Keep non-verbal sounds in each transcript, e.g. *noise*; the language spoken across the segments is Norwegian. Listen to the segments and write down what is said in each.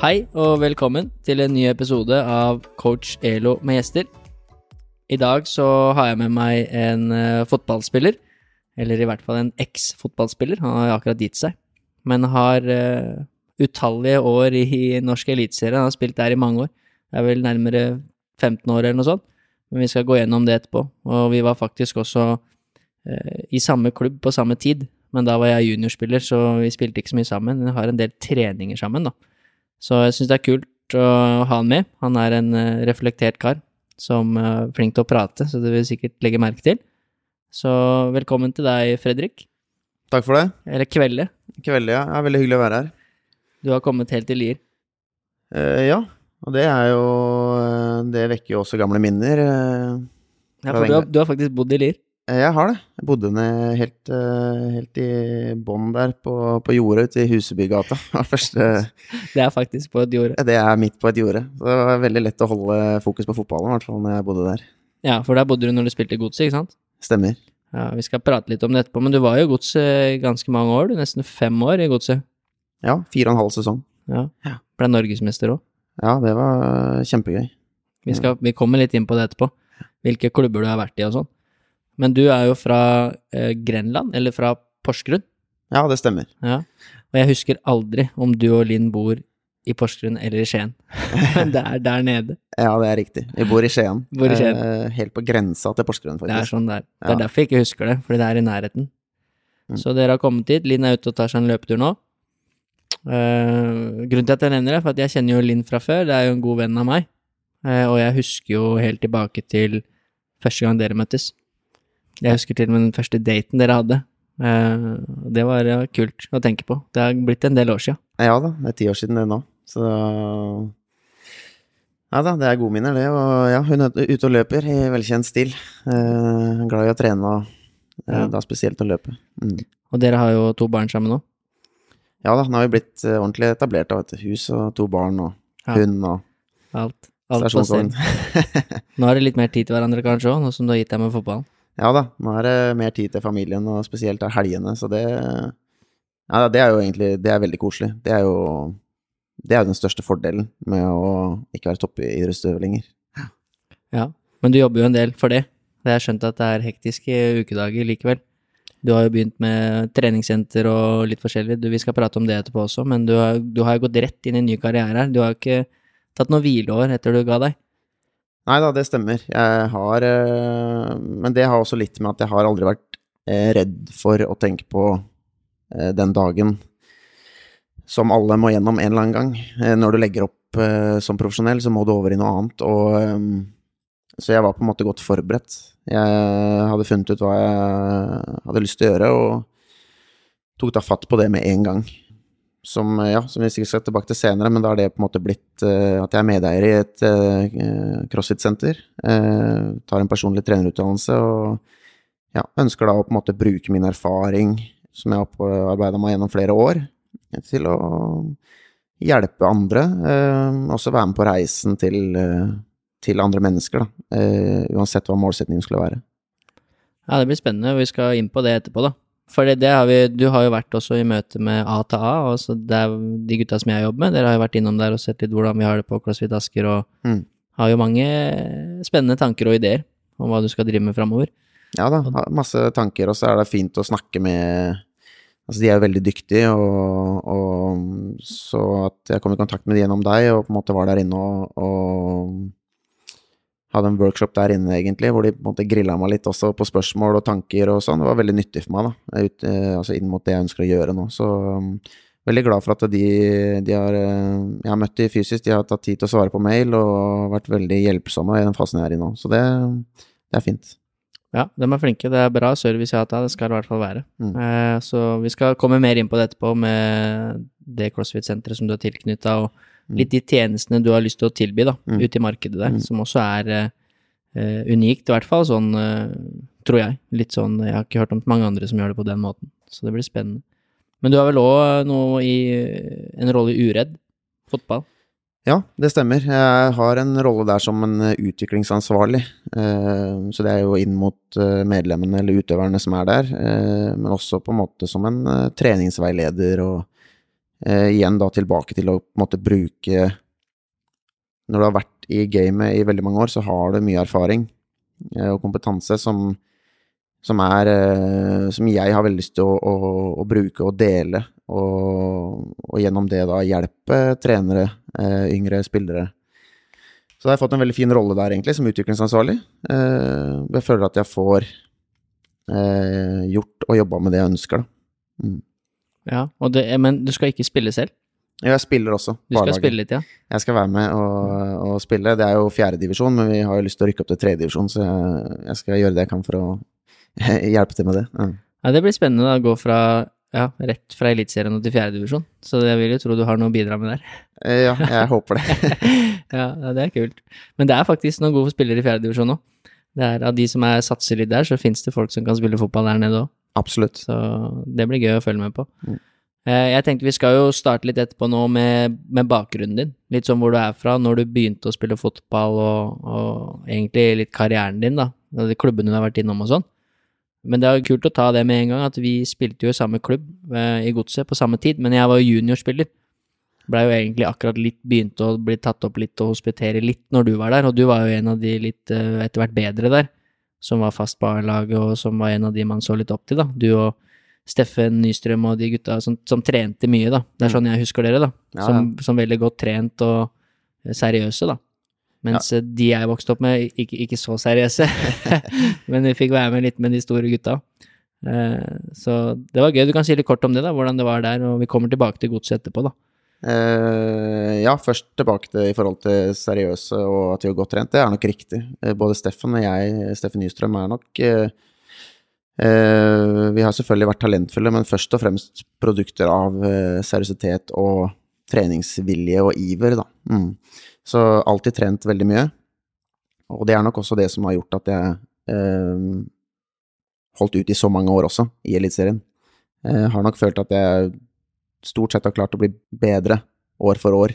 Hei og velkommen til en ny episode av Coach Elo med gjester. I dag så har jeg med meg en uh, fotballspiller, eller i hvert fall en eks-fotballspiller. Han har akkurat gitt seg, men har uh, utallige år i, i norsk eliteserie. Han har spilt der i mange år. Det er vel nærmere 15 år eller noe sånt. Men vi skal gå gjennom det etterpå. Og vi var faktisk også uh, i samme klubb på samme tid. Men da var jeg juniorspiller, så vi spilte ikke så mye sammen. Vi har en del treninger sammen, da. Så jeg syns det er kult å ha han med. Han er en uh, reflektert kar som er uh, flink til å prate, så det vil sikkert legge merke til. Så velkommen til deg, Fredrik. Takk for det. Eller Kvelde. Kvelde, ja. Er veldig hyggelig å være her. Du har kommet helt til Lier. Uh, ja, og det er jo Det vekker jo også gamle minner. ja, for du har, du har, faktisk bodd i Lier? Jeg har det. Jeg bodde ned helt, helt i bånn der på, på jordet ute i Husebygata. *laughs* det er faktisk på et jorde? Det er midt på et jorde. Så det var veldig lett å holde fokus på fotballen, i hvert fall når jeg bodde der. Ja, for der bodde du når du spilte i Godset, ikke sant? Stemmer. Ja, Vi skal prate litt om det etterpå, men du var jo i Godset ganske mange år, du. Nesten fem år i Godset. Ja, fire og en halv sesong. Ja. Ble norgesmester òg. Ja, det var kjempegøy. Vi, skal, vi kommer litt inn på det etterpå. Hvilke klubber du har vært i og sånn. Men du er jo fra eh, Grenland, eller fra Porsgrunn? Ja, det stemmer. Ja. Og jeg husker aldri om du og Linn bor i Porsgrunn eller i Skien. *laughs* Men det er der nede. *laughs* Ja, det er riktig. Vi bor i Skien. Bor i Skien. Eh, helt på grensa til Porsgrunn, faktisk. Det er sånn der. Det er ja. derfor jeg ikke husker det, fordi det er i nærheten. Mm. Så dere har kommet hit. Linn er ute og tar seg en løpetur nå. Uh, grunnen til at jeg nevner det, for at jeg kjenner jo Linn fra før. Det er jo en god venn av meg. Uh, og jeg husker jo helt tilbake til første gang dere møttes. Jeg husker til og med den første daten dere hadde. Uh, det var kult å tenke på. Det har blitt en del år siden. Ja da, det er ti år siden det nå. Så Ja da, det er gode minner, det. Og ja, hun er ute og løper i velkjent stil. Uh, glad i å trene og ja. da spesielt å løpe. Mm. Og dere har jo to barn sammen nå? Ja da, nå har vi blitt ordentlig etablert. av et. Hus og to barn og ja. hund og Alt. Alt stasjonsvogn. *laughs* nå har dere litt mer tid til hverandre kanskje òg, nå som du har gitt deg med fotballen? Ja da, nå er det mer tid til familien, og spesielt av helgene, så det Ja, det er jo egentlig Det er veldig koselig. Det er jo det er jo den største fordelen med å ikke være toppidrettsutøver lenger. Ja, men du jobber jo en del for det. Jeg har skjønt at det er hektiske ukedager likevel. Du har jo begynt med treningssenter og litt forskjellig, du, vi skal prate om det etterpå også, men du har, jo gått rett inn i en ny karriere her. Du har ikke tatt noe hvileår etter du ga deg? Nei da, det stemmer. Jeg har eh, Men det har også litt med at jeg har aldri vært eh, redd for å tenke på eh, den dagen som alle må gjennom en eller annen gang. Når du legger opp som profesjonell, så må du over i noe annet. Og så jeg var på en måte godt forberedt. Jeg hadde funnet ut hva jeg hadde lyst til å gjøre, og tok da fatt på det med en gang som, ja, som vi sikkert skal tilbake til senere, men da er det på en måte blitt uh, at jeg er medeier i et uh, crossfit-senter. Uh, tar en personlig trenerutdannelse og ja, ønsker da å på en måte bruke min erfaring, som jeg har arbeida meg gjennom flere år, til å hjelpe andre. også være med på reisen til, til andre mennesker, da. uansett hva målsetningen skulle være. Ja, det blir spennende. Vi skal inn på det etterpå, da. For det, det har vi, du har jo vært også i møte med A til A, altså det er de gutta som jeg jobber med. Dere har jo vært innom der og sett litt hvordan vi har det på CrossFit Asker, og mm. har jo mange spennende tanker og ideer om hva du skal drive med framover. Ja da, masse tanker, og så er det fint å snakke med Altså, de er jo veldig dyktige, og, og så at jeg kom i kontakt med de gjennom deg, og på en måte var der inne og, og hadde en workshop der inne, egentlig, hvor de på en måte grilla meg litt også på spørsmål og tanker og sånn. Det var veldig nyttig for meg, da, ut, eh, altså inn mot det jeg ønsker å gjøre nå. Så um, veldig glad for at de, de har eh, Jeg har møtt de fysisk, de har tatt tid til å svare på mail og vært veldig hjelpsomme i den fasen jeg er i nå. Så det, det er fint. Ja, de er flinke. Det er bra service jeg har hatt det skal det i hvert fall være. Mm. Eh, så vi skal komme mer inn på det etterpå med det CrossFit-senteret som du er tilknytta, og litt de tjenestene du har lyst til å tilby da, Mm. ute i markedet der, Mm. som også er eh, unikt, i hvert fall sånn, uh, tror jeg. Litt sånn, jeg har ikke hørt om mange andre som gjør det på den måten, så det blir spennende. Men du har vel òg noe i en rolle i Uredd fotball? Ja, det stemmer. Jeg har en rolle der som en utviklingsansvarlig. Så det er jo inn mot medlemmene eller utøverne som er der, men også på en måte som en treningsveileder og eh, igjen da tilbake til å på en måte bruke Når du har vært i gamet i veldig mange år, så har du mye erfaring eh, og kompetanse som, som er eh, Som jeg har veldig lyst til å, å, å bruke og dele, og, og gjennom det da hjelpe trenere, eh, yngre spillere. Så da har jeg fått en veldig fin rolle der, egentlig, som utviklingsansvarlig. Eh, jeg føler at jeg får eh, gjort og jobba med det jeg ønsker, da. Mm. Ja, det, men du skal ikke spille selv? Ja, Jeg spiller også. Du skal spille litt, ja? Jeg skal være med og, og spille. Det er jo fjerdedivisjon, men vi har jo lyst til å rykke opp til tredjedivisjon, så jeg, jeg skal gjøre det jeg kan for å *laughs* hjelpe til med det. Ja. Ja, det blir spennende da, å gå fra ja, rett fra Eliteserien til fjerdedivisjon. Så jeg vil jo tro du har noe å bidra med der. Eh, Ja, jeg *laughs* håper det. *laughs* ja, det er kult. Men det er faktisk noen gode spillere i fjerdedivisjon òg. Det er Av de som er satser litt der, så fins det folk som kan spille fotball der nede òg. Absolutt. Så det blir gøy å følge med på. Mm. Eh, Jeg tenkte vi skal jo starte litt etterpå nå med, med bakgrunnen din. Litt sånn hvor du er fra, når du begynte å spille fotball, og, og egentlig litt karrieren din, da. De klubbene du har vært innom og sånn. Men det er jo kult å ta det med en gang, at vi spilte jo i samme klubb eh, i Godset på samme tid, men jeg var jo juniorspiller. Blei jo egentlig akkurat litt begynte å bli tatt opp litt og hospitere litt når du var der, og du var jo en av de litt eh, etter hvert bedre der, som var fast på A-laget, og som var en av de man så litt opp til, da. Du og Steffen Nystrøm og de gutta som, som trente mye, da. Det er sånn jeg husker dere, da. Ja, Som, som veldig godt trent og eh, seriøse, da. Mens ja. de jeg vokste opp med, ikke, ikke så seriøse. *laughs* Men vi fikk være med litt med de store gutta. Eh, Så det var gøy. Du kan si litt kort om det, da, hvordan det var der, og vi kommer tilbake til godset etterpå, da. Eh, ja, først tilbake til i forhold til seriøse og at vi har godt trent. Det er nok riktig. Eh, både Steffen og jeg, Steffen Nystrøm, er nok eh, Vi har selvfølgelig vært talentfulle, men først og fremst produkter av seriøsitet og treningsvilje og iver, da. Mm. Så alltid trent veldig mye. Og det er nok også det som har gjort at jeg eh, holdt ut i så mange år også, i Eliteserien. Jeg har nok følt at jeg stort sett har klart å bli bedre år for år,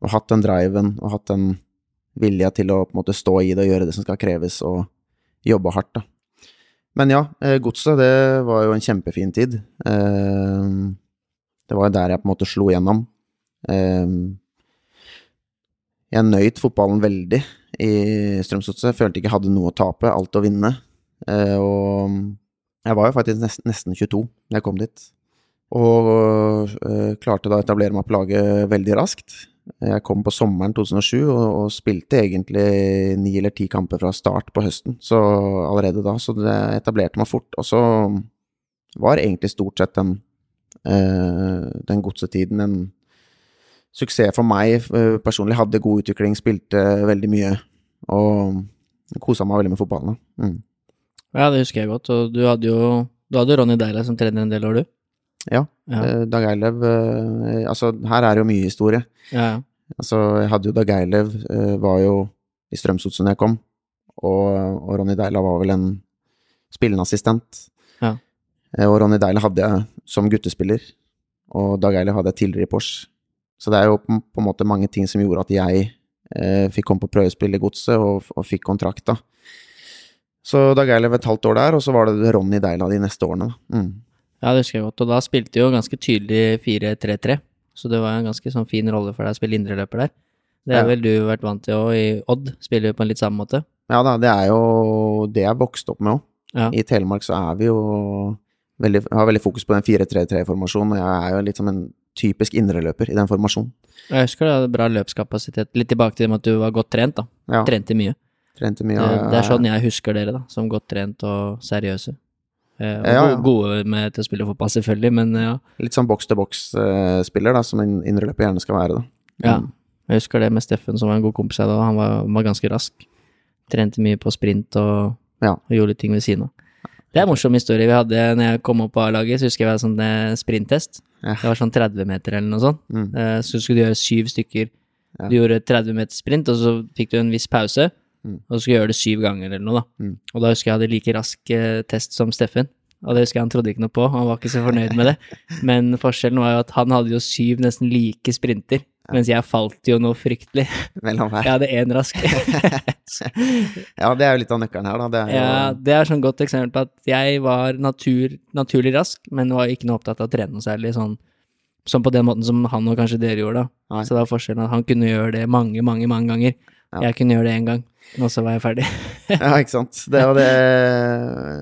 og hatt den driven og hatt den vilja til å på en måte stå i det og gjøre det som skal kreves, og jobbe hardt, da. Men ja, eh, godset, det var jo en kjempefin tid. Eh, Det var jo der jeg på en måte slo gjennom. Eh, Jeg nøyt fotballen veldig i Strømsgodset. Følte ikke jeg hadde noe å tape, alt å vinne. Og jeg var jo faktisk nesten 22 da jeg kom dit. Og øh, klarte da å etablere meg på laget veldig raskt. Jeg kom på sommeren 2007 og, og spilte egentlig ni eller ti kamper fra start på høsten, så allerede da. Så det etablerte meg fort. Og så var egentlig stort sett den, øh, den godsetiden en suksess for meg øh, personlig. Hadde god utvikling, spilte veldig mye og kosa meg veldig med fotballen. Mm. Ja, det husker jeg godt. Og du hadde jo du hadde Ronny Deila som trener en del år, du? Ja. Ja. Eh, Dag Eilev eh, Altså, her er det jo mye historie. Ja. Altså, jeg hadde jo Dag Eilev, eh, var jo i Strømsgodset da jeg kom, og, og Ronny Deila var vel en spillende assistent. Ja. Og Ronny Deila hadde jeg som guttespiller, og Dag Eilev hadde jeg tidligere i Porsche. Så det er jo på, på en måte mange ting som gjorde at jeg eh, fikk komme på prøvespill i Godset, og, og fikk kontrakt, da. Så Dag Eilev et halvt år der, og så var det Ronny Deila de neste årene. da. Mm. Ja, det husker jeg godt. Og da spilte du jo ganske tydelig 4-3-3, så det var en ganske sånn fin rolle for deg å spille indreløper der. Det har Ja. vel du vært vant til òg i Odd, spiller vi på en litt samme måte. Ja da, det er jo det jeg vokste opp med òg. Ja. I Telemark så er vi jo veldig, har veldig fokus på den 4-3-3-formasjonen, og jeg er jo litt som en typisk indreløper i den formasjonen. Jeg husker du hadde bra løpskapasitet. Litt tilbake til det med at du var godt trent, da. Ja, Trente mye. trente mye. Det, det er sånn jeg husker dere, da. Som godt trent og seriøse. Eh, og Ja, ja. gode med til å spille fotball, selvfølgelig, men ja. Litt sånn boks-til-boks-spiller, da, som en indreløper gjerne skal være, da. ja. Mm. Jeg husker det med Steffen, som var en god kompis av deg, han var, var ganske rask. Trente mye på sprint og Ja. Og gjorde litt ting ved siden av. Det er en morsom historie vi hadde når jeg kom opp på A-laget. Så husker jeg vi hadde sånn eh, sprinttest. Det var sånn 30 meter eller noe sånt. Mm. Eh, Så skulle du gjøre syv stykker. Du gjorde 30 meter sprint, og så fikk du en viss pause. Mm. Og så skulle gjøre det syv ganger eller noe, da. Mm. Og da husker jeg jeg hadde like rask eh, test som Steffen. Og det husker jeg han trodde ikke noe på, han var ikke så fornøyd med det. *laughs* Men forskjellen var jo at han hadde jo syv nesten like sprinter, mens jeg falt jo noe fryktelig. Mellom her. Jeg hadde én rask. *laughs* *laughs* Ja, det er jo litt av nøkkelen her, da. Det er jo Ja, det er sånn godt eksempel på at jeg var natur, naturlig rask, men var ikke noe opptatt av å trene noe særlig sånn, sånn på den måten som han og kanskje dere gjorde, da. Nei. Så det var forskjellen at han kunne gjøre det mange, mange, mange ganger. Ja. Jeg kunne gjøre det én gang, og så var jeg ferdig. *laughs* Ja, ikke sant. Det, det,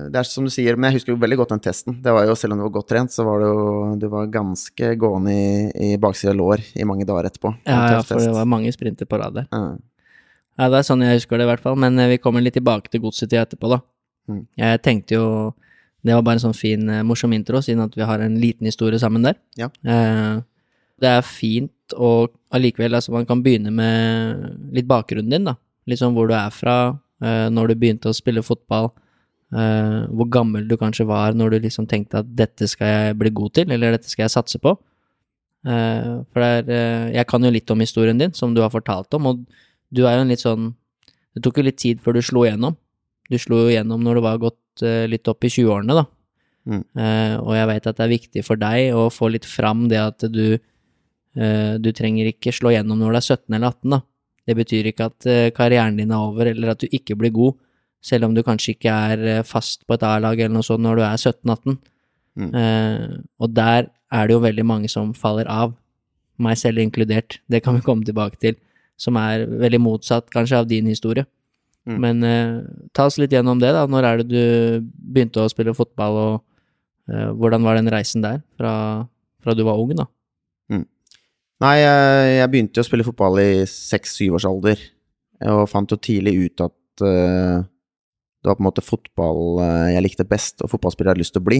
det er som du sier, men jeg husker jo veldig godt den testen. Det var jo, Selv om du var godt trent, så var det jo Du var ganske gående i, i baksida lår i mange dager etterpå. Ja, ja, for det var mange sprinter på rad der. Ja. Ja, det er sånn jeg husker det i hvert fall, men eh, vi kommer litt tilbake til godsetida etterpå, da. Mm. Jeg tenkte jo Det var bare en sånn fin, eh, morsom intro, siden at vi har en liten historie sammen der. Ja. Eh, det er fint, og allikevel, altså man kan begynne med litt bakgrunnen din, da. Sånn hvor du er fra, eh, når du begynte å spille fotball, eh, hvor gammel du kanskje var når du liksom tenkte at dette skal jeg bli god til, eller dette skal jeg satse på. Eh, for er Jeg kan jo litt om historien din, som du har fortalt om, og du er jo en litt sånn Det tok jo litt tid før du slo igjennom. Du slo jo igjennom når du var gått litt opp i 20-årene, da. Mm. Og jeg vet at det er viktig for deg å få litt fram det at du Du trenger ikke slå igjennom når du er 17 eller 18, da. Det betyr ikke at eh, karrieren din er over, eller at du ikke blir god, selv om du kanskje ikke er eh, fast på et A-lag eller noe sånt når du er 17-18. Mm. Eh, og der er det jo veldig mange som faller av, meg selv inkludert. Det kan vi komme tilbake til, som er veldig motsatt kanskje av din historie. Mm. Men eh, ta oss litt gjennom det, da. Når er det du begynte å spille fotball, og eh, hvordan var den reisen der, fra, fra du var ung, da? Nei, jeg, begynte jo å spille fotball i seks-syv års alder, og fant jo tidlig ut at uh, det var på en måte fotball eh, jeg likte best, og fotballspiller jeg hadde lyst til å bli.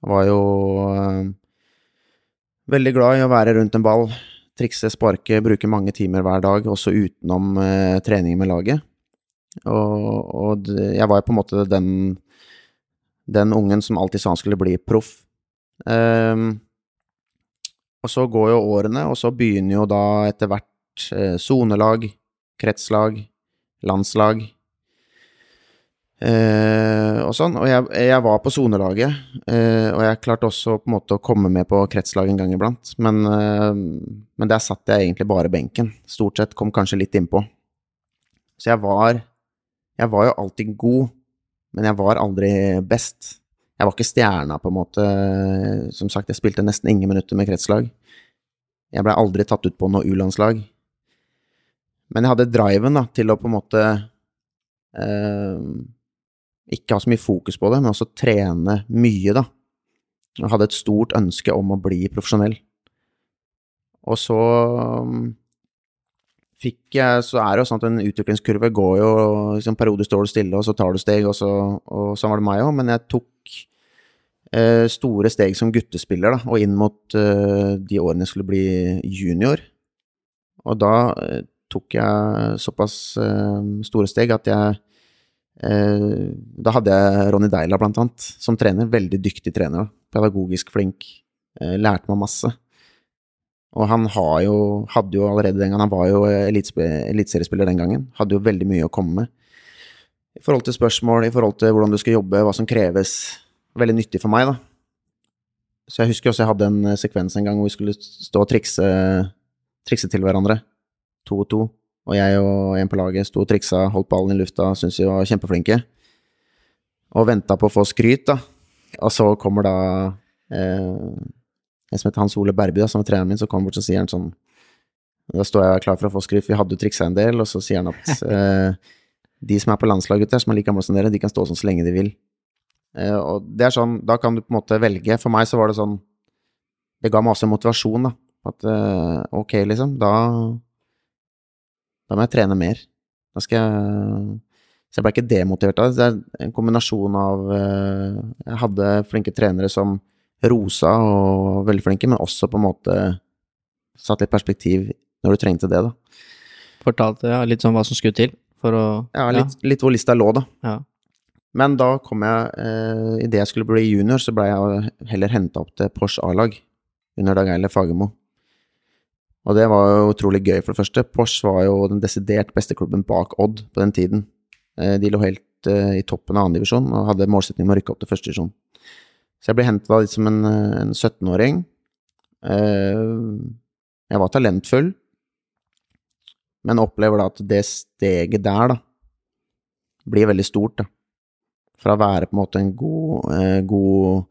Jeg var jo uh, veldig glad i å være rundt en ball, trikse, sparke, bruke mange timer hver dag, også utenom uh, trening med laget. Og, og jeg var jo på en måte den, den ungen som alltid sa han skulle bli proff. Um, og så går jo årene, og så begynner jo da etter hvert eh, sonelag, kretslag, landslag eh, og sånn. Og jeg, jeg var på sonelaget, eh, og jeg klarte også på en måte å komme med på kretslag en gang iblant. Men, eh, men der satt jeg egentlig bare benken. Stort sett kom kanskje litt innpå. Så jeg var Jeg var jo alltid god, men jeg var aldri best. Jeg var ikke stjerna, på en måte. Som sagt, jeg spilte nesten ingen minutter med kretslag. Jeg blei aldri tatt ut på noe U-landslag. Men jeg hadde driven da, til å på en måte eh, Ikke ha så mye fokus på det, men også trene mye, da. Og hadde et stort ønske om å bli profesjonell. Og så um, fikk jeg Så er det jo sånn at en utviklingskurve går jo liksom Perioder står du stille, og så tar du steg, og så Og sånn var det meg òg, men jeg tok store steg som guttespiller, da, og inn mot eh, de årene jeg skulle bli junior. Og da eh, tok jeg såpass eh, store steg at jeg eh, Da hadde jeg Ronny Deila, blant annet, som trener. Veldig dyktig trener. Da. Pedagogisk flink. Eh, lærte meg masse. Og han jo, hadde jo allerede den gangen Han var jo eliteseriespiller den gangen. Hadde jo veldig mye å komme med. I forhold til spørsmål, i forhold til hvordan du skal jobbe, hva som kreves. Veldig nyttig for meg, da. Så jeg husker også jeg hadde en eh, sekvens en gang hvor vi skulle stå og trikse, trikse til hverandre. To og to. Og jeg og en på laget sto og triksa, holdt ballen i lufta, syntes vi var kjempeflinke. Og venta på å få skryt, da. Og så kommer da eh, en som heter Hans Ole Berby, da, som er treneren min, så kommer bort og sier han sånn Da står jeg klar for å få skryt, for vi hadde jo triksa en del, og så sier han at *laughs* eh, de som er på landslaget der, som er like gamle som dere, de kan stå sånn så lenge de vil. Eh, og det er sånn, da kan du på en måte velge. For meg så var det sånn Det ga meg også motivasjon, da. At eh, ok, liksom, da Da må jeg trene mer. Da skal jeg Så jeg ble ikke demotivert av det. Det er en kombinasjon av eh, Jeg hadde flinke trenere som rosa og veldig flinke, men også på en måte satt litt perspektiv når du trengte det, da. Fortalte ja, litt sånn hva som skulle til for å Ja, litt, litt hvor lista lå, da. Ja. Men da kom jeg eh, Idet jeg skulle bli junior, så ble jeg heller henta opp til Porsche A-lag under Dag Eiler Fagermo. Og det var jo utrolig gøy, for det første. Porsche var jo den desidert beste klubben bak Odd på den tiden. Eh, de lå helt eh, i toppen av annendivisjon og hadde målsetning om å rykke opp til førstedivisjon. Så jeg ble henta litt som en, eh, en 17-åring. Eh, jeg var talentfull, men opplever da at det steget der, da, blir veldig stort, da. Fra å være på en måte en god, eh, god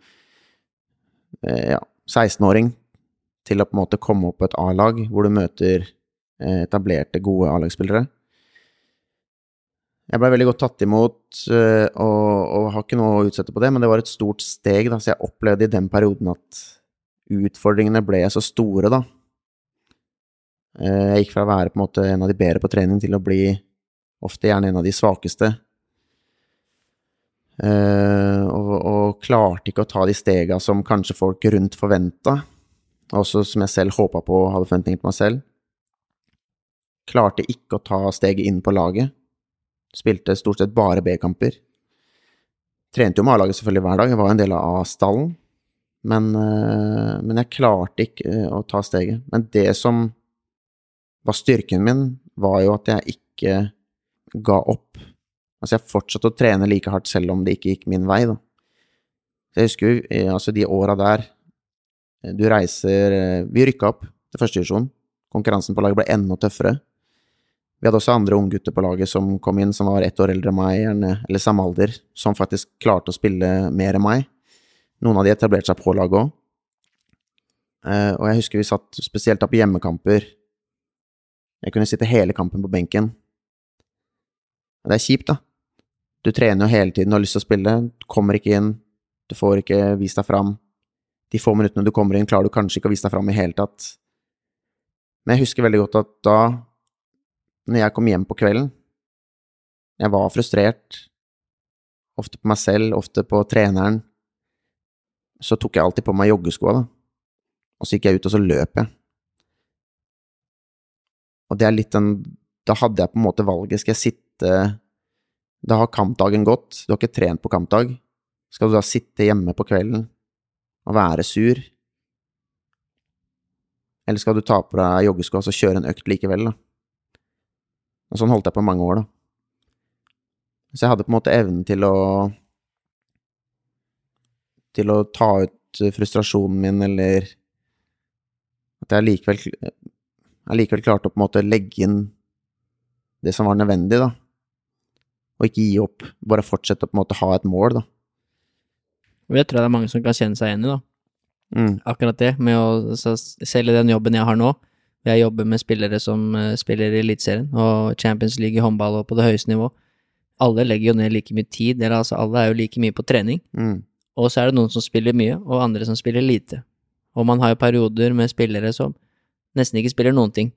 eh, ja, 16-åring til å på en måte komme opp på et A-lag hvor du møter eh, etablerte, gode A-lagsspillere. Jeg ble veldig godt tatt imot eh, og, og, har ikke noe å utsette på det, men det var et stort steg, da, så jeg opplevde i den perioden at utfordringene ble så store, da. Jeg gikk fra å være på en måte en av de bedre på trening til å bli ofte gjerne en av de svakeste. Uh, og, og, klarte ikke å ta de stega som kanskje folk rundt forventa, også som jeg selv håpa på og hadde forventninger til meg selv. Klarte ikke å ta steget inn på laget. Spilte stort sett bare B-kamper. Trente jo med A-laget selvfølgelig hver dag, jeg var en del av A-stallen. Men, uh, men, jeg klarte ikke uh, å ta steget. Men det som var styrken min, var jo at jeg ikke ga opp Altså, jeg fortsatte å trene like hardt selv om det ikke gikk min vei, da. Så jeg husker jo altså de åra der eh, Du reiser eh, Vi rykka opp til førstedivisjon. Konkurransen på laget ble enda tøffere. Vi hadde også andre unggutter på laget som kom inn, som var ett år eldre enn meg, eller samme alder, som faktisk klarte å spille mer enn meg. Noen av de etablerte seg på laget òg. Og jeg husker vi satt spesielt da på hjemmekamper. Jeg kunne sitte hele kampen på benken. Det er kjipt, da. Du trener jo hele tiden og har lyst til å spille, du kommer ikke inn, du får ikke vist deg fram. De få minuttene du kommer inn, klarer du kanskje ikke å vise deg fram i hele tatt. Men jeg husker veldig godt at da, når jeg kom hjem på kvelden Jeg var frustrert, ofte på meg selv, ofte på treneren. Så tok jeg alltid på meg joggeskoa, da. Og så gikk jeg ut, og så løp jeg. Og det er litt den Da hadde jeg på en måte valget. Skal jeg sitte da har kampdagen gått, du har ikke trent på kampdag. Skal du da sitte hjemme på kvelden og være sur? Eller skal du ta på deg joggesko og kjøre en økt likevel, da? Og sånn holdt jeg på mange år, da. Så jeg hadde på en måte evnen til å Til å ta ut frustrasjonen min, eller At jeg likevel Jeg likevel klarte å på en måte legge inn det som var nødvendig, da og ikke gi opp. Bare fortsette å på en måte ha et mål, da. Og jeg tror det er mange som kan kjenne seg igjen i, da. Mm. Akkurat det, med å selge den jobben jeg har nå, jeg jobber med spillere som uh, spiller i Eliteserien og Champions League i håndball og på det høyeste nivå. Alle legger jo ned like mye tid, eller altså alle er jo like mye på trening. Mm. Og så er det noen som spiller mye, og andre som spiller lite. Og man har jo perioder med spillere som nesten ikke spiller noen ting.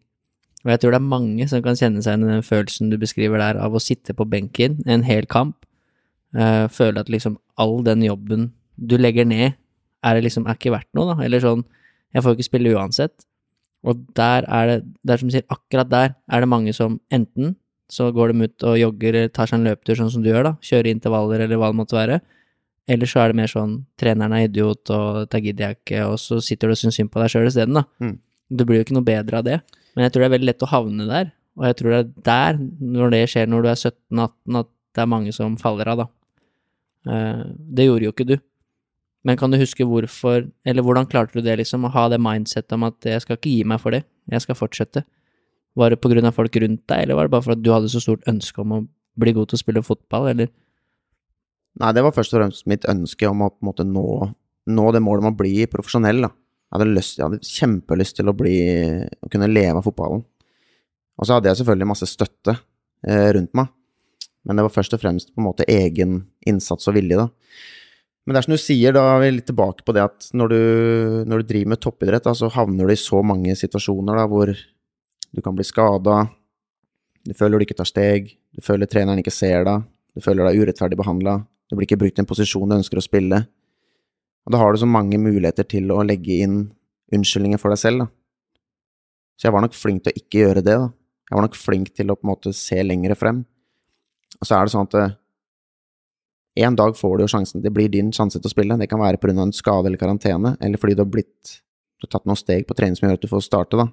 Og jeg tror det er mange som kan kjenne seg igjen i den følelsen du beskriver der, av å sitte på benken en hel kamp, uh, føle at liksom all den jobben du legger ned, er det liksom er ikke verdt noe, da. Eller sånn, jeg får ikke spille uansett. Og der er det, det er som du sier, akkurat der er det mange som enten så går de ut og jogger, tar seg en løpetur sånn som du gjør, da, kjører intervaller eller hva det måtte være. Eller så er det mer sånn treneren er idiot, og dette gidder jeg ikke, og så sitter du og syns synd på deg sjøl isteden, da. Mm. Det blir jo ikke noe bedre av det. Men jeg tror det er veldig lett å havne der, og jeg tror det er der, når det skjer når du er 17-18, at det er mange som faller av, da. Eh, det gjorde jo ikke du. Men kan du huske hvorfor, eller hvordan klarte du det, liksom, å ha det mindsettet om at jeg skal ikke gi meg for det, jeg skal fortsette? Var det på grunn av folk rundt deg, eller var det bare for at du hadde så stort ønske om å bli god til å spille fotball, eller? Nei, det var først og fremst mitt ønske om å på en måte nå, nå det målet om å bli profesjonell, da. Jeg hadde, lyst, jeg hadde kjempelyst til å bli Å kunne leve av fotballen. Og så hadde jeg selvfølgelig masse støtte eh, rundt meg. Men det var først og fremst på en måte egen innsats og vilje, da. Men det er som du sier, da er vi litt tilbake på det at når du, når du driver med toppidrett, da, så havner du i så mange situasjoner da, hvor du kan bli skada, du føler du ikke tar steg, du føler treneren ikke ser deg, du føler deg urettferdig behandla, du blir ikke brukt i en posisjon du ønsker å spille. Og da har du så mange muligheter til å legge inn unnskyldninger for deg selv, da. Så jeg var nok flink til å ikke gjøre det, da. Jeg var nok flink til å på en måte se lengre frem. Og så er det sånn at eh, En dag får du jo sjansen, det blir din sjanse til å spille. Det kan være pga. en skade eller karantene, eller fordi du har blitt Du har tatt noen steg på trening som gjør at du får starte, da.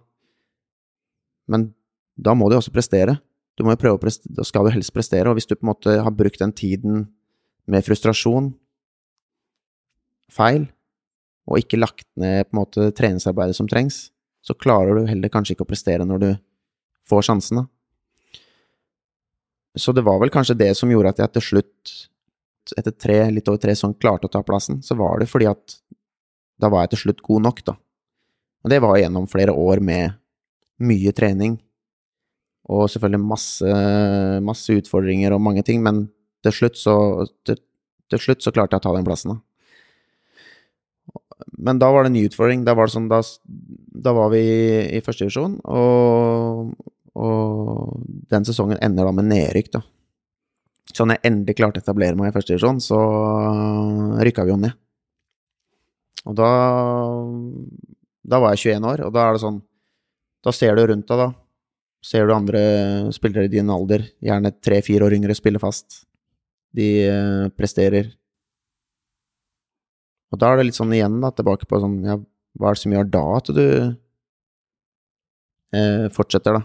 Men da må du også prestere. Du må jo prøve å prestere, da skal du helst prestere, og hvis du på en måte har brukt den tiden med frustrasjon feil, og ikke lagt ned på en måte treningsarbeidet som trengs, så klarer du heller kanskje ikke å prestere når du får sjansen, da. Så det var vel kanskje det som gjorde at jeg til slutt, etter tre, litt over tre sånn, klarte å ta plassen. Så var det fordi at da var jeg til slutt god nok, da. Og det var gjennom flere år med mye trening. Og selvfølgelig masse, masse utfordringer og mange ting, men til slutt så, til, til slutt så klarte jeg å ta den plassen, da. Men da var det en ny utfordring. Da var, sånn, da, da var vi i første divisjon, og, og den sesongen ender da med nedrykk, da. Så når jeg endelig klarte å etablere meg i første divisjon, så rykka vi jo ned. Og da Da var jeg 21 år, og da er det sånn Da ser du rundt deg, da. Ser du andre spillere i din alder, gjerne tre-fire år yngre, spille fast. De eh, presterer. Og da er det litt sånn igjen, da, tilbake på sånn Ja, hva er det som gjør da at du eh, fortsetter, da?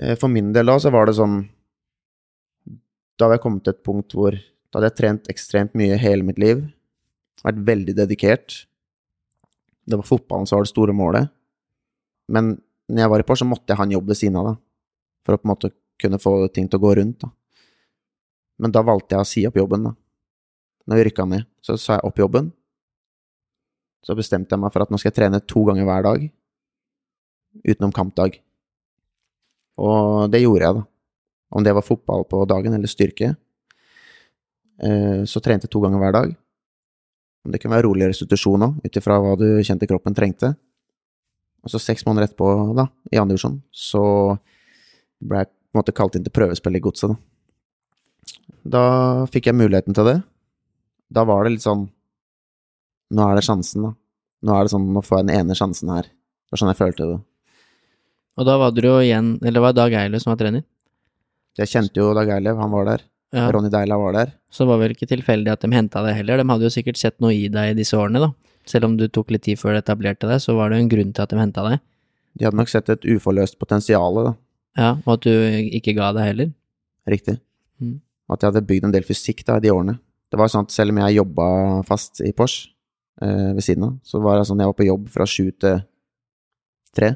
Eh, for min del da, så var det sånn Da hadde jeg kommet til et punkt hvor Da hadde jeg trent ekstremt mye hele mitt liv. Vært veldig dedikert. Det var fotballen som var det store målet. Men når jeg var i par, så måtte jeg ha en jobb ved siden av, da. For å på en måte kunne få ting til å gå rundt, da. Men da valgte jeg å si opp jobben, da. Når vi rykka ned, så sa jeg opp jobben. Så bestemte jeg meg for at nå skal jeg trene to ganger hver dag, utenom kampdag. Og det gjorde jeg, da. Om det var fotball på dagen eller styrke. Eh, så trente jeg to ganger hver dag. Om det kunne være rolig restitusjon òg, ut ifra hva du kjente kroppen trengte. Og så seks måneder etterpå, da, i andre divisjon, så ble jeg på en måte kalt inn til prøvespill i Godset, da. Da fikk jeg muligheten til det. Da var det litt sånn Nå er det sjansen, da. Nå er det sånn, nå får jeg den ene sjansen her. Det var sånn jeg følte det. Og da var du jo igjen Eller var det Dag Eilev som var trener? Jeg kjente jo Dag Eilev, han var der. Ja. Ronny Deila var der. Så det var vel ikke tilfeldig at de henta deg heller. De hadde jo sikkert sett noe i deg i disse årene, da. Selv om du tok litt tid før du etablerte deg, så var det jo en grunn til at de henta deg. De hadde nok sett et uforløst potensial, da. Ja, og at du ikke ga deg heller. Riktig. Mm. At jeg hadde bygd en del fysikk da, i de årene. Det var sånn at selv om jeg jobba fast i Porsche eh, ved siden av, så var det sånn jeg var på jobb fra sju til tre,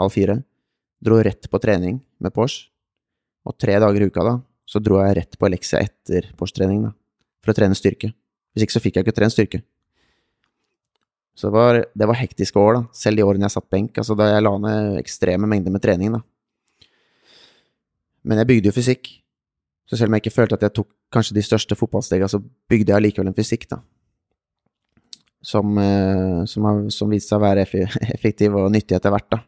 halv fire. Dro rett på trening med Porsche. Og tre dager i uka da, så dro jeg rett på leksia etter Porsche-trening, da. For å trene styrke. Hvis ikke så fikk jeg ikke trent styrke. Så det var, det var hektiske år, da. Selv de årene jeg satt benk. Altså da jeg la ned ekstreme mengder med trening, da. Men jeg bygde jo fysikk. Så selv om jeg ikke følte at jeg tok kanskje de største fotballstegene, så bygde jeg likevel en fysikk, da. Som, eh, som, som viste seg å være *laughs* effektiv og nyttig etter hvert, da.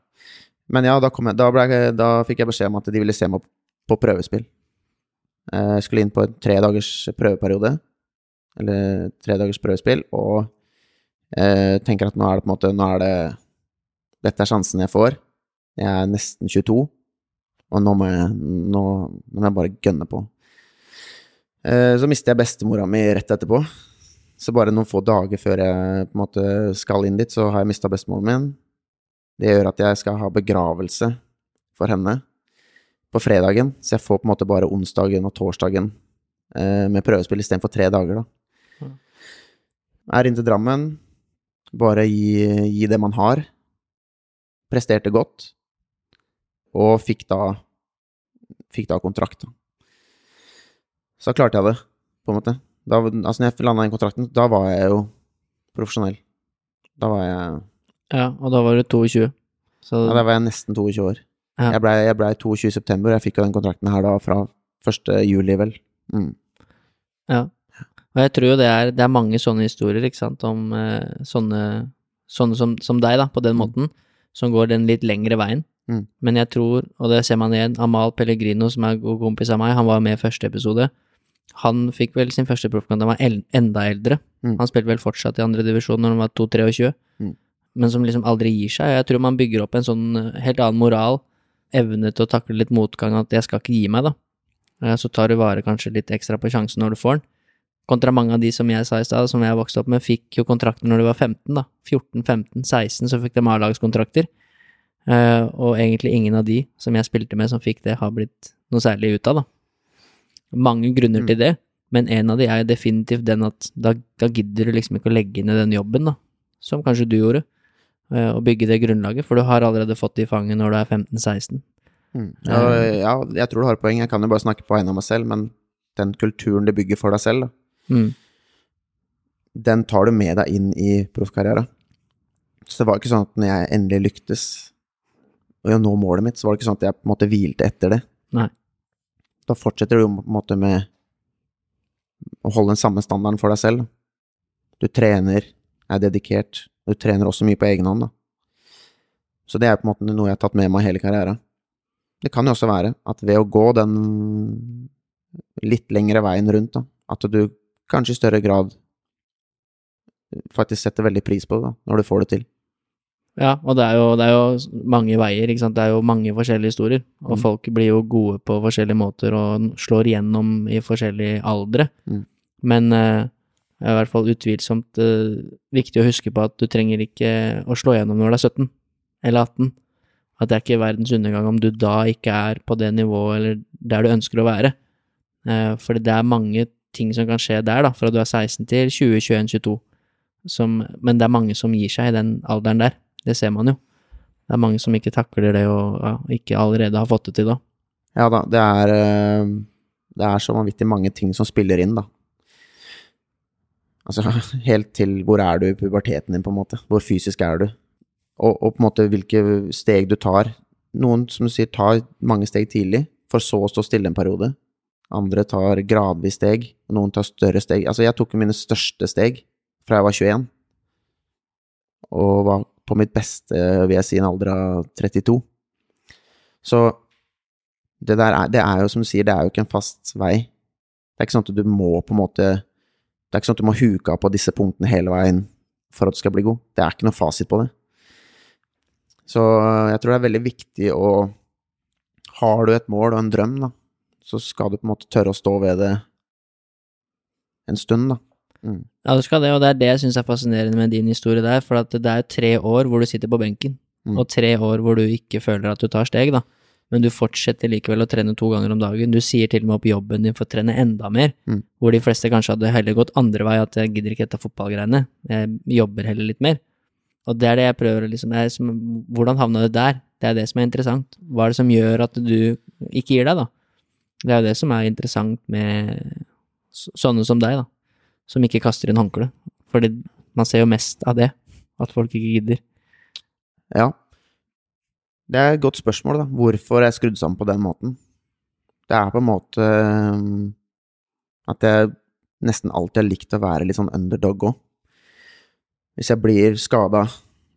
Men ja, da, jeg, da, jeg- da fikk jeg beskjed om at de ville se meg på prøvespill. Eh, Jeg skulle inn på en tre dagers prøveperiode, eller tre dagers prøvespill, og jeg tenker at nå er det på en måte Nå er det Dette er sjansen jeg får. Jeg er nesten 22, og nå må jeg, nå, nå må jeg bare gønne på. Eh, Så mister jeg bestemora mi rett etterpå. Så bare noen få dager før jeg på en måte skal inn dit, så har jeg mista bestemoren min. Det gjør at jeg skal ha begravelse for henne på fredagen, så jeg får på en måte bare onsdagen og torsdagen eh, med prøvespill istedenfor tre dager, da. Er inn til Drammen, bare gi, gi det man har. Presterte godt, og fikk da fikk da kontrakt. Da. Så klarte jeg det, på en måte. Da, altså, når jeg landa den kontrakten, da var jeg jo profesjonell. Da var jeg Ja, og da var du 22. Så Ja, da var jeg nesten 22 år. Ja. Jeg blei ble 22 i september, jeg fikk jo den kontrakten her da fra 1. juli, vel. Mm. Ja. Og jeg tror jo det er, det er mange sånne historier, ikke sant, om eh, sånne, sånne som, som deg, da, på den Mm. måten, som går den litt lengre veien. Mm. Men jeg tror, og det ser man igjen, Amal Pellegrino, som er god kompis av meg, han var med i første episode. Han fikk vel sin første proffkamp da han var enda eldre. Mm. Han spilte vel fortsatt i andre divisjon når han var 2-23, Mm. men som liksom aldri gir seg. Jeg tror man bygger opp en sånn eh, helt annen moral, evne til å takle litt motgang, at jeg skal ikke gi meg, da. Eh, Så tar du vare kanskje litt ekstra på sjansen når du får den. Kontra mange av de som jeg sa i stad, som jeg vokste opp med, fikk jo kontrakter når de var 15, da. 14, 15, 16, så fikk de A-lagskontrakter. Eh, og egentlig ingen av de som jeg spilte med som fikk det, har blitt noe særlig ut av, da. Mange grunner Mm. til det, men en av de er definitivt den at da, da gidder du liksom ikke å legge i den jobben, da. Som kanskje du gjorde. eh, Og bygge det grunnlaget, for du har allerede fått det i fanget når du er 15-16. Mm. Ja, ja, jeg tror du har poeng. Jeg kan jo bare snakke på vegne av meg selv, men den kulturen du bygger for deg selv, da, Mm. den tar du med deg inn i proffkarrieren. Så det var ikke sånn at når jeg endelig lyktes og jeg nå målet mitt, så var det ikke sånn at jeg på en måte hvilte etter det. Nei. Da fortsetter du på en måte med å holde den samme standarden for deg selv. Du trener, er dedikert, du trener også mye på egen hånd, da. Så det er på en måte noe jeg har tatt med meg hele karrieren. Det kan jo også være at ved å gå den litt lengre veien rundt, da, at du kanskje i større grad faktisk setter veldig pris på det, da, når du får det til. Ja, og det er, jo, det er jo mange veier, ikke sant. Det er jo mange forskjellige historier. Og Mm. folk blir jo gode på forskjellige måter og slår igjennom i forskjellige aldre. Mm. Men eh, det er i hvert fall utvilsomt uh, viktig å huske på at du trenger ikke å slå igjennom når du er 17 eller 18. At det er ikke verdens undergang om du da ikke er på det nivået eller der du ønsker å være. Uh, for det er mange ting som kan skje der, da, fra du er 16 til 20, 21, 22. Som, men det er mange som gir seg i den alderen der. Det ser man jo. Det er mange som ikke takler det og ja, ikke allerede har fått det til da. Ja da, det er eh, Det er så vanvittig mange ting som spiller inn, da. Altså *laughs* helt til hvor er du i puberteten din, på en måte. Hvor fysisk er du? Og, og på en måte hvilke steg du tar. Noen, som sier, tar mange steg tidlig, for så å stå stille en periode. Andre tar gradvis steg, og noen tar større steg. Altså, jeg tok mine største steg fra jeg var 21, og var på mitt beste, vil jeg si, en alder av 32. Så det der er, det er jo som du sier, det er jo ikke en fast vei. Det er ikke sånn at du må på en måte Det er ikke sånn at du må huke av på disse punktene hele veien for at du skal bli god. Det er ikke noe fasit på det. Så jeg tror det er veldig viktig å Har du et mål og en drøm, da, så skal du på en måte tørre å stå ved det en stund, da. Mm. Ja, du skal det, og det er det jeg syns er fascinerende med din historie der, for at det er tre år hvor du sitter på benken, Mm. og tre år hvor du ikke føler at du tar steg, da. Men du fortsetter likevel å trene to ganger om dagen. Du sier til og med opp jobben din for å trene enda mer, Mm. hvor de fleste kanskje hadde heller gått andre vei, at jeg gidder ikke dette fotballgreiene, jeg jobber heller litt mer. Og det er det jeg prøver liksom jeg, som, Hvordan havna du der? Det er det som er interessant. Hva er det som gjør at du ikke gir deg, da? Det er jo det som er interessant med sånne som deg, da. Som ikke kaster inn håndkle. Fordi man ser jo mest av det. At folk ikke gidder. Ja. Det er et godt spørsmål, da. Hvorfor er jeg skrudd sammen på den måten? Det er på en måte um, at jeg nesten alltid har likt å være litt sånn underdog òg. Hvis jeg blir skada,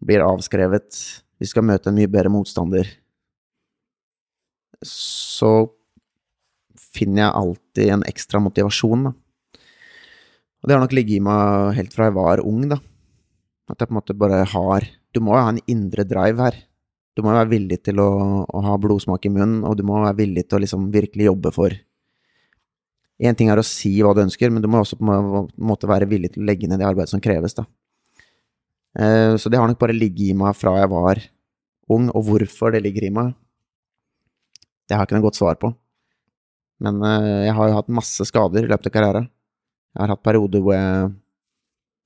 blir avskrevet, vi skal møte en mye bedre motstander, så finner jeg alltid en ekstra motivasjon, da. Og det har nok ligget i meg helt fra jeg var ung, da. At jeg på en måte bare har Du må jo ha en indre drive her. Du må jo være villig til å, å ha blodsmak i munnen, og du må være villig til å liksom virkelig jobbe for Én ting er å si hva du ønsker, men du må også på en måte være villig til å legge ned det arbeidet som kreves, da. Eh, Så det har nok bare ligget i meg fra jeg var ung, og hvorfor det ligger i meg, det har jeg ikke noe godt svar på. Men eh, jeg har jo hatt masse skader i løpet av karrieren. Jeg har hatt perioder hvor jeg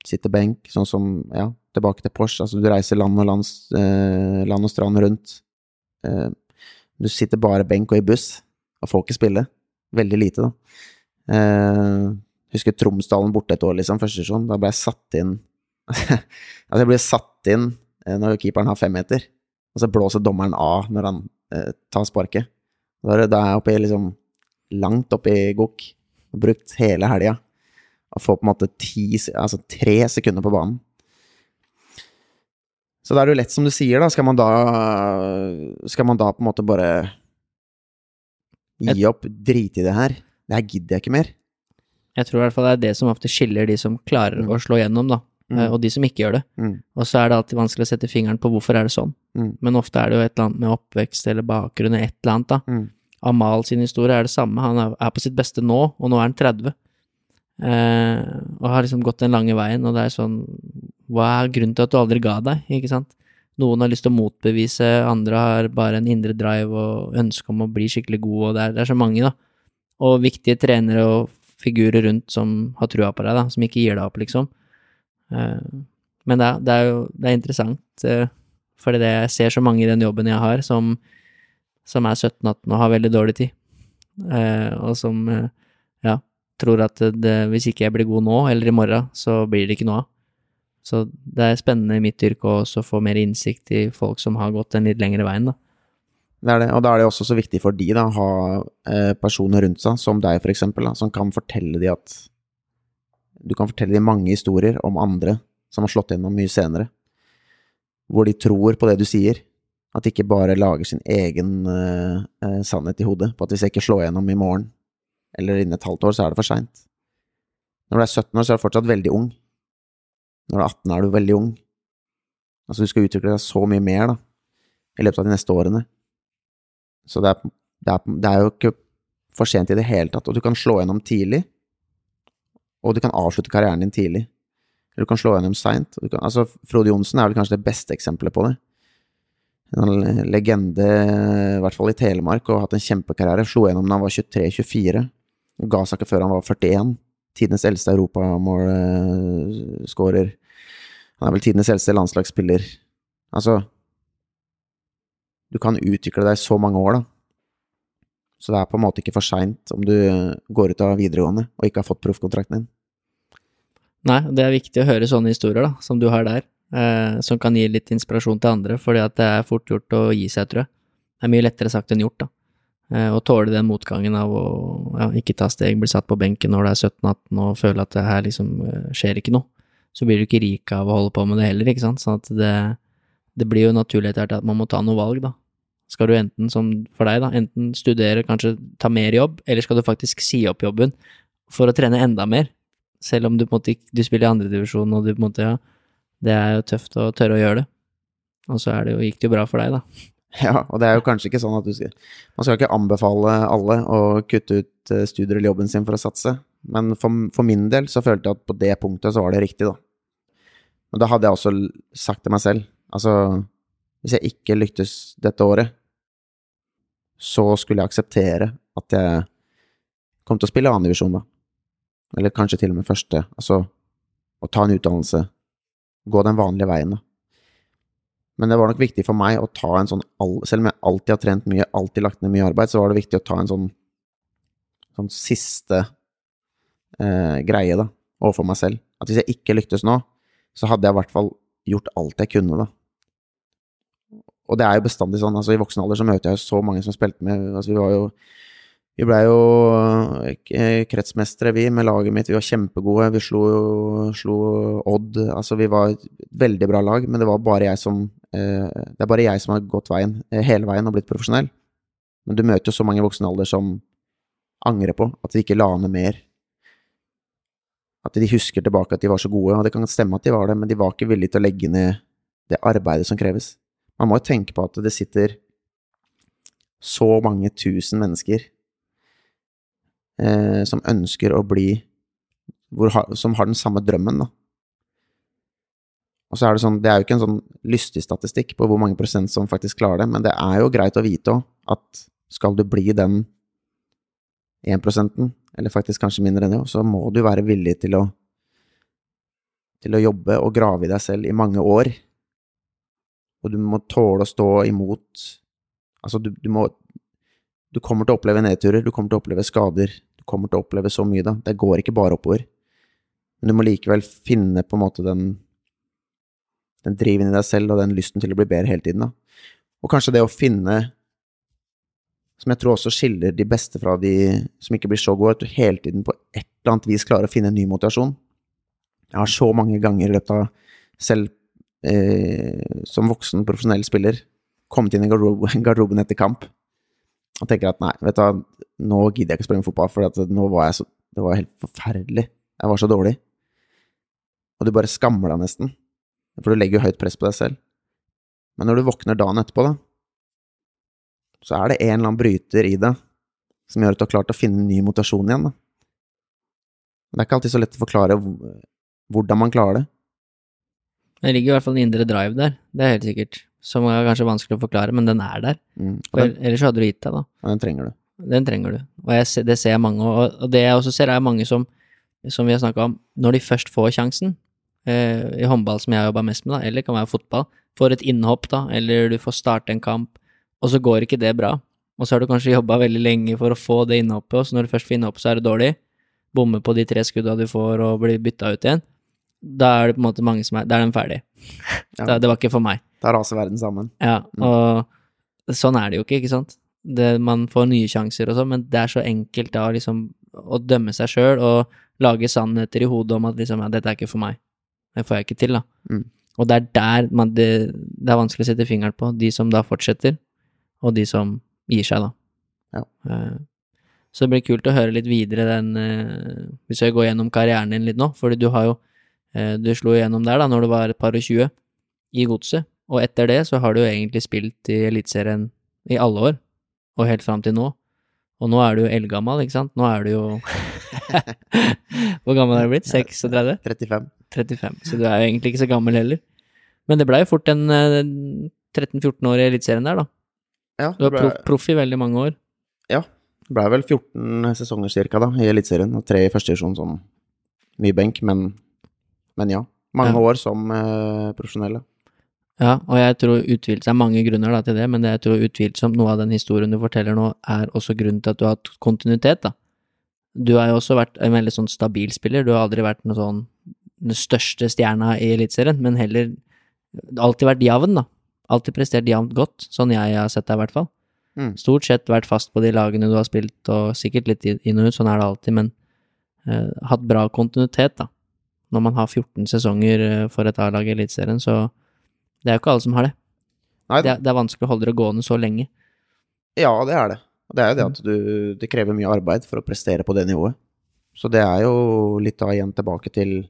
sitter benk, sånn som, ja, tilbake til Porsche, altså du reiser land og, lands, eh, land og strand rundt. Eh, du sitter bare benk og i buss, og får ikke spille. Veldig lite, da. Eh, husker Tromsdalen borte et år, liksom, første sesjon. Da ble jeg satt inn *laughs* Altså, jeg ble satt inn eh, når keeperen har fem meter, og så blåser dommeren av når han eh, tar sparket. Da er, jeg oppe i liksom langt oppe i gokk, brukt hele helga og få på en måte ti, altså tre sekunder på banen. Så da er det jo lett som du sier, da. Skal man da Skal man da på en måte bare gi opp, drite i det her? Det her gidder jeg ikke mer. Jeg tror i hvert fall det er det som ofte skiller de som klarer Mm. å slå gjennom, da. Mm. eh, Og de som ikke gjør det. Mm. Og så er det alltid vanskelig å sette fingeren på hvorfor er det sånn. Mm. Men ofte er det jo et eller annet med oppvekst eller bakgrunn eller et eller annet, da. Mm. Amal sin historie er det samme. Han er på sitt beste nå, og nå er han 30. Eh, og har liksom gått den lange veien, og det er sånn Hva er grunnen til at du aldri ga deg, ikke sant? Noen har lyst til å motbevise, andre har bare en indre drive og ønske om å bli skikkelig god, og det er, det er så mange, da. Og viktige trenere og figurer rundt som har trua på deg, da, som ikke gir deg opp, liksom. Eh, men det det er jo det er interessant, eh, fordi det, jeg ser så mange i den jobben jeg har, som, som er 17-18 og har veldig dårlig tid, eh, og som, ja, tror at det, hvis ikke jeg blir god nå eller i morgen, så blir det ikke noe av. Så det er spennende i mitt yrke å få mer innsikt i folk som har gått den litt lengre veien, da. Det er det, og da er det også så viktig for de da, å ha eh, personer rundt seg, som deg eksempel, som kan fortelle de at Du kan fortelle de mange historier om andre som har slått gjennom mye senere, hvor de tror på det du sier, at de ikke bare lager sin egen uh, sannhet i hodet, på at hvis jeg ikke slår gjennom i morgen, eller innen et halvt år, så er det for seint. Når du er 17 år, så er du fortsatt veldig ung. Når du er 18, er du veldig ung. Altså, du skal utvikle deg så mye mer, da, i løpet av de neste årene. Så det er, det er, det er jo ikke for sent i det hele tatt. Og du kan slå gjennom tidlig, og du kan avslutte karrieren din tidlig. Eller du kan slå gjennom seint. Altså, Frode Johnsen er vel kanskje det beste eksempelet på det. En legende, i hvert fall i Telemark, og har hatt en kjempekarriere. Slo gjennom da han var 23-24. Ga seg ikke før han var 41 tidenes eldste europamålskårer. Han er vel tidenes eldste landslagsspiller. Altså Du kan utvikle deg så mange år, da. Så det er på en måte ikke for seint om du går ut av videregående og ikke har fått proffkontrakten din. Nei, det er viktig å høre sånne historier, da, som du har der, eh, som kan gi litt inspirasjon til andre, fordi det er fort gjort å gi seg, tror jeg. Det er mye lettere sagt enn gjort, da. Eh, og tåle den motgangen av å ja, ikke ta steg, bli satt på benken når du er 17-18 og føle at det her liksom eh, skjer ikke noe. Så blir du ikke rik av å holde på med det heller, ikke sant. Sånn at det, det blir jo naturlig etter at man må ta noe valg, da. Skal du enten, som for deg, da, enten studere, kanskje ta mer jobb, eller skal du faktisk si opp jobben for å trene enda mer? Selv om du på en måte du spiller i andredivisjon og du på en måte, ja, det er jo tøft å tørre å gjøre det. Og så er det jo, gikk det jo bra for deg, da. *laughs* Ja, og det er jo kanskje ikke sånn at du skal Man skal ikke anbefale alle å kutte ut eh, studier eller jobben sin for å satse, men for, for, min del så følte jeg at på det punktet så var det riktig, da. Men da hadde jeg også sagt til meg selv Altså, hvis jeg ikke lyktes dette året, så skulle jeg akseptere at jeg kom til å spille annendivisjon, da. Eller kanskje til og med første. Altså å ta en utdannelse, gå den vanlige veien, da. Men det var nok viktig for meg å ta en sånn Selv om jeg alltid har trent mye, alltid lagt ned mye arbeid, så var det viktig å ta en sånn, sånn siste eh, greie, da, overfor meg selv. At hvis jeg ikke lyktes nå, så hadde jeg i hvert fall gjort alt jeg kunne, da. Og det er jo bestandig sånn. altså I voksen alder så møter jeg jo så mange som spilte med altså Vi var jo vi blei jo eh, kretsmestere, vi, med laget mitt. Vi var kjempegode. Vi slo, slo, Odd. Altså, vi var et veldig bra lag, men det var bare jeg som Det er bare jeg som har gått veien eh, hele veien og blitt profesjonell. Men du møter jo så mange i voksen alder som angrer på at de ikke la ned mer. At de husker tilbake at de var så gode, og det kan stemme at de var det, men de var ikke villige til å legge ned det arbeidet som kreves. Man må jo tenke på at det sitter så mange tusen mennesker eh, som ønsker å bli hvor, Som har den samme drømmen, da. Og så er det sånn, det er jo ikke en sånn lystig statistikk på hvor mange prosent som faktisk klarer det, men det er jo greit å vite òg at skal du bli den 1 prosenten, eller faktisk kanskje mindre enn det, så må du være villig til å til å jobbe og grave i deg selv i mange år. Og du må tåle å stå imot Altså, du, du må Du kommer til å oppleve nedturer, du kommer til å oppleve skader, du kommer til å oppleve så mye, da. Det går ikke bare oppover. Men du må likevel finne på en måte den, den driven i deg selv og den lysten til å bli bedre hele tiden, da. Og kanskje det å finne som jeg tror også skiller de beste fra de som ikke blir så gode, at du hele tiden på et eller annet vis klarer å finne en ny motivasjon. Jeg har så mange ganger i løpet av selv eh, som voksen profesjonell spiller kommet inn i *laughs* garderoben etter kamp og tenker at nei, vet du hva, nå gidder jeg ikke å spille fotball, for nå var jeg så Det var helt forferdelig. Jeg var så dårlig. Og du bare skammer deg nesten, for du legger jo høyt press på deg selv. Men når du våkner dagen etterpå, da, så er det en eller annen bryter i deg som gjør at du har klart å finne ny motasjon igjen. Da. Det er ikke alltid så lett å forklare hvordan man klarer det. Det ligger i hvert fall en indre drive der, det er helt sikkert. Som er kanskje vanskelig å forklare, men den er der. Mm. Den, ellers hadde du gitt deg, da. og den trenger du. Den trenger du. Og jeg, det ser jeg mange, og, det jeg også ser, er mange som, som vi har snakka om, når de først får sjansen, i håndball som jeg har jobba mest med, da, eller det kan være fotball, får et innhopp, da, eller du får starte en kamp, og så går ikke det bra. Og så har du kanskje jobba veldig lenge for å få det innhoppet, og så når du først får innhopp, så er det dårlig. Bommer på de tre skudda du får og blir bytta ut igjen. Da er det på en måte mange som er Da er den ferdig. *laughs* Ja. Da, det var ikke for meg. Da raser verden sammen. Ja, og sånn er det jo ikke, ikke sant? Det, man får nye sjanser og sånn, men det er så enkelt da liksom å dømme seg sjøl og lage sannheter i hodet om at liksom, ja, dette er ikke for meg. Det får jeg ikke til, da. Mm. Og det er der man, det, det er vanskelig å sette fingeren på. De som da fortsetter, og de som gir seg, da. Ja. Eh, Så det blir kult å høre litt videre den eh, Hvis jeg går gjennom karrieren din litt nå, fordi du har jo eh, Du slo igjennom der da når du var et par og tjue i Godset, og etter det så har du jo egentlig spilt i Eliteserien i alle år, og helt fram til nå. Og nå er du jo eldgammel, ikke sant? Nå er du jo *laughs* *laughs* Hvor gammel er du blitt? 36? 35. 35. Så du er jo egentlig ikke så gammel heller. Men det blei jo fort en eh, 13-14 år i Eliteserien der, da. Ja, Du var ble, proff, i veldig mange år. Ja. det ble vel 14 sesonger cirka da, i Eliteserien, og tre i første divisjon som mye benk, men, men ja. Mange Ja. år som eh, profesjonelle. ja. Og jeg tror utvilsomt Det er mange grunner da til det, men jeg tror utvilsomt noe av den historien du forteller nå, er også grunnen til at du har hatt kontinuitet, da. Du har jo også vært en veldig sånn stabil spiller, du har aldri vært noe sånn den største stjerna i Eliteserien, men heller alltid vært jevn, da. Alltid prestert jevnt godt, sånn jeg har sett deg i hvert fall. Mm. Stort sett vært fast på de lagene du har spilt, og sikkert litt inn og ut, sånn er det alltid, men uh, hatt bra kontinuitet, da. Når man har 14 sesonger eh, for et A-lag i Eliteserien, så det er jo ikke alle som har det. Nei, Det er, det er vanskelig å holde det gående så lenge. Ja, det er det. Det er jo det Mm. at du Det krever mye arbeid for å prestere på det nivået. Så det er jo litt da igjen tilbake til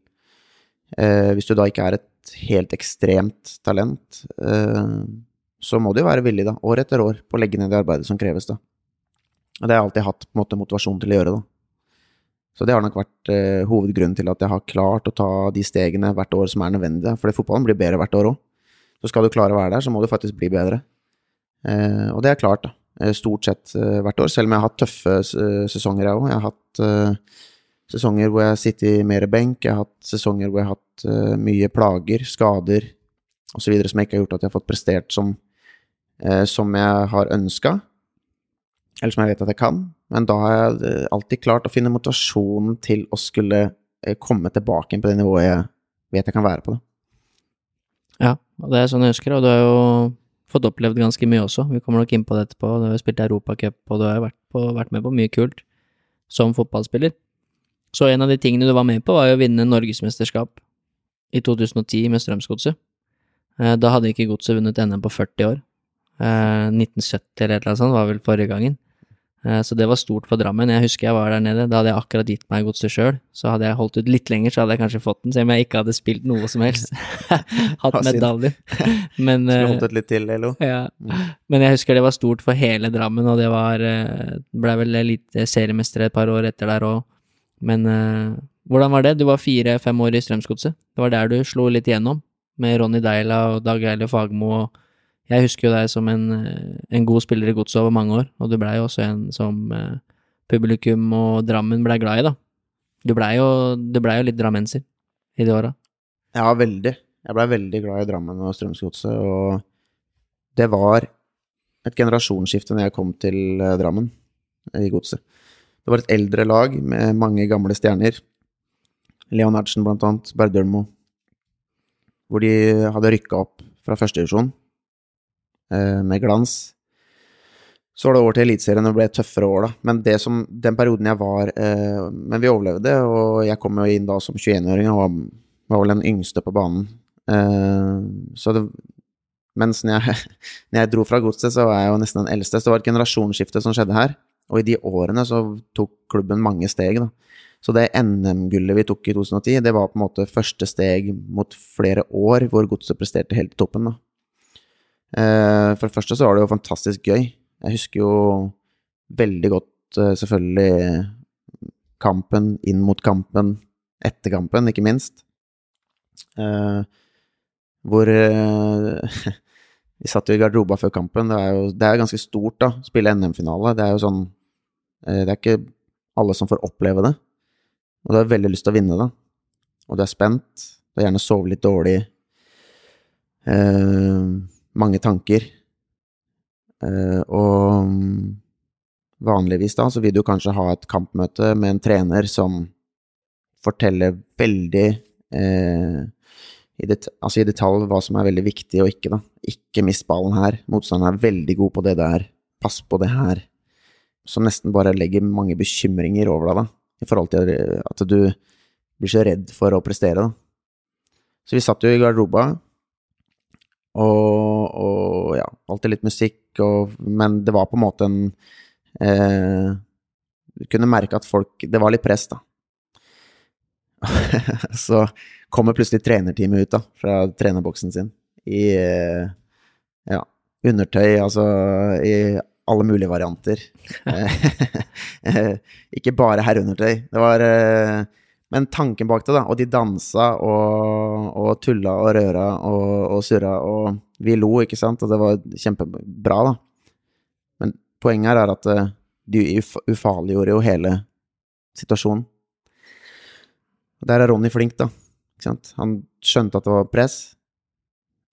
eh, Hvis du da ikke er et helt ekstremt talent, eh, så må du jo være villig, da, år etter år, på å legge ned det arbeidet som kreves, da. Og det har jeg alltid hatt på en måte motivasjon til å gjøre, da. Så det har nok vært eh, hovedgrunnen til at jeg har klart å ta de stegene hvert år som er nødvendige. Fordi fotballen blir bedre hvert år òg. Så skal du klare å være der, så må du faktisk bli bedre. Eh, og det er klart, da. Eh, Stort sett eh, hvert år, selv om jeg har hatt tøffe eh, sesonger, jeg òg. Jeg har hatt eh, sesonger hvor jeg har sittet mer benk, jeg har hatt sesonger hvor jeg har hatt uh, mye plager, skader osv. som jeg ikke har gjort at jeg har fått prestert som, uh, som jeg har ønska, eller som jeg vet at jeg kan. Men da har jeg eh, alltid klart å finne motivasjonen til å skulle komme tilbake inn på det nivået jeg vet jeg kan være på. det. Ja, og det er sånn jeg husker, og du har jo fått opplevd ganske mye også. Vi kommer nok inn på det etterpå. Du har jo spilt Europacup, og du har jo vært, vært med på mye kult som fotballspiller. Så en av de tingene du var med på, var jo å vinne norgesmesterskap i 2010 med Strømsgodset. Eh, Da hadde ikke Godset vunnet NM på 40 år. Eh, 1970 eller et eller annet sånt var vel forrige gangen. Eh, Så det var stort for Drammen. Jeg husker jeg var der nede. Da hadde jeg akkurat gitt meg godset sjøl. Så hadde jeg holdt ut litt lenger, så hadde jeg kanskje fått den, selv om jeg ikke hadde spilt noe som helst. *laughs* Hatt medaljer. Men, Skulle eh, holdt ut litt til, Elo. ja. Mm. Men jeg husker det var stort for hele Drammen, og det var eh, Blei vel litt seriemester et par år etter der òg. Men eh, hvordan var det? Du var fire-fem år i Strømsgodset. Det var der du slo litt igjennom, med Ronny Deila og Dag Eile Fagmo. og Jeg husker jo deg som en, eh, en god spiller i Godset over mange år, og du blei jo også en som eh, publikum og Drammen blei glad i, da. Du blei jo, ble jo litt drammenser i de åra. Ja, veldig. Jeg blei veldig glad i Drammen og Strømsgodset, og det var et generasjonsskifte når jeg kom til eh, Drammen, i Godset. Det var et eldre lag med mange gamle stjerner. Leonardsen, blant annet, Berdølmo, hvor de hadde rykka opp fra førstedivisjon eh, med glans. Så var det over til Eliteserien, og det ble tøffere år, da. Men det som, den perioden jeg var eh, Men vi overlevde, og jeg kom jo inn da som 21-åring og var, var vel den yngste på banen. Eh, så det Mens når jeg, *laughs* når jeg dro fra godset, så var jeg jo nesten den eldste. Så det var et generasjonsskifte som skjedde her. Og i de årene så tok klubben mange steg, da. Så det NM-gullet vi tok i 2010, det var på en måte første steg mot flere år hvor godset presterte helt i toppen, da. Eh, For det første så var det jo fantastisk gøy. Jeg husker jo veldig godt eh, selvfølgelig kampen, inn mot kampen, etter kampen, ikke minst. Eh, hvor *laughs* Vi satt jo i garderoba før kampen. Det er jo det er ganske stort, da. Spille NM-finale. Det er jo sånn Det er ikke alle som får oppleve det. Og du har veldig lyst til å vinne da. Og du er spent. Du har gjerne sovet litt dårlig. Eh, mange tanker. Eh, og vanligvis da så vil du kanskje ha et kampmøte med en trener som forteller veldig eh, i, det, altså i detalj hva som er veldig viktig og ikke, da. Ikke mist ballen her. Motstanderen er veldig god på det der. Pass på det her. Som nesten bare legger mange bekymringer over deg, da. I forhold til at du blir så redd for å prestere, da. Så vi satt jo i garderoba, og, og ja, alltid litt musikk, og, men det var på en måte en eh, Du kunne merke at folk Det var litt press, da. *laughs* så kommer plutselig trenerteamet ut da, fra trenerboksen sin i eh, ja, undertøy, altså i alle mulige varianter. *laughs* Ikke bare herreundertøy. Det var eh, Men tanken bak det, da. Og de dansa og, og tulla og røra og, og surra, og vi lo, ikke sant, og det var kjempebra, da. Men poenget her er at du de ufarliggjorde jo hele situasjonen. Der er Ronny flink, da. Ikke sant? Han skjønte at det var press.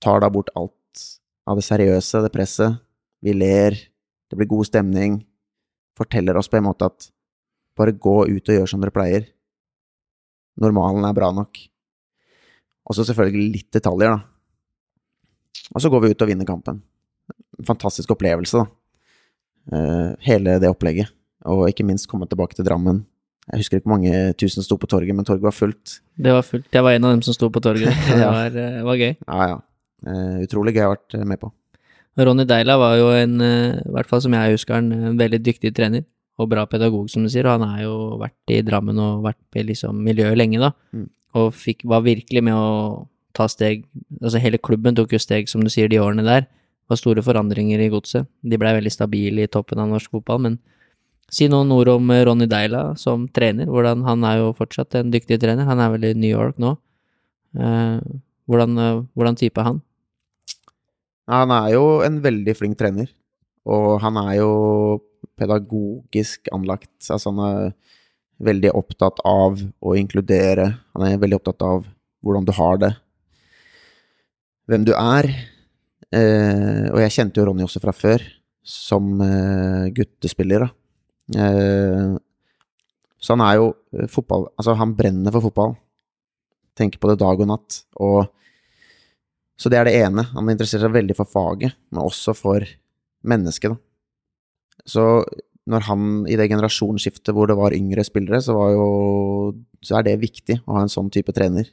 Tar da bort alt av det seriøse, det presset. Vi ler, det blir god stemning. Forteller oss på en måte at bare gå ut og gjør som dere pleier. Normalen er bra nok. Og så selvfølgelig litt detaljer, da. Og så går vi ut og vinner kampen. En fantastisk opplevelse, da. Uh, hele det opplegget. Og ikke minst komme tilbake til Drammen jeg husker ikke hvor mange tusen sto på torget, men torget var fullt. Det var fullt. Jeg var en av dem som sto på torget. *laughs* Det var, eh, var, gøy. Ja, ja. Uh, utrolig gøy å ha vært eh, med på. Ronny Deila var jo en, i hvert fall som jeg husker han, en veldig dyktig trener. Og bra pedagog, som du sier. Og han har jo vært i Drammen og vært i liksom miljøet lenge, da. Mm. Og fikk, var virkelig med å ta steg Altså hele klubben tok jo steg, som du sier, de årene der. Det var store forandringer i godset. De blei veldig stabile i toppen av norsk fotball, men Si noen ord om eh, Ronny Deila som trener. Hvordan, han er jo fortsatt en dyktig trener. Han er vel i New York nå. Eh, hvordan, eh, hvordan type er han? Han er jo en veldig flink trener. Og han er jo pedagogisk anlagt. Altså han er veldig opptatt av å inkludere. Han er veldig opptatt av hvordan du har det. Hvem du er. Eh, og jeg kjente jo Ronny også fra før, som eh, guttespiller. da. Eh, så han er jo eh, fotball Altså, han brenner for fotball. Tenker på det dag og natt. Og Så det er det ene. Han interesserer seg veldig for faget, men også for mennesket. Så når han i det generasjonsskiftet hvor det var yngre spillere, så var jo Så er det viktig å ha en sånn type trener.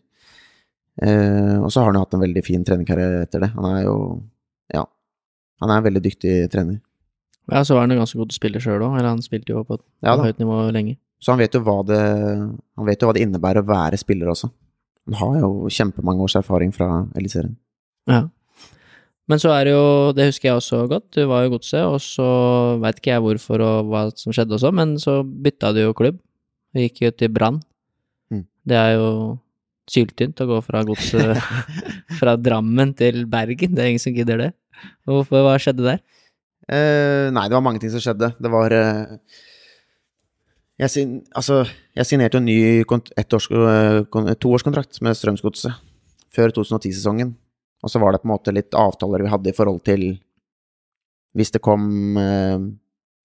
Eh, og så har han jo hatt en veldig fin trenerkarriere etter det. Han er jo Ja. Han er en veldig dyktig trener. Ja, så var han jo ganske god spiller sjøl òg, eller han spilte jo på et ja, høyt nivå lenge. Så han vet, jo hva det, han vet jo hva det innebærer å være spiller også. Han har jo kjempemange års erfaring fra Eliteserien. Ja. Men så er det jo, det husker jeg også godt, du var jo Godset, og så veit ikke jeg hvorfor og hva som skjedde også, men så bytta du jo klubb. Du gikk jo til Brann. Mm. Det er jo syltynt å gå fra Godset *laughs* fra Drammen til Bergen, det er ingen som gidder det. Hvorfor, hva skjedde der? Uh, nei, det var mange ting som skjedde. Det var uh, jeg, sin, altså, jeg signerte en ny ettårs, uh, toårskontrakt med Strømsgodset før 2010-sesongen. Og så var det på en måte litt avtaler vi hadde i forhold til Hvis det kom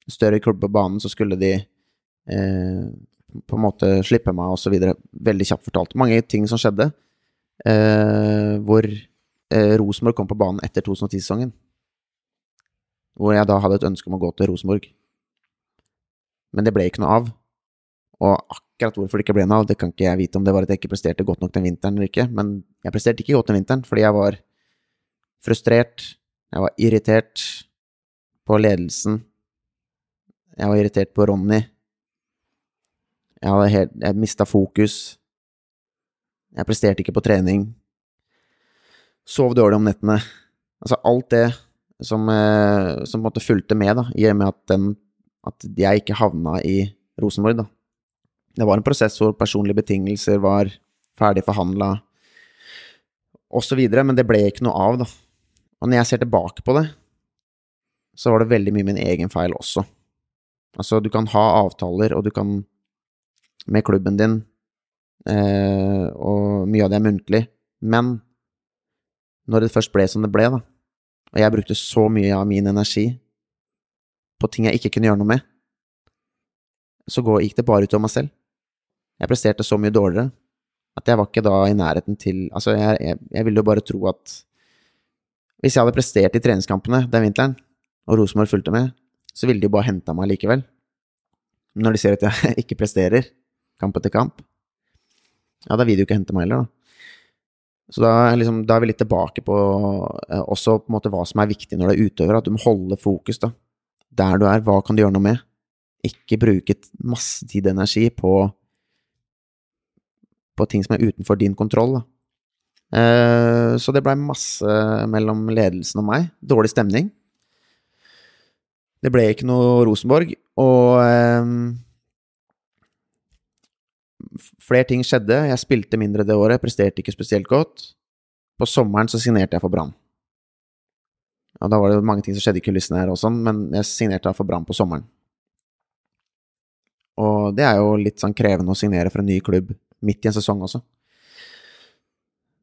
større klubb på banen, så skulle de på en måte slippe meg, og så videre. Veldig kjapt fortalt. Mange ting som skjedde. hvor Rosenborg kom på banen etter 2010-sesongen hvor jeg da hadde et ønske om å gå til Rosenborg. Men det ble ikke noe av. Og akkurat hvorfor det ikke ble noe av, det kan ikke jeg vite om det var at jeg ikke presterte godt nok den vinteren eller ikke. Men jeg presterte ikke godt den vinteren fordi jeg var frustrert, jeg var irritert på ledelsen, jeg var irritert på Ronny. Jeg helt, jeg mista fokus. Jeg presterte ikke på trening. Sov dårlig om nettene. Altså, alt det som, eh, som på en måte fulgte med, da, i og med at den At jeg ikke havna i Rosenborg, da. Det var en prosess hvor personlige betingelser var ferdig forhandla, osv., men det ble ikke noe av, da. Og når jeg ser tilbake på det, så var det veldig mye min egen feil også. Altså, du kan ha avtaler, og du kan med klubben din, eh, og mye av det er muntlig, men når det først ble som det ble, da, og jeg brukte så mye av min energi på ting jeg ikke kunne gjøre noe med, så gikk det bare ut over meg selv. Jeg presterte så mye dårligere at jeg var ikke da i nærheten til Altså, jeg, jeg, jeg ville jo bare tro at hvis jeg hadde prestert i treningskampene den vinteren, og Rosenborg fulgte med, så ville de jo bare henta meg likevel. Når de ser at jeg *laughs* ikke presterer, kamp etter kamp, ja, da vil de jo ikke hente meg heller, da. Så da, liksom, da, er vi litt tilbake på eh, også på en måte hva som er viktig når du er utøver, at du må holde fokus da. der du er. Hva kan du gjøre noe med? Ikke bruke masse tid og energi på, på ting som er utenfor din kontroll. Da. Eh, så det blei masse mellom ledelsen og meg. Dårlig stemning. Det ble ikke noe Rosenborg, og eh, flere ting skjedde. Jeg spilte mindre det året, presterte ikke spesielt godt. På sommeren så signerte jeg for Brann. Og da var det mange ting som skjedde i kulissene her og sånn, men jeg signerte for Brann på sommeren. Og det er jo litt sånn krevende å signere for en ny klubb midt i en sesong også.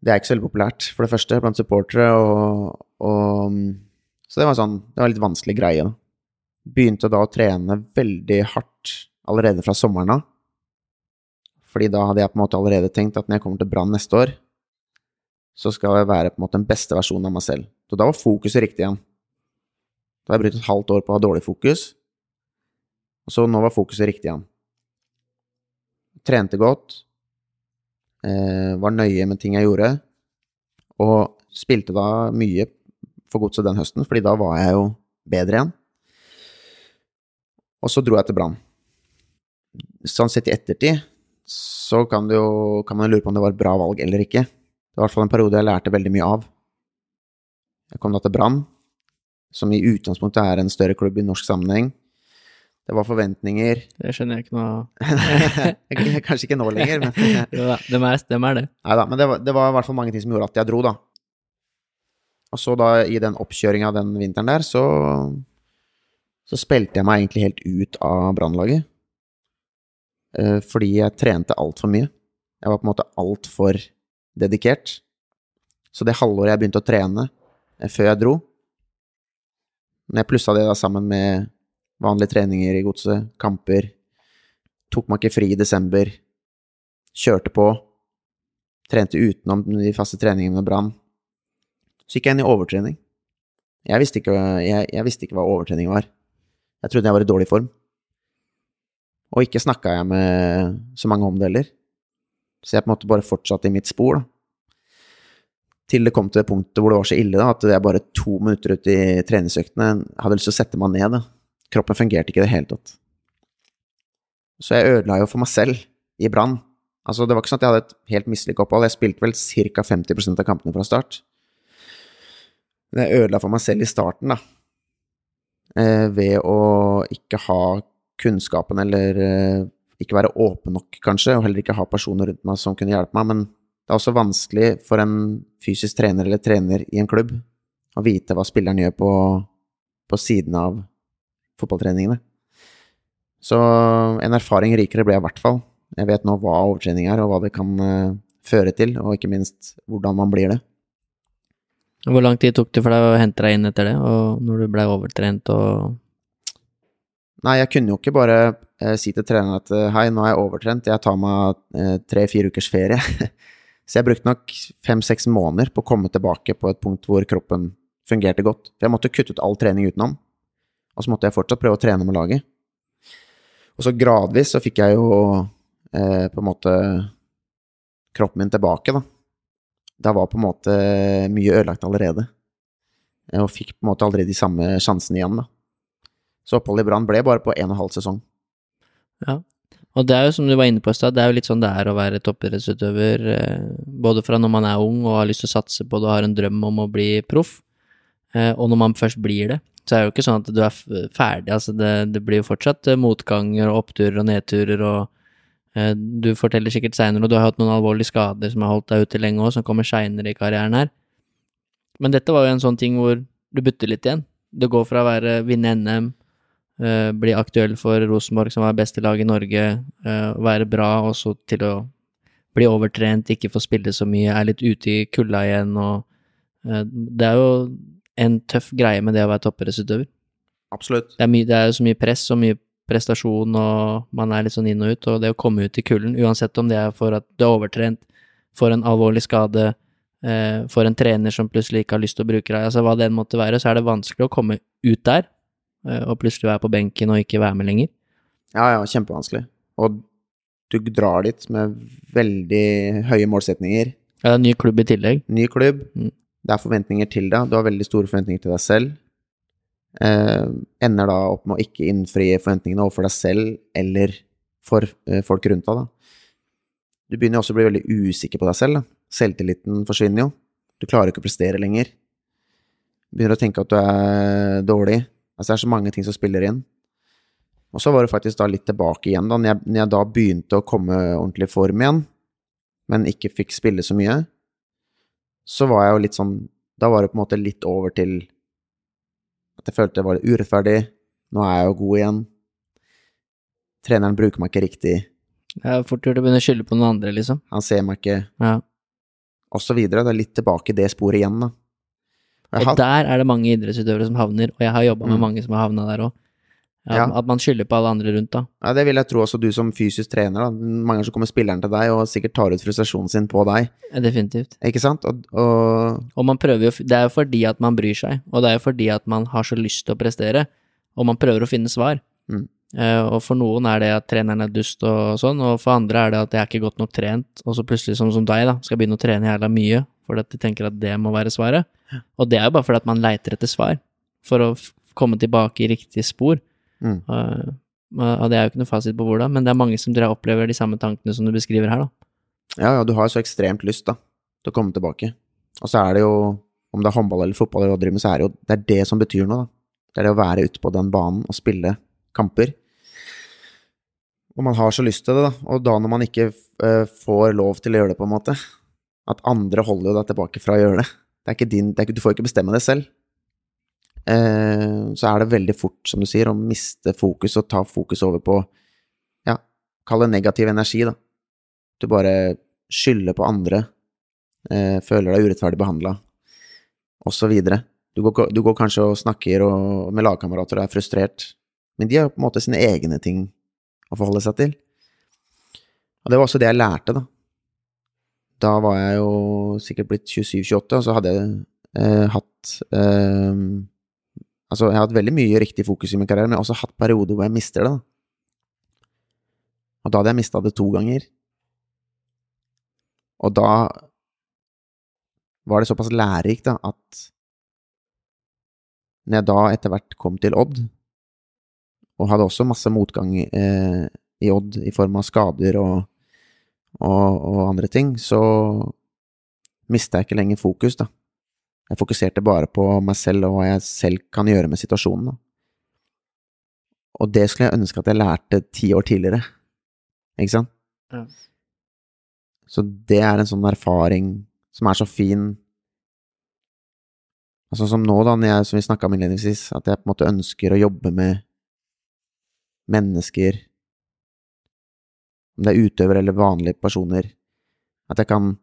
Det er ikke så veldig populært, for det første, blant supportere, og, og Så det var sånn Det var en litt vanskelig greie. Begynte da å trene veldig hardt allerede fra sommeren av. Fordi da hadde jeg på en måte allerede tenkt at når jeg kommer til Brann neste år, så skal jeg være på en måte den beste versjonen av meg selv. Så da var fokuset riktig igjen. Da hadde jeg brukt et halvt år på å ha dårlig fokus, og så nå var fokuset riktig igjen. Trente godt, var nøye med ting jeg gjorde, og spilte da mye for godset den høsten, fordi da var jeg jo bedre igjen. Og så dro jeg til Brann. Sånn sett i ettertid så kan, jo, kan man lure på om det var et bra valg eller ikke. Det var i hvert fall en periode jeg lærte veldig mye av. Jeg kom da til Brann, som i utgangspunktet er en større klubb i norsk sammenheng. Det var forventninger Det skjønner jeg ikke noe. *laughs* Kanskje ikke nå lenger, men *laughs* dem er, dem er det. Nei da, men det var, det var, i hvert fall mange ting som gjorde at jeg dro, da. Og så da, i den oppkjøringa den vinteren der, så så spilte jeg meg egentlig helt ut av Brannlaget. Eh, fordi jeg trente altfor mye. Jeg var på en måte altfor dedikert. Så det halvåret jeg begynte å trene eh, før jeg dro Når jeg plussa det da sammen med vanlige treninger i godset, kamper Tok man ikke fri i desember. Kjørte på. Trente utenom de faste treningene med Brann. Så gikk jeg inn i overtrening. Jeg visste, ikke, jeg, jeg visste ikke hva overtrening var. Jeg trodde jeg var i dårlig form. Og ikke snakka jeg med så mange om det heller. Så jeg på en måte bare fortsatte i mitt spor, da. Til det kom til det punktet hvor det var så ille da, at jeg bare to minutter ut i treningsøktene hadde lyst til å sette meg ned. Da. Kroppen fungerte ikke i det hele tatt. Så jeg ødela jo for meg selv i Brann. Altså, det var ikke sånn at jeg hadde et helt mislykka opphold. Jeg spilte vel ca. 50% av kampene fra start. Men jeg ødela for meg selv i starten, da. Eh, ved å ikke ha kunnskapen, eller eh, ikke være åpen nok, kanskje, og heller ikke ha personer rundt meg som kunne hjelpe meg. Men det er også vanskelig for en fysisk trener eller trener i en klubb å vite hva spilleren gjør på, på siden av fotballtreningene. Så en erfaring rikere ble jeg i hvert fall. Jeg vet nå hva overtrening er, og hva det kan uh, føre til, og ikke minst hvordan man blir det. Hvor lang tid tok det for deg å hente deg inn etter det, og når du blei overtrent og Nei, jeg kunne jo ikke bare eh, si til treneren at eh, hei, nå er jeg overtrent, jeg tar meg eh, tre-fire ukers ferie. *laughs* så jeg brukte nok fem-seks måneder på å komme tilbake på et punkt hvor kroppen fungerte godt. For jeg måtte kutte ut all trening utenom, og så måtte jeg fortsatt prøve å trene med laget. Og så gradvis så fikk jeg jo eh, på en måte kroppen min tilbake, da. Da var på en måte mye ødelagt allerede. Og fikk på en måte aldri de samme sjansene igjen, da. Så oppholdet i Brann ble bare på en og en halv sesong. Ja, og det er jo som du var inne på i stad, det er jo litt sånn det er å være toppidrettsutøver, eh, både fra når man er ung og har lyst til å satse på det og har en drøm om å bli proff, eh, og når man først blir det. Så er det jo ikke sånn at du er ferdig. Altså det, det blir jo fortsatt eh, motganger og oppturer og nedturer, og eh, du forteller sikkert seinere, og du har hatt noen alvorlige skader som har holdt deg ute lenge òg, som kommer seinere i karrieren her. Men dette var jo en sånn ting hvor du butter litt igjen. Det går fra å være vinne NM, eh, bli aktuell for Rosenborg, som var beste lag i Norge, eh, være bra, og så til å bli overtrent, ikke få spille så mye, er litt ute i kulda igjen, og eh, det er jo en tøff greie med det å være toppidrettsutøver. Absolutt. Det er, mye, det er så mye press og mye prestasjon, og man er litt sånn inn og ut, og det å komme ut i kulden, uansett om det er for at du er overtrent, får en alvorlig skade, eh, får en trener som plutselig ikke har lyst til å bruke deg, altså hva det enn måtte være, så er det vanskelig å komme ut der, eh, og plutselig være på benken og ikke være med lenger. Ja, ja, kjempevanskelig. Og du drar dit med veldig høye målsetninger. Ja, det er en ny klubb i tillegg. Ny klubb. Mm. Det er forventninger til deg. Du har veldig store forventninger til deg selv. Eh, ender da opp med å ikke innfri forventningene overfor deg selv eller for eh, folk rundt deg. Da. Du begynner også å bli veldig usikker på deg selv. Da. Selvtilliten forsvinner jo. Du klarer ikke å prestere lenger. Du begynner å tenke at du er dårlig. Altså, det er så mange ting som spiller inn. Og så var det faktisk da litt tilbake igjen, da. Når jeg, når jeg da begynte å komme ordentlig i form igjen, men ikke fikk spille så mye, så var jeg jo litt sånn Da var det på en måte litt over til at jeg følte det var litt urettferdig. Nå er jeg jo god igjen. Treneren bruker meg ikke riktig. Det er fort gjort å begynne å skylde på noen andre, liksom. Han ser meg ikke, Ja. og så videre. Det er litt tilbake i det sporet igjen, da. Og, Og der er det mange idrettsutøvere som havner, og jeg har jobba med Mm. mange som har havna der òg. At, Ja. at man skylder på alle andre rundt, da. Ja, det vil jeg tro også du som fysisk trener. Da. Mange ganger så kommer spilleren til deg og sikkert tar ut frustrasjonen sin på deg. Ja, Definitivt. Ikke sant? Og, og Og man prøver jo Det er jo fordi at man bryr seg, og det er jo fordi at man har så lyst til å prestere, og man prøver å finne svar. Mm. Uh, og for noen er det at treneren er dust og sånn, og for andre er det at jeg er ikke godt nok trent, og så plutselig, som, som deg, da, skal begynne å trene jævla mye fordi at de tenker at det må være svaret. Og det er jo bare fordi at man leiter etter svar, for å komme tilbake i riktig spor. Mm. Eh, og det er jo ikke noe fasit på hvordan, men det er mange som dere opplever de samme tankene som du beskriver her, da. Ja, ja, du har så ekstremt lyst, da, til å komme tilbake. Og så er det jo, om det er håndball eller fotball eller hva du driver med, så er det jo det, er det som betyr noe, da. Det er det å være ute på den banen og spille kamper. Og man har så lyst til det, da. Og da når man ikke uh, får lov til å gjøre det, på en måte, at andre holder jo deg tilbake fra å gjøre det. Det din, det ikke, du får ikke bestemme det selv. Eh, så er det veldig fort, som du sier, å miste fokus og ta fokus over på, ja, kall det negativ energi, da. Du bare skylder på andre, eh, føler deg urettferdig behandla, osv. Du, går- du går kanskje og snakker og, med lagkamerater og er frustrert, men de har jo på en måte sine egne ting å forholde seg til. Og det var også det jeg lærte, da. Da var jeg jo sikkert blitt 27-28, og så hadde jeg eh, hatt eh, Altså, jeg har hatt veldig mye riktig fokus i min karriere, men jeg har også hatt perioder hvor jeg mister det, da. Og da hadde jeg mista det to ganger. Og da var det såpass lærerikt, da, at når jeg da etter hvert kom til Odd, og hadde også masse motgang eh, i Odd i form av skader og, og, og andre ting, så mista jeg ikke lenger fokus, da. Jeg fokuserte bare på meg selv og hva jeg selv kan gjøre med situasjonen, da. Og det skulle jeg ønske at jeg lærte ti år tidligere, ikke sant? Ja. Så det er en sånn erfaring som er så fin. Altså som nå, da, jeg, som vi snakka om innledningsvis, at jeg på en måte ønsker å jobbe med mennesker, om det er utøvere eller vanlige personer, at jeg kan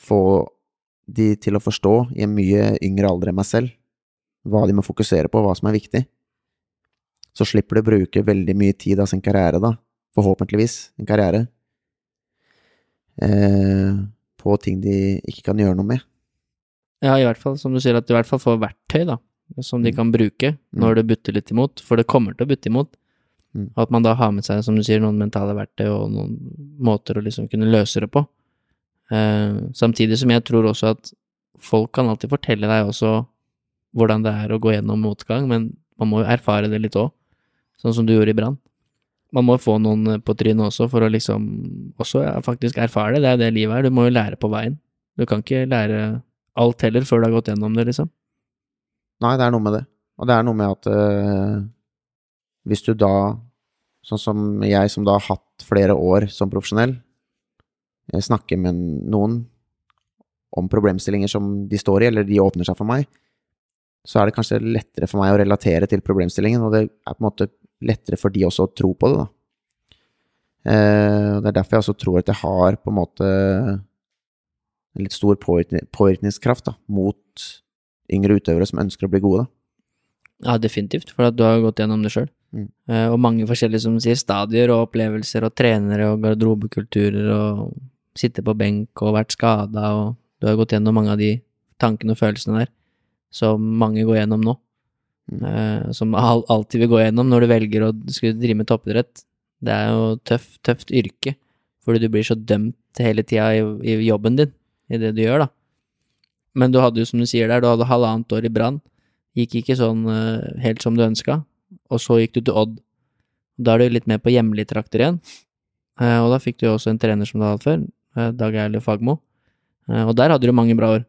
få de til å forstå i en mye yngre alder enn meg selv hva de må fokusere på, hva som er viktig. Så slipper de å bruke veldig mye tid av sin karriere, da, forhåpentligvis, en karriere, eh, på ting de ikke kan gjøre noe med. Ja, i hvert fall, som du sier, at du i hvert fall får verktøy, da, som de Mm. kan bruke når det butter litt imot, for det kommer til å butte imot. Mm. At man da har med seg, som du sier, noen mentale verktøy og noen måter å liksom kunne løse det på. Eh, samtidig som jeg tror også at folk kan alltid fortelle deg også hvordan det er å gå gjennom motgang, men man må jo erfare det litt òg, sånn som du gjorde i Brann. Man må få noen på trynet også for å liksom også ja, faktisk erfare det, det er jo det livet er, du må jo lære på veien. Du kan ikke lære alt heller før du har gått gjennom det, liksom. Nei, det er noe med det. Og det er noe med at øh, hvis du da, sånn som jeg som da har hatt flere år som profesjonell, jeg snakker med noen om problemstillinger som de står i, eller de åpner seg for meg, så er det kanskje lettere for meg å relatere til problemstillingen, og det er på en måte lettere for de også å tro på det, da. Eh, det er derfor jeg også tror at jeg har på en måte en litt stor påvirkningskraft da, mot yngre utøvere som ønsker å bli gode. Da. Ja, definitivt, for at du har gått gjennom det sjøl. Mm. Eh, og mange forskjellige, som sier, stadier og opplevelser og trenere og garderobekulturer og sitte på benk og vært skada og du har gått gjennom mange av de tankene og følelsene der som mange går gjennom nå. Mm. Eh, som alltid vil gå gjennom når du velger å skulle drive med toppidrett. Det er jo tøft, tøft yrke, fordi du blir så dømt hele tida i, i jobben din, i det du gjør, da. Men du hadde jo, som du sier der, du hadde halvannet år i Brann. Gikk ikke sånn uh, helt som du ønska, og så gikk du til Odd. Da er du litt mer på hjemlige trakter igjen, Eh, og da fikk du jo også en trener som du hadde hatt før, Dag Eilif Fagmo. Eh, og der hadde du mange bra år.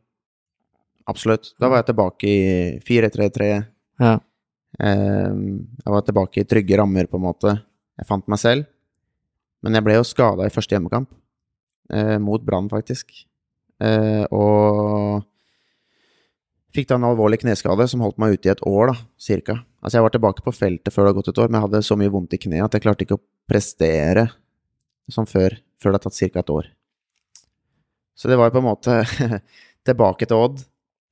Absolutt. Da var jeg tilbake i 4-3-3. Ja. Eh, jeg var tilbake i trygge rammer, på en måte. Jeg fant meg selv. Men jeg ble jo skada i første hjemmekamp. Eh, mot Brann, faktisk. Eh, og fikk da en alvorlig kneskade som holdt meg ute i et år, da, cirka. Altså, jeg var tilbake på feltet før det hadde gått et år, men jeg hadde så mye vondt i kneet at jeg klarte ikke å prestere som før, før det hadde tatt cirka et år. Så det var jo på en måte *laughs* tilbake til Odd.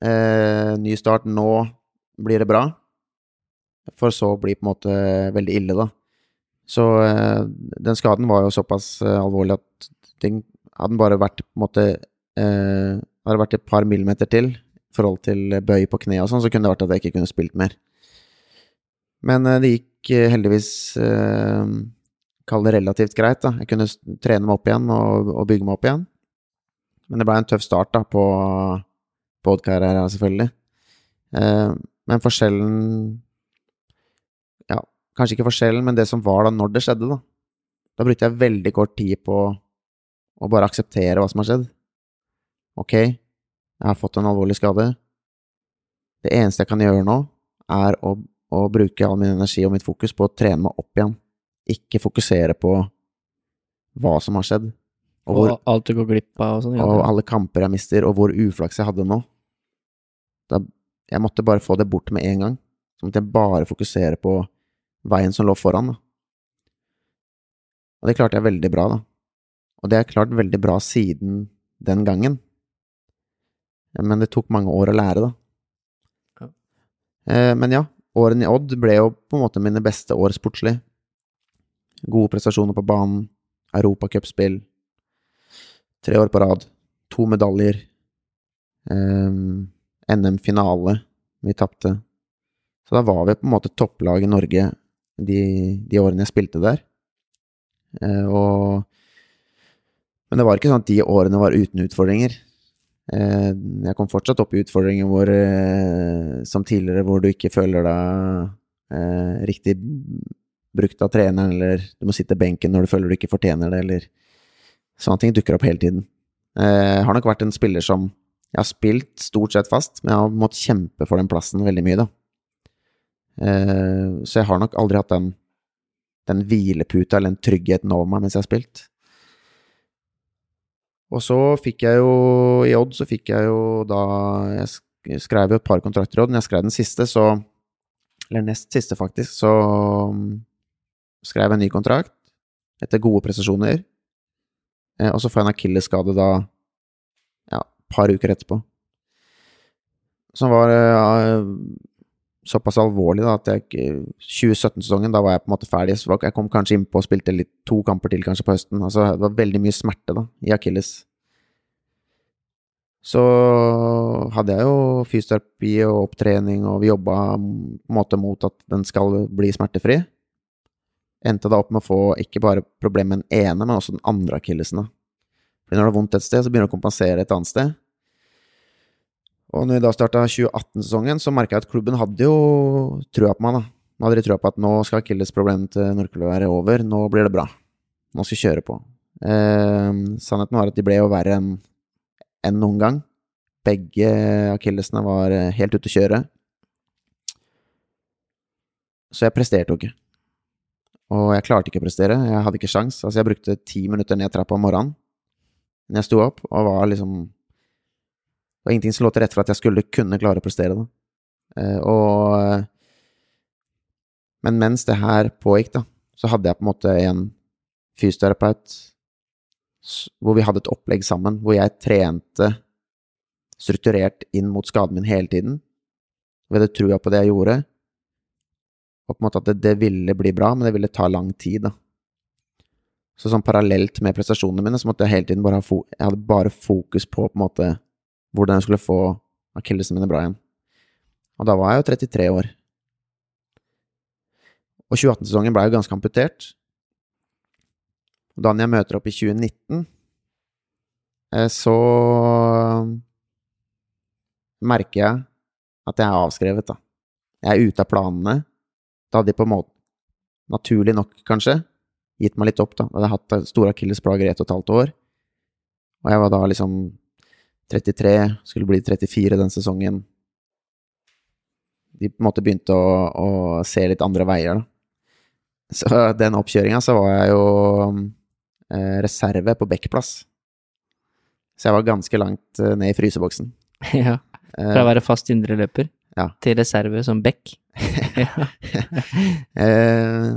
Eh, ny start. Nå blir det bra. For så å bli på en måte veldig ille, da. Så eh, den skaden var jo såpass eh, alvorlig at den hadde bare vært på en måte eh, Hadde vært et par millimeter til i forhold til bøy på kne og sånn, så kunne det vært at jeg ikke kunne spilt mer. Men eh, det gikk eh, heldigvis eh, Kall det relativt greit, da. Jeg kunne trene meg opp igjen og, og bygge meg opp igjen. Men det blei en tøff start da på podkarrieren, selvfølgelig. Eh, men forskjellen Ja, kanskje ikke forskjellen, men det som var da når det skjedde, da. Da brukte jeg veldig kort tid på å bare akseptere hva som har skjedd. Ok, jeg har fått en alvorlig skade. Det eneste jeg kan gjøre nå, er å, å bruke all min energi og mitt fokus på å trene meg opp igjen. Ikke fokusere på hva som har skjedd, og, Og, alt du går glipp av og sånn. ja. og alle kamper jeg mister, og hvor uflaks jeg hadde nå. Da, jeg måtte bare få det bort med en gang. Så måtte jeg bare fokusere på veien som lå foran. Da. Og det klarte jeg veldig bra, da. Og det har jeg klart veldig bra siden den gangen. Men det tok mange år å lære, da. Ja. Eh, men ja, årene i Odd ble jo på en måte mine beste år sportslig. Gode prestasjoner på banen, europacupspill, tre år på rad, to medaljer, ehm, NM-finale, vi tapte. Så da var vi på en måte topplag i Norge de, de årene jeg spilte der. Eh, og Men det var ikke sånn at de årene var uten utfordringer. Eh, jeg kom fortsatt opp i utfordringer hvor, eh, som tidligere, hvor du ikke føler deg riktig brukt av treneren, eller du må sitte i benken når du føler du ikke fortjener det, eller Sånne ting dukker opp hele tiden. Eh, har nok vært en spiller som Jeg har spilt stort sett fast, men jeg har måttet kjempe for den plassen veldig mye, da. Eh, Så jeg har nok aldri hatt den, den hvileputa eller den tryggheten over meg mens jeg har spilt. Og så fikk jeg jo I Odd så fikk jeg jo da Jeg skrev jo et par kontrakter i Odd. men jeg skrev den siste, så Eller nest siste, faktisk, så mm, skrev jeg en ny kontrakt etter gode prestasjoner. Eh, og så får jeg en akillesskade da ja, et par uker etterpå. Som var eh, såpass alvorlig da at jeg 2017-sesongen, da var jeg på en måte ferdig. Så jeg kom kanskje innpå og spilte litt, to kamper til kanskje på høsten. Altså, det var veldig mye smerte da, i akilles. Så hadde jeg jo fysioterapi og opptrening, og vi jobba på en måte mot at den skal bli smertefri. Endte da opp med å få ikke bare problem med den ene, men også den andre akillesen. Fordi For når det er vondt et sted, så begynner det å kompensere et annet sted. Og når vi da starta 2018-sesongen, så merka jeg at klubben hadde jo trua på meg, da. Nå hadde de trua på at nå skal akillesproblemet til Norkelø være over, nå blir det bra. Nå skal vi kjøre på. Eh, sannheten var at de ble jo verre enn en noen gang. Begge akillesene var eh, helt ute å kjøre. Så jeg presterte jo ikke. Og jeg klarte ikke å prestere. Jeg hadde ikke sjans. Altså, jeg brukte ti minutter ned trappa om morgenen Men jeg sto opp, og var liksom Det var ingenting som lå til rette for at jeg skulle kunne klare å prestere da. Eh, og Men mens det her pågikk, da, så hadde jeg på en måte en fysioterapeut hvor vi hadde et opplegg sammen, hvor jeg trente strukturert inn mot skaden min hele tiden. Vi hadde trua på det jeg gjorde, og på en måte at det, det ville bli bra, men det ville ta lang tid, da. Så sånn parallelt med prestasjonene mine, så måtte jeg hele tiden bare ha fo Jeg hadde bare fokus på på en måte hvordan jeg skulle få akillesene mine bra igjen. Og da var jeg jo 33 år. Og 2018-sesongen ble jo ganske amputert. Og da jeg møter opp i 2019, eh, så merker jeg at jeg er avskrevet, da. Jeg er ute av planene. Da hadde de på en måte, naturlig nok kanskje, gitt meg litt opp, da. Da hadde jeg hatt store akillesplager i ett og et halvt år. Og jeg var da liksom 33, skulle bli 34 den sesongen. De på en måte begynte å, å se litt andre veier, da. Så den oppkjøringa så var jeg jo eh, reserve på backplass. Så jeg var ganske langt eh, ned i fryseboksen. *laughs* ja. Fra å være fast indreløper Ja. til reserve som back. *laughs* *laughs* Eh,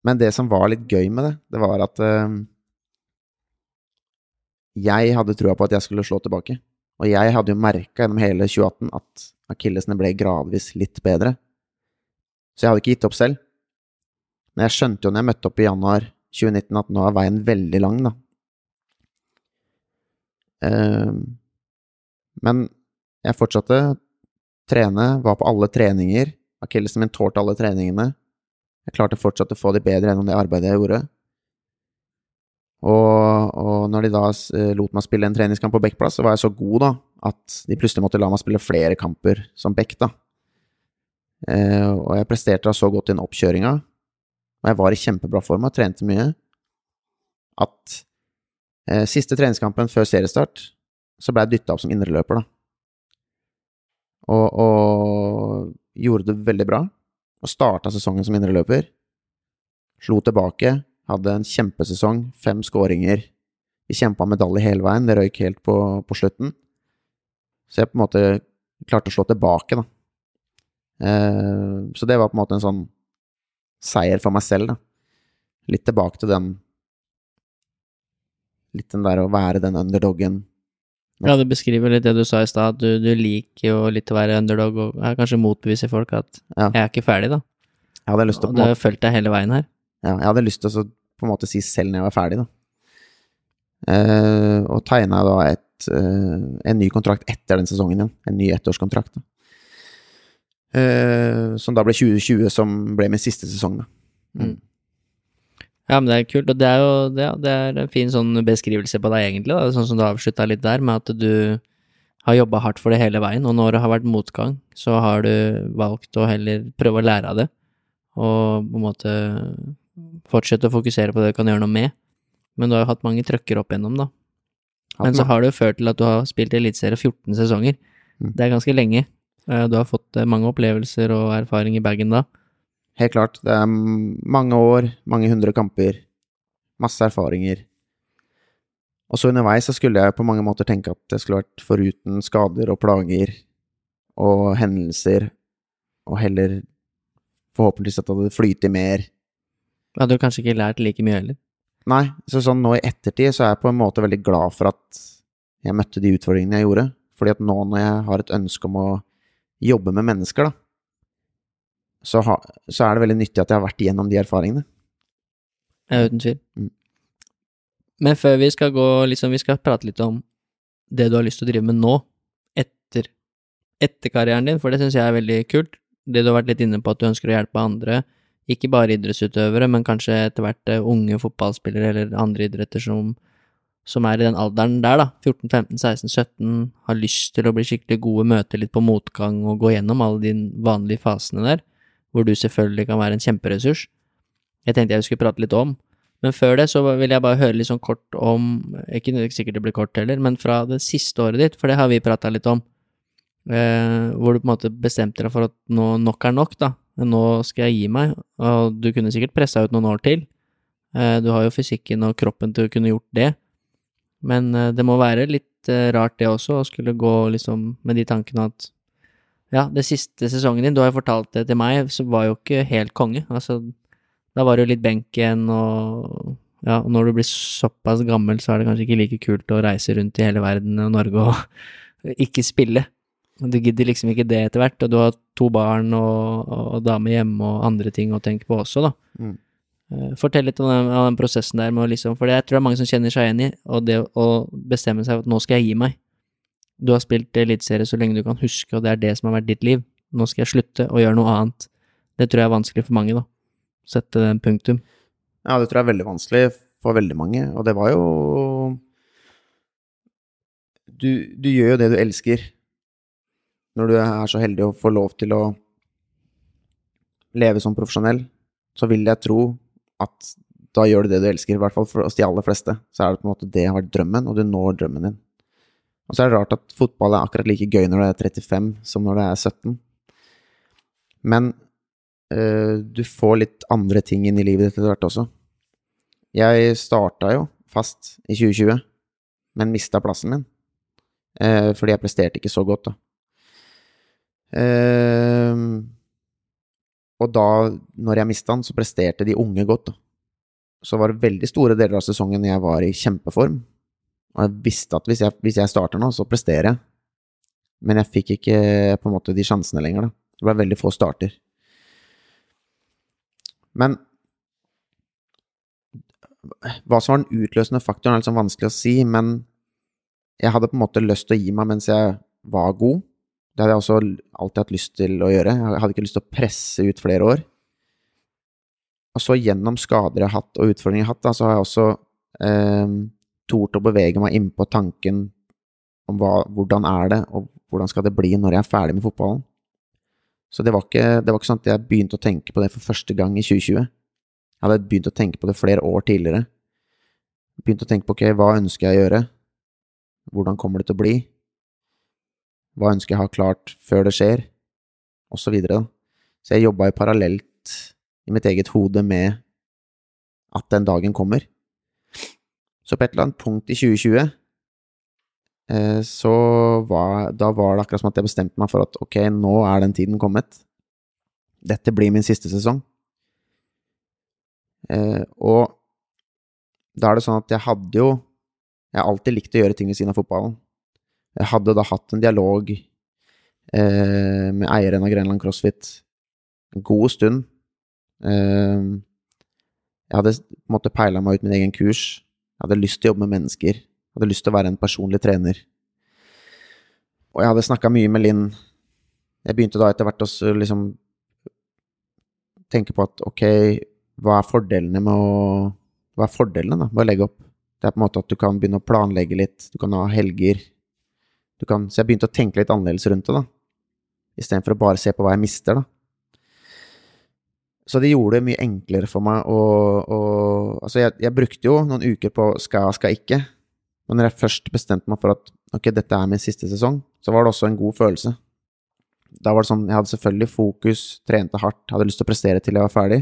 men det som var litt gøy med det, det var at eh, jeg hadde trua på at jeg skulle slå tilbake. Og jeg hadde jo merka gjennom hele 2018 at akillesene ble gradvis litt bedre. Så jeg hadde ikke gitt opp selv. Men jeg skjønte jo når jeg møtte opp i januar 2019 at nå er veien veldig lang, da. Eh, men jeg fortsatte trene, var på alle treninger. Akillesen min tålte alle treningene. Jeg klarte fortsatt å få de bedre gjennom det arbeidet jeg gjorde. Og, og når de da eh, lot meg spille en treningskamp på backplass, så var jeg så god da, at de plutselig måtte la meg spille flere kamper som back, da. Eh, og jeg presterte da så godt i den oppkjøringa, og jeg var i kjempebra form og trente mye, at eh, siste treningskampen før seriestart, så ble jeg dytta opp som indreløper, da. Og, og gjorde det veldig bra. Og starta sesongen som indreløper. Slo tilbake, hadde en kjempesesong, fem skåringer. Vi kjempa medalje hele veien, det røyk helt på, på slutten. Så jeg på en måte klarte å slå tilbake, da. Eh, så det var på en måte en sånn seier for meg selv, da. Litt tilbake til den Litt den der å være den underdoggen. Ja, du beskriver litt det du sa i stad, at du, du liker jo litt å være underdog og er kanskje motbevise folk at Ja. jeg er ikke ferdig, da. Jeg hadde lyst til å Og du har fulgt deg hele veien her. Ja, jeg hadde lyst til å på en måte si selv når jeg var ferdig, da. Eh, og tegna da et, eh, en ny kontrakt etter den sesongen igjen. En ny ettårskontrakt. Da. Eh, som da ble 2020, som ble min siste sesong, da. Mm. Ja, men det er kult, og det er jo det, det er en fin sånn beskrivelse på deg, egentlig, da. Sånn som du avslutta litt der, med at du har jobba hardt for det hele veien, og når det har vært motgang, så har du valgt å heller prøve å lære av det, og på en måte fortsette å fokusere på det du kan gjøre noe med. Men du har jo hatt mange trøkker opp igjennom, da. Men så har det jo ført til at du har spilt Eliteserie 14 sesonger. Mm. Det er ganske lenge. Eh, Du har fått eh, mange opplevelser og erfaring i bagen da. Helt klart. Det er mange år, mange hundre kamper, masse erfaringer. Og så underveis så skulle jeg på mange måter tenke at det skulle vært foruten skader og plager og hendelser, og heller forhåpentligvis at det hadde flytet mer. Du hadde kanskje ikke lært like mye heller. Nei, så sånn nå i ettertid så er jeg på en måte veldig glad for at jeg møtte de utfordringene jeg gjorde. Fordi at nå når jeg har et ønske om å jobbe med mennesker, da, så, ha, så er det veldig nyttig at jeg har vært igjennom de erfaringene. Ja, uten tvil. Mm. Men før vi skal gå, liksom, vi skal prate litt om det du har lyst til å drive med nå, etter, etter karrieren din, for det syns jeg er veldig kult. Det du har vært litt inne på, at du ønsker å hjelpe andre, ikke bare idrettsutøvere, men kanskje etter hvert eh, unge fotballspillere eller andre idretter som, som er i den alderen der, da, 14, 15, 16, 17, har lyst til å bli skikkelig gode, møte litt på motgang og gå gjennom alle de vanlige fasene der, hvor du selvfølgelig kan være en kjemperessurs. Jeg tenkte jeg skulle prate litt om. Men før det så vil jeg bare høre litt sånn kort om Ikke sikkert det blir kort heller, men fra det siste året ditt, for det har vi prata litt om. Eh, hvor du på en måte bestemte deg for at nå nok er nok, da. nå skal jeg gi meg. Og du kunne sikkert pressa ut noen år til. Eh, du har jo fysikken og kroppen til å kunne gjort det. Men eh, det må være litt eh, rart det også, å skulle gå liksom med de tankene at ja, det siste sesongen din, du har jo fortalt det til meg, så var jo ikke helt konge. Altså, da var det jo litt benk igjen, og ja, og når du blir såpass gammel, så er det kanskje ikke like kult å reise rundt i hele verden og Norge og *laughs* ikke spille. Du gidder liksom ikke det etter hvert, og du har to barn og, og dame hjemme og andre ting å tenke på også, da. Mm. Eh, Fortell litt om den, om den prosessen der liksom For det jeg tror det er mange som kjenner seg igjen i, og det å bestemme seg for at nå skal jeg gi meg. Du har spilt eliteserie så lenge du kan huske, og det er det som har vært ditt liv. Nå skal jeg slutte og gjøre noe annet. Det tror jeg er vanskelig for mange, da. Sette den punktum. Ja, det tror jeg er veldig vanskelig for veldig mange, og det var jo Du, du gjør jo det du elsker når du er så heldig å få lov til å leve som profesjonell, så vil jeg tro at da gjør du det du elsker. I hvert fall for oss de aller fleste. Så er det på en måte det har vært drømmen, og du når drømmen din. Og så er det rart at fotball er akkurat like gøy når du er 35 som når du er 17. Men øh, du får litt andre ting inn i livet ditt etter hvert også. Jeg starta jo fast i 2020, men mista plassen min. Eh, fordi jeg presterte ikke så godt, da. Eh, og da, når jeg mista den, så presterte de unge godt, da. Så var det veldig store deler av sesongen jeg var i kjempeform. Og jeg visste at hvis jeg, hvis jeg starter nå, så presterer jeg. Men jeg fikk ikke på en måte de sjansene lenger, da. Det ble veldig få starter. Men hva som var den utløsende faktoren, er litt sånn vanskelig å si, men jeg hadde på en måte lyst til å gi meg mens jeg var god. Det hadde jeg også alltid hatt lyst til å gjøre. Jeg hadde ikke lyst til å presse ut flere år. Og så gjennom skader jeg har hatt, og utfordringer jeg har hatt, da, så har jeg også eh, tort å bevege meg innpå tanken om hva, hvordan er det, og hvordan skal det bli når jeg er ferdig med fotballen. Så det var, ikke, det var ikke sånn at jeg begynte å tenke på det for første gang i 2020. Jeg hadde begynt å tenke på det flere år tidligere. Begynt å tenke på ok, hva ønsker jeg å gjøre? Hvordan kommer det til å bli? Hva ønsker jeg å ha klart før det skjer? Og så videre. Så jeg jobba jo parallelt i mitt eget hode med at den dagen kommer. Så på et eller annet punkt i 2020 eh, så var, da var det akkurat som at jeg bestemte meg for at ok, nå er den tiden kommet. Dette blir min siste sesong. Eh, og da er det sånn at jeg hadde jo Jeg har alltid likt å gjøre ting ved siden av fotballen. Jeg hadde da hatt en dialog eh, med eieren av Grenland CrossFit en god stund. Eh, jeg hadde på en måte peila meg ut min egen kurs. Jeg hadde lyst til å jobbe med mennesker. Jeg hadde lyst til å være en personlig trener. Og jeg hadde snakka mye med Linn. Jeg begynte da etter hvert å liksom tenke på at ok, hva er fordelene med å Hva er fordelene da, med å legge opp? Det er på en måte at du kan begynne å planlegge litt, du kan ha helger. Du kan, så jeg begynte å tenke litt annerledes rundt det, da. Istedenfor å bare se på hva jeg mister, da. Så det gjorde det mye enklere for meg å, å Altså, jeg, jeg, brukte jo noen uker på skal, skal ikke. Men når jeg først bestemte meg for at ok, dette er min siste sesong, så var det også en god følelse. Da var det sånn, jeg hadde selvfølgelig fokus, trente hardt, hadde lyst til å prestere til jeg var ferdig.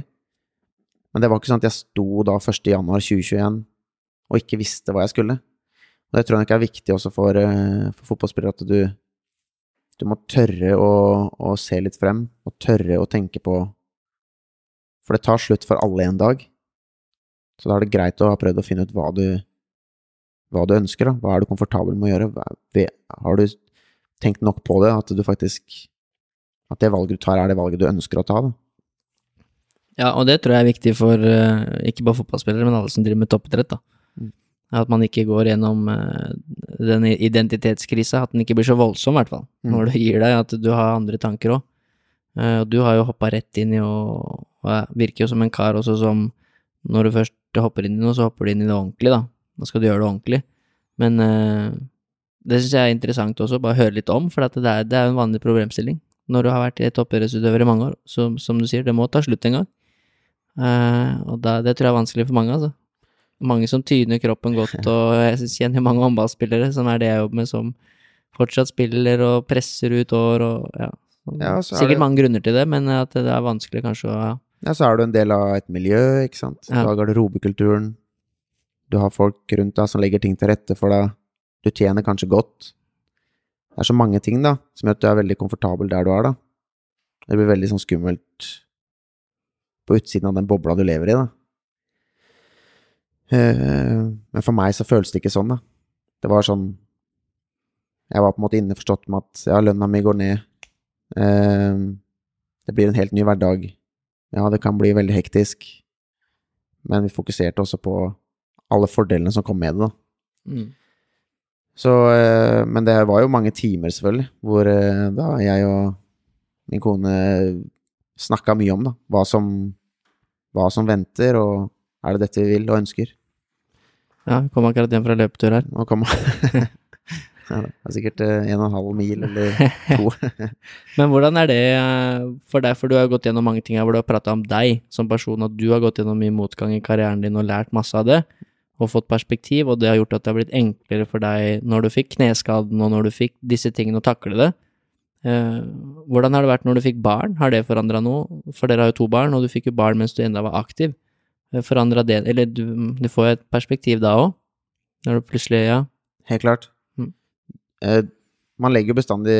Men det var ikke sånn at jeg sto da 1. januar 2021 og ikke visste hva jeg skulle. Og det tror jeg nok er viktig også for, uh, for fotballspillere, at du, du må tørre å, å, se litt frem, og tørre å tenke på For det tar slutt for alle en dag. Så da er det greit å ha prøvd å finne ut hva du, hva du ønsker, da. Hva er du komfortabel med å gjøre? Har du tenkt nok på det, at du faktisk At det valget du tar, er det valget du ønsker å ta, da? Ja, og det tror jeg er viktig for uh, ikke bare fotballspillere, men alle som driver med toppidrett, da. At man ikke går gjennom uh, den identitetskrisa, at den ikke blir så voldsom, i hvert fall. Mm. Når du gir deg, at du har andre tanker òg. Uh, du har jo hoppa rett inn i å og virker jo som en kar også som Når du først hopper inn i noe, så hopper du inn i det ordentlig, da. Da skal du gjøre det ordentlig. Men uh, det syns jeg er interessant også, bare høre litt om, for det er, det er en vanlig problemstilling. Når du har vært toppidrettsutøver i mange år, så som du sier, det må ta slutt en gang. Uh, og da, det tror jeg er vanskelig for mange, altså mange som tyner kroppen godt, *laughs* og jeg kjenner mange håndballspillere som er det jeg jobber med, som fortsatt spiller og presser ut år og ja. Ja, så er Sikkert det- mange grunner til det, men at det er vanskelig kanskje å Ja, så er du en del av et miljø, ikke sant. Du har garderobekulturen. Du har folk rundt deg som legger ting til rette for deg. Du tjener kanskje godt. Det er så mange ting, da, som gjør at du er veldig komfortabel der du er, da. Det blir veldig sånn skummelt på utsiden av den bobla du lever i, da. Eh, Men for meg så føles det ikke sånn, da. Det var sånn Jeg var på en måte innforstått med at ja, lønna mi går ned. Eh, Det blir en helt ny hverdag. Ja, det kan bli veldig hektisk, men vi fokuserte også på alle fordelene som kom med det, da. mm. Så, eh, men det var jo mange timer, selvfølgelig, hvor eh, da jeg og min kone snakka mye om da, hva som, hva som venter, og er det dette vi vil og ønsker. Ja, kom akkurat hjem fra løpetur her. Nå kom *laughs* *laughs* ja, Det er sikkert eh, en og en halv mil eller to. *laughs* Men hvordan er det eh, for deg, for du har gått gjennom mange ting her hvor du har prata om deg som person, at du har gått gjennom mye motgang i karrieren din og lært masse av det, og fått perspektiv, og det har gjort at det har blitt enklere for deg når du fikk kneskaden og når du fikk disse tingene å takle det. Eh, hvordan har det vært når du fikk barn? Har det forandra noe? For dere har jo to barn, og du fikk jo barn mens du enda var aktiv. Forandra det Eller du, du får jo et perspektiv da òg, når du plutselig Ja. Helt klart. Eh, man legger jo bestandig,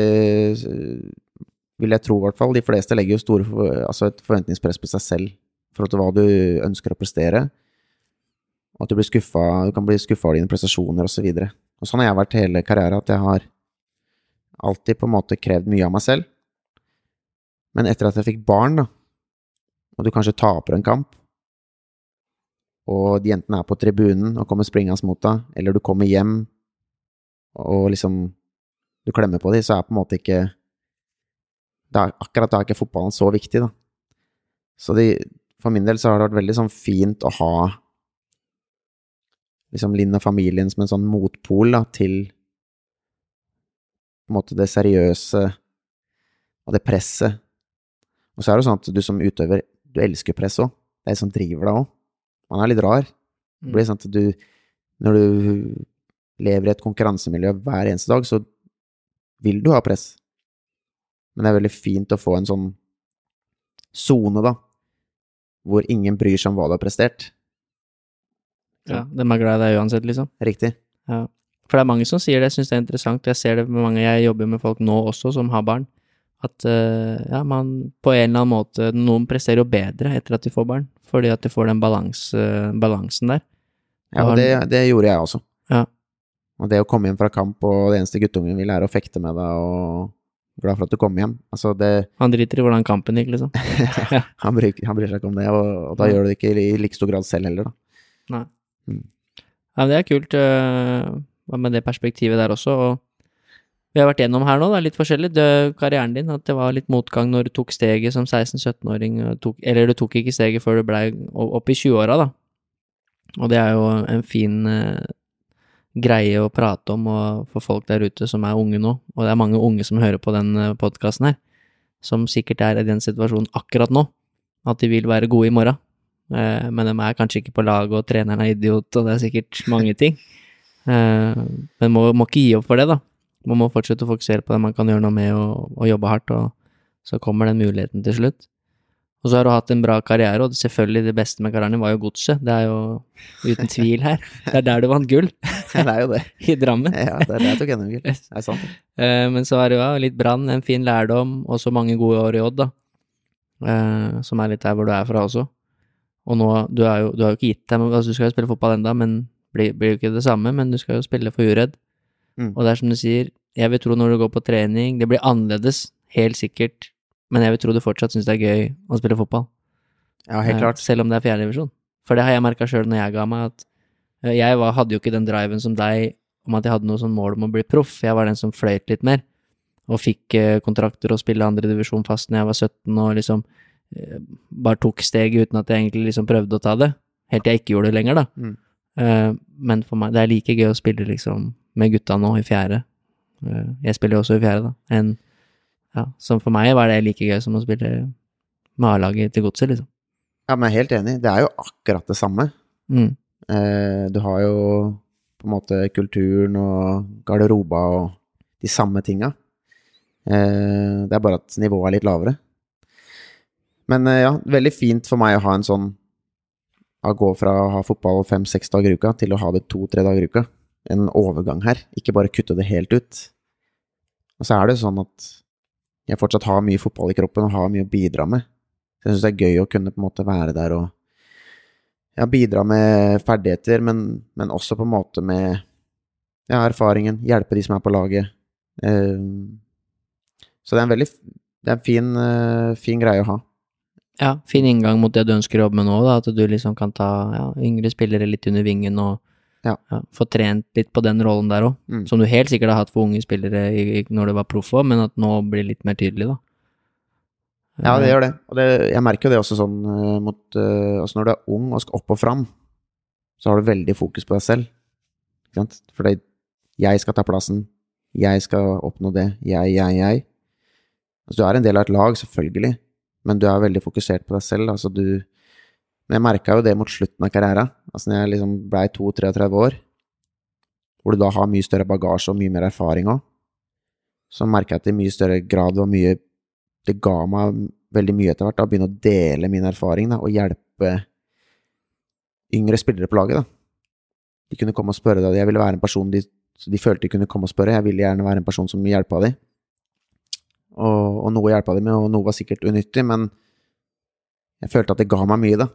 vil jeg tro i hvert fall, de fleste legger jo store, altså et forventningspress på seg selv for at hva du ønsker å prestere. Og at du blir skuffet, du kan bli skuffa av dine prestasjoner osv. Og, så og sånn har jeg vært hele karrieren, at jeg har alltid på en måte krevd mye av meg selv. Men etter at jeg fikk barn, da, og du kanskje taper en kamp, og de jentene er på tribunen og kommer springende mot deg, eller du kommer hjem og liksom du klemmer på dem, så er på en måte ikke da, Akkurat da er ikke fotballen så viktig, da. Så de, for min del så har det vært veldig sånn fint å ha liksom Linn og familien som en sånn motpol da, til på en måte det seriøse og det presset. Og så er det sånn at du som utøver, du elsker press òg. Det er det som driver deg òg. Man er litt rar. Det blir sånn at du Når du lever i et konkurransemiljø hver eneste dag, så vil du ha press. Men det er veldig fint å få en sånn sone, da, hvor ingen bryr seg om hva du har prestert. ja. Dem er glad i deg uansett, liksom. Riktig. Ja. For det er mange som sier det, jeg syns det er interessant. Jeg ser det med mange jeg jobber med folk nå også, som har barn. At eh, ja, man på en eller annen måte Noen presterer jo bedre etter at de får barn, fordi at de får den balans, eh, balansen der. Ja, og det, det gjorde jeg også. Ja. Og det å komme hjem fra kamp, og det eneste guttungen vil, er å fekte med deg, og glad for at du kom hjem. Altså, det Han driter i hvordan kampen gikk, liksom. *laughs* han, bryr, han bryr seg ikke om det, og, og da Ja. gjør du det ikke i like stor grad selv heller, da. Nei. Mm. Ja, men det er kult øh, med det perspektivet der også. Og vi har vært gjennom her nå, det er litt forskjellig. Det, karrieren din, at det var litt motgang når du tok steget som 16-17-åring. Eller du tok ikke steget før du blei opp i 20-åra, da. Og det er jo en fin øh, greie å prate om og for folk der ute som er unge nå. Og det er mange unge som hører på den podkasten her, som sikkert er i den situasjonen akkurat nå. At de vil være gode i morgen. Eh, men de er kanskje ikke på lag, og treneren er idiot, og det er sikkert mange ting. Eh, men må, må ikke gi opp for det, da. Man må fortsette å fokusere på det man kan gjøre noe med, og, og jobbe hardt, og så kommer den muligheten til slutt. Og så har du hatt en bra karriere, og selvfølgelig det beste med karrieren din var jo godset. Det er jo uten *laughs* tvil her. Det er der du vant gull, *laughs* det er jo det. *laughs* i Drammen. Ja, det er det jeg tok NM-gull. Det er sant. Eh, men så er det jo ja, litt brann, en fin lærdom, og så mange gode år i Odd, da. Eh, som er litt der hvor du er fra også. Og nå, du, jo, du har jo ikke gitt deg, altså, du skal jo spille fotball enda, men blir, blir jo ikke det samme, men du skal jo spille for Uredd. Mm. Og det er som du sier, jeg vil tro når du går på trening, det blir annerledes, helt sikkert, men jeg vil tro du fortsatt syns det er gøy å spille fotball. Ja, helt Eh, klart. Selv om det er fjerdedivisjon. For det har jeg merka sjøl når jeg ga meg, at eh, jeg var, hadde jo ikke den driven som deg om at jeg hadde noe sånn mål om å bli proff. Jeg var den som fløyt litt mer, og fikk eh, kontrakter og spille andredivisjon fast når jeg var 17, og liksom bare tok steget uten at jeg egentlig liksom prøvde å ta det. Helt til jeg ikke gjorde det lenger, da. Mm. Men for meg, det er like gøy å spille liksom med gutta nå i fjerde. Jeg spiller jo også i fjerde, da. En, ja, som for meg var det like gøy som å spille med A-laget til godset, liksom. Ja, men jeg er helt enig. Det er jo akkurat det samme. Mm. Eh, du har jo på en måte kulturen og garderoba og de samme tinga. Eh, det er bare at nivået er litt lavere. Men eh, ja, veldig fint for meg å ha en sånn Å gå fra å ha fotball fem-seks dager i uka til å ha det to-tre dager i uka. En overgang her, ikke bare kutte det helt ut. Og så er det sånn at jeg fortsatt har mye fotball i kroppen og har mye å bidra med. Så jeg syns det er gøy å kunne på en måte være der og ja, bidra med ferdigheter, men, men også på en måte med ja, erfaringen. Hjelpe de som er på laget. Uh, så det er en veldig det er en fin, uh, fin greie å ha. Ja, fin inngang mot det du ønsker å jobbe med nå, da. At du liksom kan ta ja, yngre spillere litt under vingen og Ja. få trent litt på den rollen der òg. Mm. Som du helt sikkert har hatt for unge spillere i, når du var proff òg, men at nå blir det litt mer tydelig, da. Ja, det gjør det. Og det, jeg merker jo det også sånn uh, mot uh, Altså når du er ung og skal opp og fram, så har du veldig fokus på deg selv. Ikke sant? Fordi jeg skal ta plassen, jeg skal oppnå det, jeg, jeg, jeg. Altså du er en del av et lag, selvfølgelig, men du er veldig fokusert på deg selv. Altså du Men jeg merka jo det mot slutten av karrieren, altså når jeg liksom blei 32-33 år, hvor du da har mye større bagasje og mye mer erfaring òg, så merka jeg at det i mye større grad var mye det ga meg veldig mye etter hvert, da, å begynne å dele min erfaring da, og hjelpe yngre spillere på laget. da. De kunne komme og spørre deg, jeg ville være en person de, de følte de kunne komme og spørre, jeg ville gjerne være en person som hjelpa dem. Og, og noe hjelpa de med, og noe var sikkert unyttig, men jeg følte at det ga meg mye, da.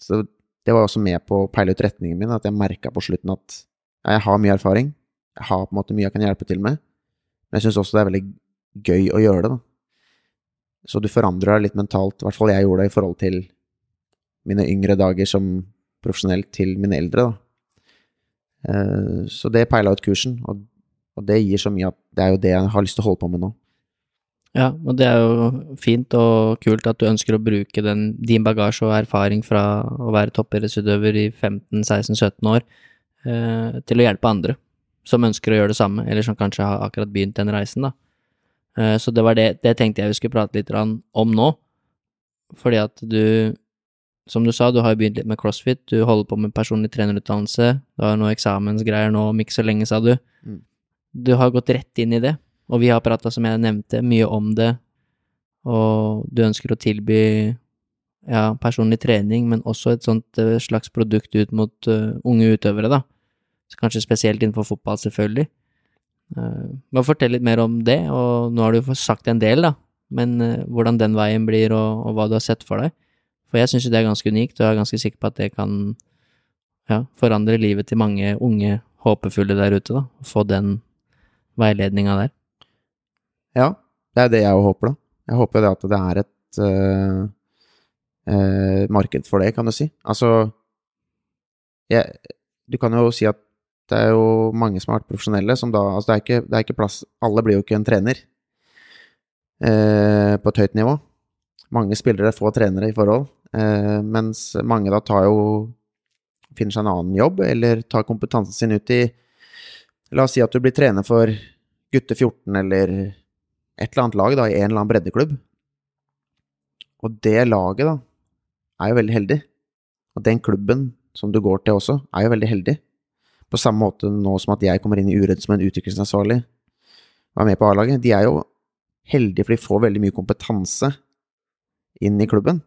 Så det var også med på å peile ut retningen min, at jeg merka på slutten at ja, jeg har mye erfaring, jeg har på en måte mye jeg kan hjelpe til med, men jeg syns også det er veldig gøy å gjøre det, da. Så du forandrer deg litt mentalt, i hvert fall jeg gjorde det i forhold til mine yngre dager som profesjonell til mine eldre, da. Eh, Så det peila ut kursen, og, det gir så mye at det er jo det jeg har lyst til å holde på med nå. Ja, og det er jo fint og kult at du ønsker å bruke den, din bagasje og erfaring fra å være toppidrettsutøver i 15-16-17 år eh, til å hjelpe andre som ønsker å gjøre det samme, eller som kanskje har akkurat begynt den reisen, da. Eh, så det var det, det tenkte jeg vi skulle prate litt om nå, fordi at du, som du sa, du har jo begynt litt med crossfit, du holder på med personlig trenerutdannelse, du har noe eksamensgreier nå om ikke så lenge, sa du. Mm. Du har gått rett inn i det, og vi har prata, som jeg nevnte, mye om det, og du ønsker å tilby ja, personlig trening, men også et sånt eh, slags produkt ut mot uh, unge utøvere, da. Så kanskje spesielt innenfor fotball, selvfølgelig. Uh, bare fortell litt mer om det, og nå har du jo sagt en del, da, men uh, hvordan den veien blir, og, og hva du har sett for deg. For jeg syns jo det er ganske unikt, og jeg er ganske sikker på at det kan ja, forandre livet til mange unge håpefulle der ute, da. Få den veiledninga der. Ja, det er det jeg håper, da. Jeg håper det at det er et uh, uh, marked for det, kan du si. Altså jeg, Du kan jo si at det er jo mange som har vært profesjonelle, som da Altså, det er ikke, det er ikke plass Alle blir jo ikke en trener uh, på et høyt nivå. Mange spillere får trenere i forhold, mens mange da tar jo Finner seg en annen jobb, eller tar kompetansen sin ut i La oss si at du blir trener for gutte 14 eller et eller annet lag da, i en eller annen breddeklubb. Og det laget da, er jo veldig heldig. Og den klubben som du går til også, er jo veldig heldig. På samme måte nå som at jeg kommer inn i Uredd som en utviklingsansvarlig og er med på A-laget. De er jo heldige, for de får veldig mye kompetanse inn i klubben.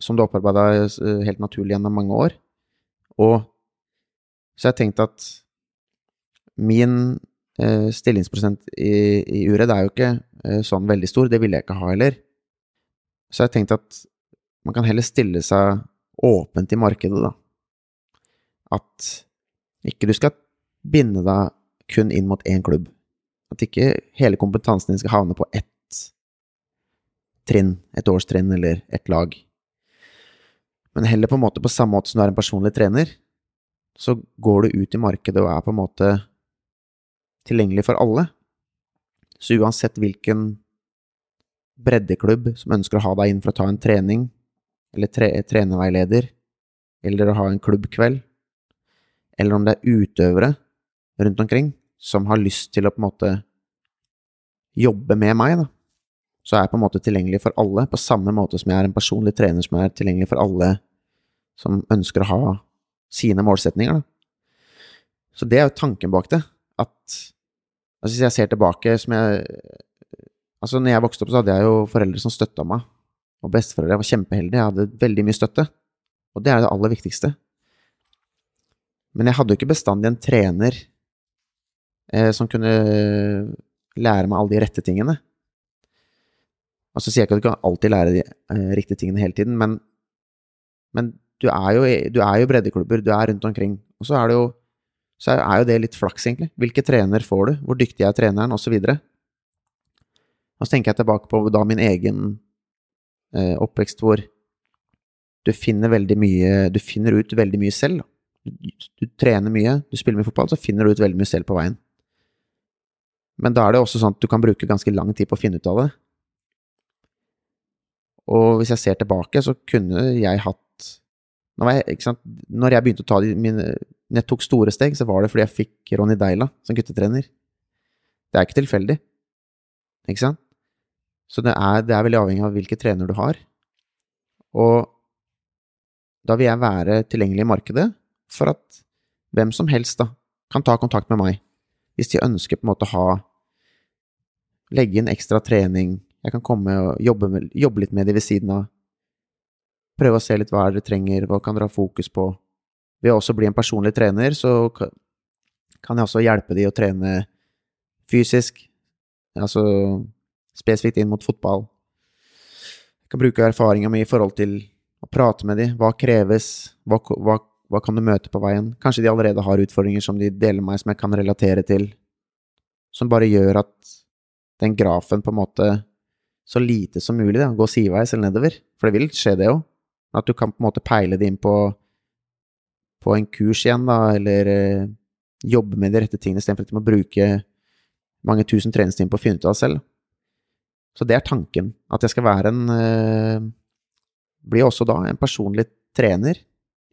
Som du opparbeida helt naturlig gjennom mange år. Og så jeg tenkte at min eh, stillingsprosent i, i det er jo ikke eh, sånn veldig stor, det ville jeg ikke ha heller. Så jeg tenkte at man kan heller stille seg åpent i markedet, da. At ikke du skal binde deg kun inn mot én klubb. At ikke hele kompetansen din skal havne på ett trinn, et årstrinn eller et lag. Men heller på en måte på samme måte som du er en personlig trener, så går du ut i markedet og er på en måte tilgjengelig for alle. Så uansett hvilken breddeklubb som ønsker å ha deg inn for å ta en trening, eller tre trenerveileder, eller å ha en klubbkveld, eller om det er utøvere rundt omkring som har lyst til å på en måte jobbe med meg, da, så er jeg på en måte tilgjengelig for alle, på samme måte som jeg er en personlig trener som er tilgjengelig for alle som ønsker å ha sine målsetninger, da. Så det er jo tanken bak det, at altså Hvis jeg ser tilbake, som jeg Altså, når jeg vokste opp, så hadde jeg jo foreldre som støtta meg. Og besteforeldre. Jeg var kjempeheldig. Jeg hadde veldig mye støtte. Og det er det aller viktigste. Men jeg hadde jo ikke bestandig en trener eh, som kunne lære meg alle de rette tingene. Altså sier jeg ikke at du kan alltid lære de eh, riktige tingene hele tiden, men, men du er jo du er jo breddeklubber, du er rundt omkring. Og så er det jo så er jo det litt flaks, egentlig. Hvilke trener får du? Hvor dyktig er treneren? Og så videre. Og så tenker jeg tilbake på da min egen eh, oppvekst, hvor du finner veldig mye Du finner ut veldig mye selv. Du, du trener mye, du spiller mye fotball, så finner du ut veldig mye selv på veien. Men da er det også sånn at du kan bruke ganske lang tid på å finne ut av det. Og hvis jeg ser tilbake, så kunne jeg hatt Når jeg? Når jeg begynte å ta de mine Når jeg tok store steg, så var det fordi jeg fikk Ronny Deila som guttetrener. Det er ikke tilfeldig. Ikke sant? Så det er, det er veldig avhengig av hvilke trener du har. Og da vil jeg være tilgjengelig i markedet for at hvem som helst da kan ta kontakt med meg hvis de ønsker på en måte å ha Legge inn ekstra trening. Jeg kan komme og jobbe, med, jobbe litt med de ved siden av. Prøve å se litt hva er dere trenger, hva kan dere ha fokus på. Ved å også bli en personlig trener, så kan jeg også hjelpe de å trene fysisk, altså spesifikt inn mot fotball. Jeg kan bruke erfaringa mi i forhold til å prate med de. Hva kreves? Hva, hva, hva kan du møte på veien? Kanskje de allerede har utfordringer som de deler meg, som jeg kan relatere til. Som bare gjør at den grafen på en måte så lite som mulig da, går sideveis eller nedover. For det vil skje, det jo. At du kan på en måte peile det inn på, på en kurs igjen, da, eller eh, jobbe med de rette tingene istedenfor at de må bruke mange tusen treningstimer på å finne ut av det selv. Så det er tanken. At jeg skal være en eh, Blir også da en personlig trener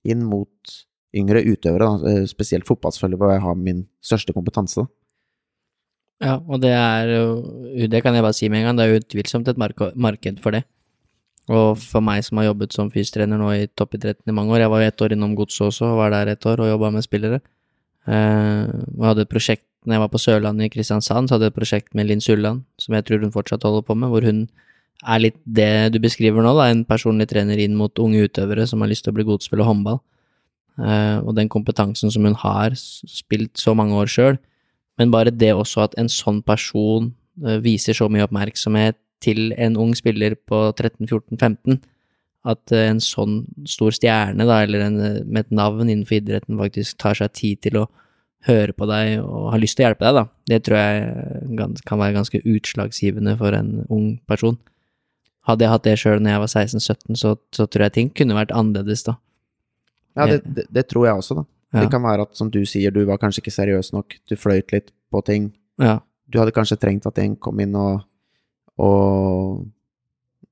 inn mot yngre utøvere, da, eh, spesielt fotballspillere, hvor jeg har min største kompetanse. Ja, og det er jo Det kan jeg bare si med en gang, det er utvilsomt et marked for det. Og for meg som har jobbet som fystrener nå i toppidretten i mange år Jeg var jo ett år innom Godset også, og var der et år og jobba med spillere. Eh, og hadde et prosjekt når jeg var på Sørlandet i Kristiansand, så hadde jeg et prosjekt med Linn Sulland, som jeg tror hun fortsatt holder på med, hvor hun er litt det du beskriver nå, da, en personlig trener inn mot unge utøvere som har lyst til å bli god til å spille håndball. Eh, og den kompetansen som hun har, spilt så mange år sjøl, men bare det også at en sånn person eh, viser så mye oppmerksomhet til en ung spiller på 13-14-15, at eh, en sånn stor stjerne, da, eller en, eh, med et navn innenfor idretten, faktisk tar seg tid til å høre på deg og har lyst til å hjelpe deg, da. Det tror jeg eh, kan være ganske utslagsgivende for en ung person. Hadde jeg hatt det sjøl når jeg var 16-17, så, så tror jeg ting kunne vært annerledes, da. Ja, det, det, det tror jeg også, da. Ja. Det kan være at, som du sier, du var kanskje ikke seriøs nok, du fløyt litt på ting. Ja. Du hadde kanskje trengt at en kom inn og, og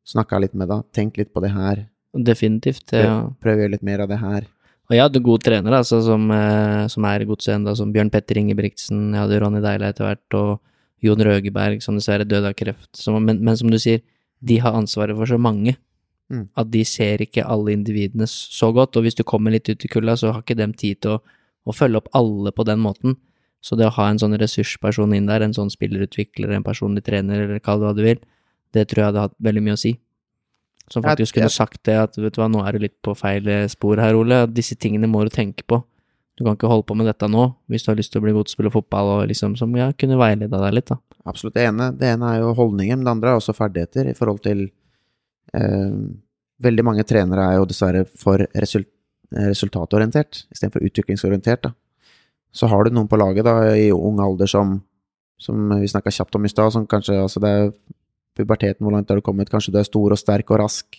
snakka litt med deg, tenk litt på det her, Definitivt. Ja. prøv å gjøre litt mer av det her. Og jeg hadde gode trenere altså, som, eh, som er i godset ennå, som Bjørn Petter Ingebrigtsen, jeg hadde Ronny Deila etter hvert, og Jon Røgeberg, som dessverre døde av kreft. Som, men, men som du sier, de har ansvaret for så mange. Mm. At de ser ikke alle individene så godt, og hvis du kommer litt ut i kulda, så har ikke dem tid til å, å følge opp alle på den måten. Så det å ha en sånn ressursperson inn der, en sånn spillerutvikler, en personlig trener, eller kall det hva du vil, det tror jeg hadde hatt veldig mye å si. Som faktisk kunne sagt det, at vet du hva, nå er du litt på feil eh, spor her, Ole, disse tingene må du tenke på. Du kan ikke holde på med dette nå, hvis du har lyst til å bli god til å spille fotball, og liksom, som ja, kunne veileda deg litt, da. Absolutt. Det ene, det ene er jo holdningen, men det andre er også ferdigheter i forhold til eh, Veldig mange trenere er jo dessverre for result, resultatorientert istedenfor utviklingsorientert. Da. Så har du noen på laget da, i ung alder som, som vi snakka kjapt om i stad, som kanskje altså det er puberteten, hvor langt har du kommet? Kanskje du er stor og sterk og rask.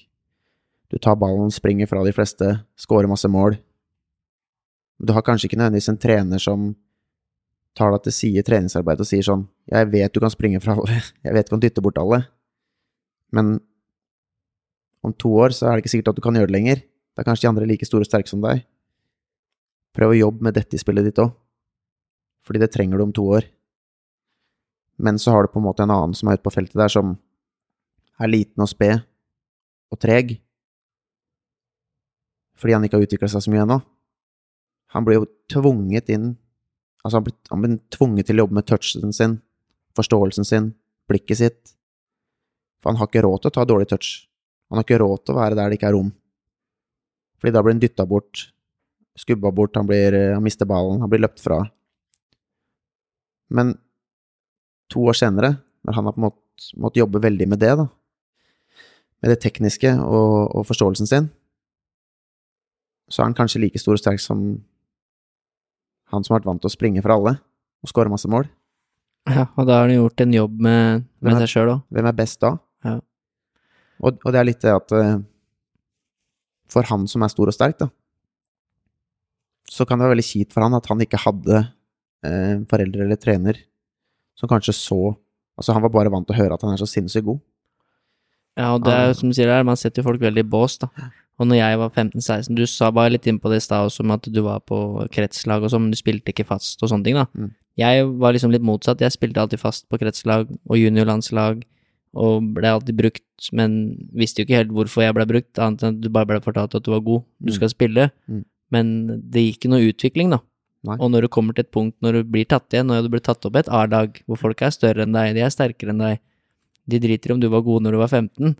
Du tar ballen, springer fra de fleste, scorer masse mål. Du har kanskje ikke nødvendigvis en trener som tar deg til side i treningsarbeidet og sier sånn Jeg vet du kan springe fra alle, *laughs* jeg vet du kan dytte bort alle, men om to år så er det ikke sikkert at du kan gjøre det lenger. Da er kanskje de andre like store og sterke som deg. Prøv å jobbe med dette i spillet ditt òg, fordi det trenger du om to år. Men så har du på en måte en annen som er ute på feltet der, som er liten og sped og treg, fordi han ikke har utvikla seg så mye ennå. Han blir jo tvunget inn Altså, han blir, han blir tvunget til å jobbe med touchen sin, forståelsen sin, blikket sitt. For han har ikke råd til å ta dårlig touch. Han har ikke råd til å være der det ikke er rom. Fordi da blir han dytta bort, skubba bort, han, blir, eh, han mister ballen, han blir løpt fra. Men to år senere, når han har på en måte måttet jobbe veldig med det, da, med det tekniske og, og forståelsen sin, så er han kanskje like stor og sterk som han som har vært vant til å springe for alle og skåre masse mål. Ja, og da har han gjort en jobb med, med er- seg sjøl òg. Hvem er best da? Ja. Og, og det er litt det at eh, For han som er stor og sterk, da, så kan det være veldig kjipt for han at han ikke hadde eh, forelder eller trener som kanskje så Altså, han var bare vant til å høre at han er så sinnssykt god. Ja, og det er jo som du sier her, man setter jo folk veldig i bås, da. Og når jeg var 15-16, du sa bare litt inn på det i stad også, med at du var på kretslag og sånn, men du spilte ikke fast og sånne ting, da. Mm. Jeg var liksom litt motsatt, jeg spilte alltid fast på kretslag og juniorlandslag, og ble alltid brukt, men visste jo ikke helt hvorfor jeg ble brukt, annet enn at du bare ble fortalt at du var god, du Mm. skal spille, Mm. men det gikk ikke noe utvikling, da. Nei. Og når du kommer til et punkt når du blir tatt igjen, når du blir tatt opp et A-lag, hvor folk er større enn deg, de er sterkere enn deg, de driter om du var god når du var 15,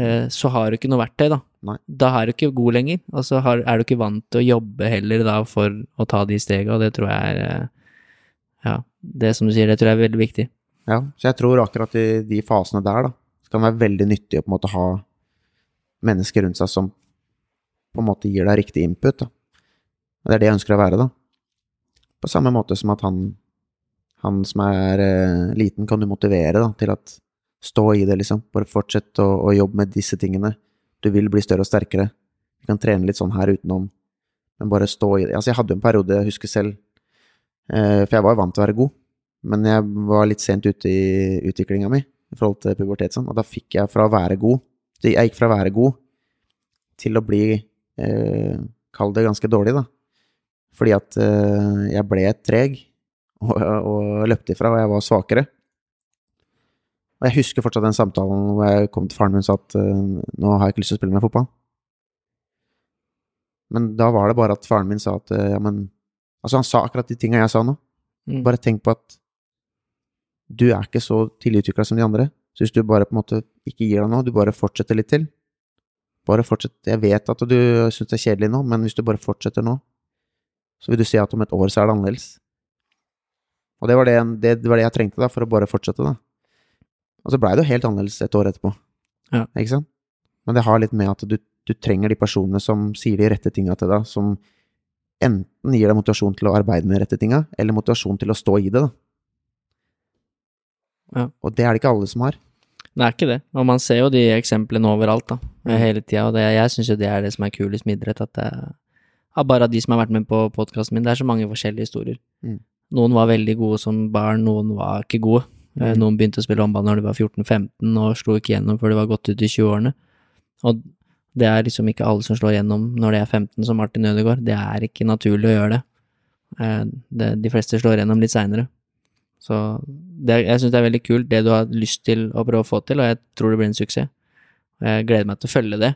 eh, så har du ikke noe verktøy, da. Nei. Da er du ikke god lenger, og så er du ikke vant til å jobbe heller da for å ta de stega, og det tror jeg er eh, Ja, det som du sier, det tror jeg er veldig viktig. Ja, så jeg tror akkurat i de fasene der, da, så kan det være veldig nyttig å på en måte ha mennesker rundt seg som på en måte gir deg riktig input, da. Det er det jeg ønsker å være, da. På samme måte som at han, han som er eh, liten, kan du motivere da, til at stå i det, liksom. Bare fortsett å, å jobbe med disse tingene. Du vil bli større og sterkere. Du kan trene litt sånn her utenom, men bare stå i det. Altså, jeg hadde en periode, jeg husker selv, eh, for jeg var jo vant til å være god, men jeg var litt sent ute i utviklinga mi i forhold til pubertet sånn, og da fikk jeg fra å være god Jeg gikk fra å være god til å bli eh, Kall det ganske dårlig, da. Fordi at eh, jeg ble treg og, og løpte ifra, og jeg var svakere. Og jeg husker fortsatt den samtalen hvor jeg kom til faren min og sa at eh, nå har jeg ikke lyst til å spille mer fotball. Men da var det bare at faren min sa at eh, ja, men Altså, han sa akkurat de tinga jeg sa nå. Mm. Bare tenk på at du er ikke så tidligutvikla som de andre. Så hvis du bare på en måte ikke gir deg nå, du bare fortsetter litt til Bare fortsett. Jeg vet at du syns det er kjedelig nå, men hvis du bare fortsetter nå, så vil du se at om et år så er det annerledes. Og det var det, det, det, var det jeg trengte da, for å bare fortsette, da. Og så blei det jo helt annerledes et år etterpå. Ja. Ikke sant? Men det har litt med at du, du trenger de personene som sier de rette tinga til deg, som enten gir deg motivasjon til å arbeide med de rette tinga, eller motivasjon til å stå i det, da. Ja. Og det er det ikke alle som har. Det er ikke det, og man ser jo de eksemplene overalt, da, Mm. hele tida, og det, jeg syns jo det er det som er kulest med idrett, at det er ja, bare de som har vært med på podkasten min, det er så mange forskjellige historier. Mm. Noen var veldig gode som barn, noen var ikke gode. Eh, Mm. Noen begynte å spille håndball når de var 14-15 og slo ikke gjennom før de var gått ut i 20-årene. Og det er liksom ikke alle som slår gjennom når de er 15, som Martin Ødegaard. Det er ikke naturlig å gjøre det. Eh, det de fleste slår gjennom litt seinere. Så det, jeg syns det er veldig kult det du har lyst til å prøve å få til, og jeg tror det blir en suksess. Jeg gleder meg til å følge det.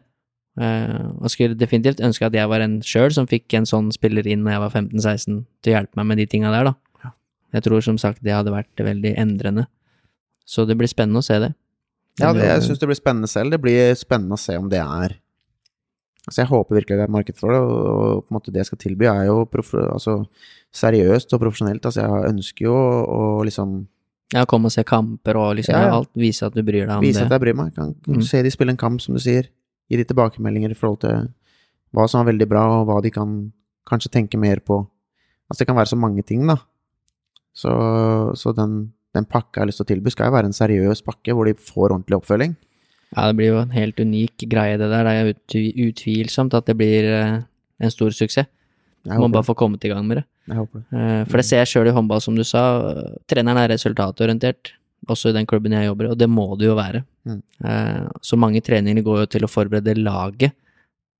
Eh, og skulle definitivt ønske at jeg var en sjøl som fikk en sånn spiller inn når jeg var 15-16, til å hjelpe meg med de tinga der, da. Jeg tror som sagt det hadde vært veldig endrende. Så det blir spennende å se det. Ja, det, jeg syns det blir spennende selv. Det blir spennende å se om det er Altså, jeg håper virkelig det er marked for det, og, på en måte det jeg skal tilby, er jo prof, altså, seriøst og profesjonelt. Altså, jeg ønsker jo å, liksom Ja, komme og se kamper og liksom Ja, ja. alt. Vise at du bryr deg om vise det. at jeg bryr meg. Kan, kan Mm. se de spille en kamp, som du sier. Gi de tilbakemeldinger i forhold til hva som er veldig bra, og hva de kan kanskje tenke mer på. Altså, det kan være så mange ting, da. Så, så den, den pakka jeg har lyst til å tilby, skal jo være en seriøs pakke hvor de får ordentlig oppfølging. Ja, det blir jo en helt unik greie, det der. Det er ut, utvilsomt at det blir eh, en stor suksess. Må bare få kommet i gang med det. jeg håper det. Eh, For det ser jeg sjøl i håndball, som du sa. Treneren er resultatorientert, også i den klubben jeg jobber i, og det må det jo være. Mm. Eh, Så mange treninger går jo til å forberede laget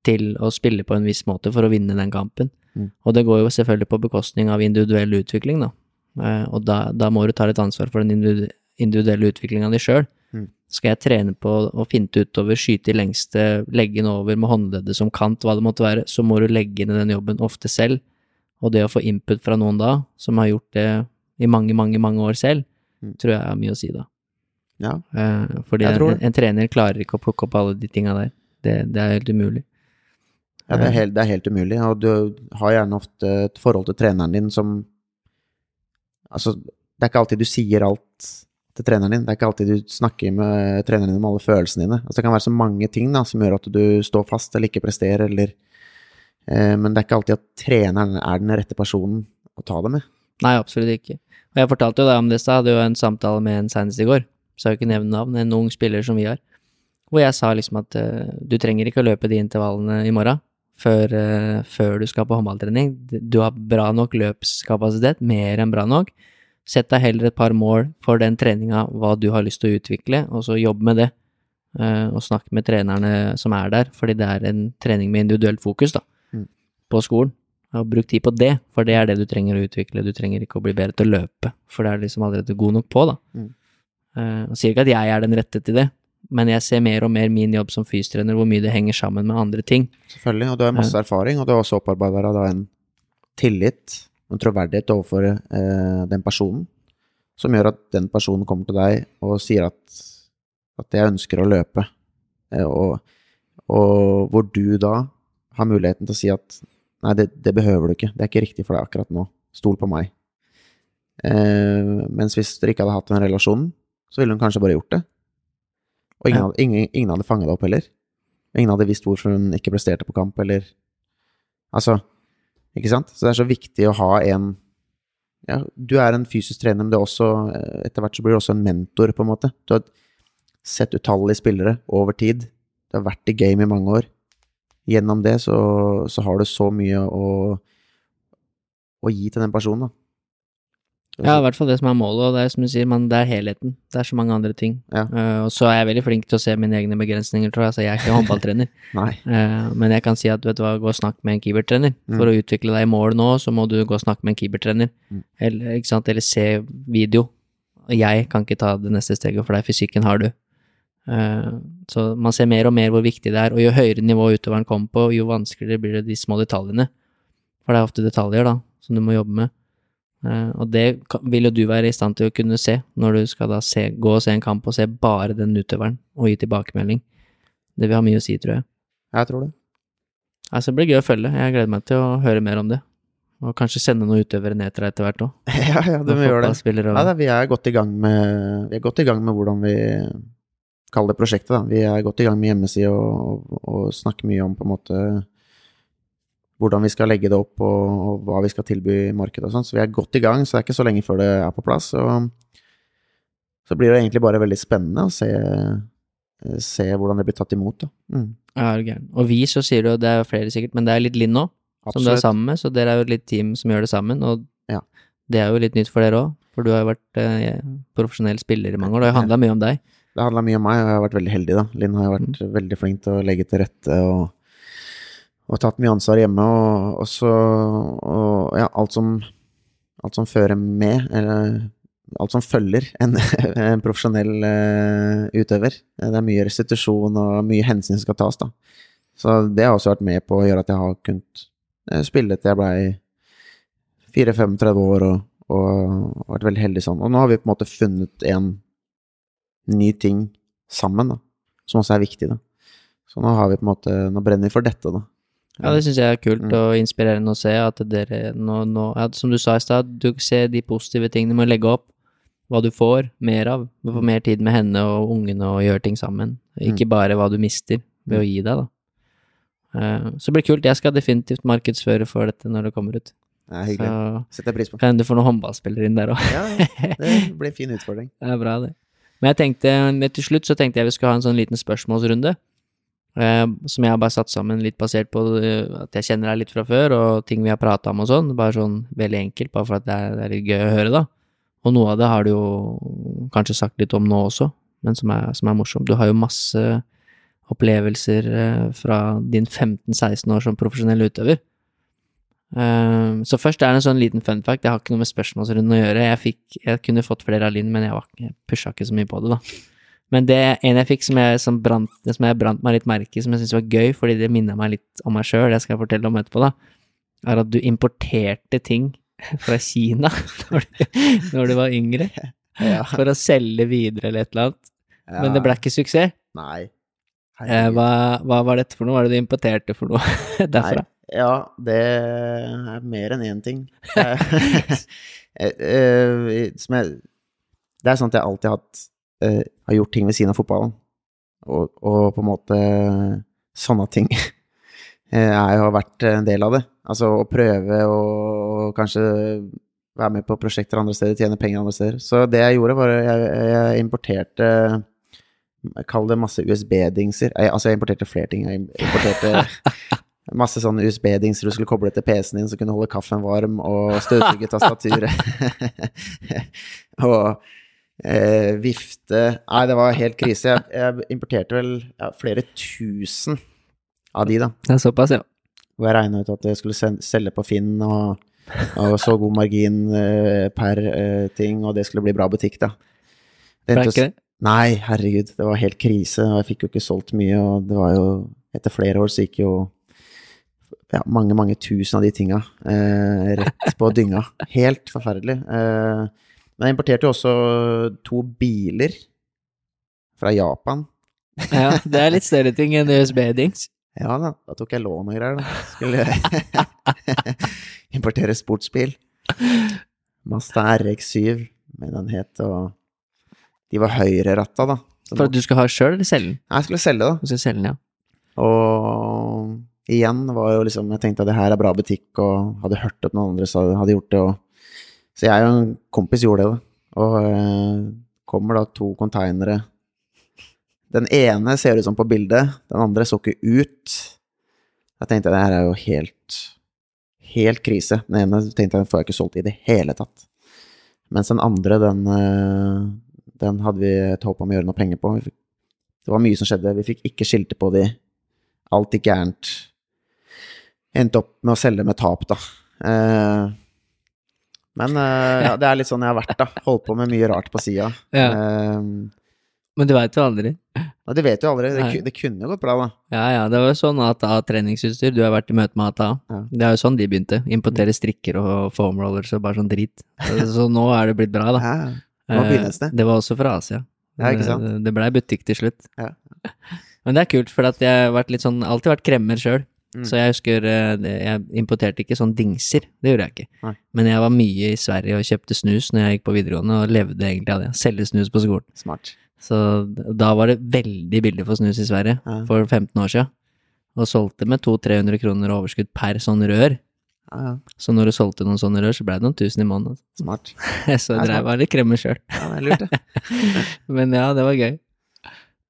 til å spille på en viss måte for å vinne den kampen. Mm. Og det går jo selvfølgelig på bekostning av individuell utvikling, da. Eh, Og da, da må du ta litt ansvar for den individuelle utviklinga di sjøl. Mm. Skal jeg trene på å finte utover, skyte i lengste, legge den over med håndleddet som kant, hva det måtte være, så må du legge i den jobben ofte selv. Og det å få input fra noen da, som har gjort det i mange, mange, mange år selv. Tror jeg har mye å si da. Ja. uh, fordi Jeg tror en, en trener klarer ikke å plukke opp alle de tinga der. Det, det er helt umulig. Ja, det er, helt, det er helt umulig, og du har gjerne ofte et forhold til treneren din som Altså, det er ikke alltid du sier alt til treneren din. Det er ikke alltid du snakker med treneren din om alle følelsene dine. Altså, det kan være så mange ting da, som gjør at du står fast eller ikke presterer, eller eh, Men det er ikke alltid at treneren er den rette personen å ta det med. Nei, absolutt ikke. Og jeg fortalte jo deg om det i stad, hadde jo en samtale med en senest i går, så jeg har ikke nevnt navn, en ung spiller som vi har, hvor jeg sa liksom at uh, du trenger ikke å løpe de intervallene i morgen før, uh, før du skal på håndballtrening. Du har bra nok løpskapasitet, mer enn bra nok. Sett deg heller et par mål for den treninga, hva du har lyst til å utvikle, og så jobb med det. Uh, og snakk med trenerne som er der, fordi det er en trening med individuelt fokus, da, Mm. på skolen. Og bruk tid på det, for det er det du trenger å utvikle. Du trenger ikke å bli bedre til å løpe, for det er du liksom allerede god nok på, da. Mm. Eh, og sier ikke at jeg er den rette til det, men jeg ser mer og mer min jobb som fysiotrener, hvor mye det henger sammen med andre ting. Selvfølgelig, og du har masse erfaring, og du har også opparbeida deg en tillit, en troverdighet overfor eh, den personen, som gjør at den personen kommer til deg og sier at, at jeg ønsker å løpe, eh, og, og hvor du da har muligheten til å si at nei, det, det behøver du ikke, det er ikke riktig for deg akkurat nå, stol på meg. Eh, mens hvis dere ikke hadde hatt den relasjonen, så ville hun kanskje bare gjort det. Og ingen, hadde, ingen, ingen hadde fanget det opp heller. Ingen hadde visst hvorfor hun ikke presterte på kamp, eller Altså, ikke sant? Så det er så viktig å ha en Ja, du er en fysisk trener, men det er også eh, Etter hvert så blir du også en mentor, på en måte. Du har sett utallige spillere over tid. Du har vært i game i mange år. Gjennom det så, så har du så mye å, å gi til den personen, da. Ja, i hvert fall det som er målet, og det er som du sier, man, det er helheten. Det er så mange andre ting. Ja. Uh, og så er jeg veldig flink til å se mine egne begrensninger, tror jeg, så jeg er ikke håndballtrener. *laughs* Eh, men jeg kan si at vet du hva, gå og snakk med en keepertrener. For å utvikle deg i mål nå, så må du gå og snakke med en keepertrener. Mm. Eller? Eller se video. Jeg kan ikke ta det neste steget, for deg fysikken har du. Eh, så man ser mer og mer hvor viktig det er, og jo høyere nivå utøveren kommer på, jo vanskeligere blir det de små detaljene. For det er ofte detaljer, da, som du må jobbe med. Eh, og det vil jo du være i stand til å kunne se, når du skal da se, gå og se en kamp og se bare den utøveren, og gi tilbakemelding. Det vil ha mye å si, tror jeg. Jeg tror det. Altså, det blir gøy å følge. Jeg gleder meg til å høre mer om det. Og kanskje sende noen utøvere ned til deg etter hvert òg. *laughs* ja, ja, du må gjøre det. Og... Ja, da, vi er godt i gang med Vi er godt i gang med hvordan vi kaller det prosjektet, da. Vi er godt i gang med hjemmeside og, og, og snakker mye om på en måte hvordan vi skal legge det opp og, og hva vi skal tilby i markedet og sånn. Så vi er godt i gang, så det er ikke så lenge før det er på plass. Og så blir det egentlig bare veldig spennende å se, se hvordan det blir tatt imot, da. Mm. Ja, er gæren. Og vi, så sier du, og det er flere sikkert, men det er litt Linn nå, som du er sammen med, så dere er jo litt team som gjør det sammen, og Ja. det er jo litt nytt for dere òg, for du har jo vært eh, profesjonell spiller i mange år, det har jo handla mye om deg. Det handla mye om meg, og jeg har vært veldig heldig, da. Linn har vært Mm. veldig flink til å legge til rette og, og tatt mye ansvar hjemme, og, og så Og ja, alt som Alt som fører med, eller alt som følger en, *laughs* en profesjonell uh, utøver. Det er mye restitusjon og mye hensyn som skal tas, da. Så det har også vært med på å gjøre at jeg har kunnet eh, spille til jeg blei 4-35 år og, og vært veldig heldig sånn. Og nå har vi på en måte funnet en ny ting sammen, da. Som også er viktig, da. Så nå har vi på en måte Nå brenner vi for dette, da. Ja, det syns jeg er kult Mm. og inspirerende å se, at dere nå, nå ja, Som du sa i stad, du ser de positive tingene med å legge opp hva du får mer av. Du får mer tid med henne og ungene og gjøre ting sammen. Ikke bare hva du mister ved å gi deg, da. Eh, Så det blir kult. Jeg skal definitivt markedsføre for dette når det kommer ut. Det er hyggelig. Så Setter jeg pris på. kan hende du får noen håndballspillere inn der òg. Ja, ja. Det blir en fin utfordring. *laughs* Det er bra, det. Men jeg tenkte, til slutt så tenkte jeg vi skulle ha en sånn liten spørsmålsrunde. Eh, som jeg har bare satt sammen litt basert på eh, at jeg kjenner deg litt fra før, og ting vi har prata om og sånn. Bare sånn veldig enkelt, bare for at det er, det er litt gøy å høre, da. Og noe av det har du jo kanskje sagt litt om nå også, men som er, som er morsomt. Du har jo masse opplevelser eh, fra din 15-16 år som profesjonell utøver. Eh, så først er det en sånn liten fun fact. Jeg har ikke noe med spørsmålsrunden å gjøre. Jeg, fikk, jeg kunne fått flere av Linn, men jeg, var, jeg pusha ikke så mye på det, da. Men det en jeg fikk som jeg, som brant, som jeg brant meg litt merke i, som jeg syntes var gøy, fordi det minner meg litt om meg sjøl, det skal jeg fortelle om etterpå, da, er at du importerte ting fra Kina *laughs* når du, når du var yngre. Ja. for å selge videre eller et eller annet. Men det ble ikke suksess. Nei. Eh, hva, hva var dette for noe? Hva var det du importerte for noe *laughs* derfra? Nei, ja, det er mer enn én ting. *laughs* *laughs* Eh, eh, som jeg, det er sånn at jeg alltid har, hatt, uh, har gjort ting ved siden av fotballen. Og, og på en måte sånne ting *laughs* jeg har vært en del av det. Altså å prøve å kanskje være med på prosjekter andre steder, tjene penger andre steder. Så det jeg gjorde, var at jeg, jeg importerte Kall det masse USB-dingser. Altså, jeg importerte flere ting. Jeg importerte masse sånne USB-dingser du skulle koble til PC-en din, som kunne holde kaffen varm, og støvsuge tastaturet. *laughs* og eh, vifte Nei, det var helt krise. Jeg, jeg importerte vel ja, flere tusen av de, da. Det er såpass, ja. Hvor jeg regna ut at jeg skulle selge på Finn, og, og så god margin eh, per eh, ting, og det skulle bli bra butikk, da. Det endte ikke det? Nei, herregud, det var helt krise, og jeg fikk jo ikke solgt mye, og det var jo Etter flere år så gikk jo ja, mange, mange tusen av de tinga eh, rett på dynga. Helt forferdelig. Eh, men jeg importerte jo også to biler fra Japan. Ja, det er litt større ting enn USB-dings. Ja da, da tok jeg lån og greier, da. Skulle *laughs* importere sportsbil. Mazda RX7, men den het, og de var høyreratta, da. Så For at du skal ha sjøl, eller selge den? Nei, jeg skulle selge, da. Du skal selge den, ja. Og igjen var jo liksom Jeg tenkte at det her er bra butikk, og hadde hørt at noen andre hadde gjort det, og Så jeg og en kompis gjorde det. Og øh, kommer da to konteinere. Den ene ser ut som på bildet, den andre så ikke ut. Jeg tenkte det her er jo helt Helt krise. Den ene tenkte jeg den får jeg ikke solgt i det hele tatt. Mens den andre, den, eh, den hadde vi et håp om å gjøre noe penger på. Fikk, det var mye som skjedde. Vi fikk ikke skilte på de alt gikk gærent. Endte opp med å selge med tap, da. Eh, men eh, ja, det er litt sånn jeg har vært, da. Holdt på med mye rart på sida. Ja. Eh, Men du veit jo aldri. Ja, det vet du aldri. Det, det kunne jo gått bra, da. Ja, ja, det var jo sånn at av treningsutstyr, du har vært i møte med ATA, Ja. det er jo sånn de begynte. Importere strikker og foam rollers og bare sånn drit. Så, nå er det blitt bra, da. Ja, det var Eh, det. Var også fra Asia. Ja, ikke sant? Det, blei butikk til slutt. Ja. Men det er kult, for at jeg har vært litt sånn, alltid vært kremmer sjøl. Mm. Så jeg husker eh, Jeg importerte ikke sånn dingser, det gjorde jeg ikke. Nei. Men jeg var mye i Sverige og kjøpte snus når jeg gikk på videregående, og levde egentlig av det. Selge snus på skolen. Smart. Så da var det veldig billig for snus i Sverige, Ja. for 15 år siden. Og solgte med 200-300 kroner overskudd per sånn rør. Ja, ja. Så når du solgte noen sånne rør, så ble det noen tusen i måneden. Smart. *laughs* Så jeg dreiv var litt kremmer sjøl. Ja, det er lurt, det. *laughs* Men ja, det var gøy.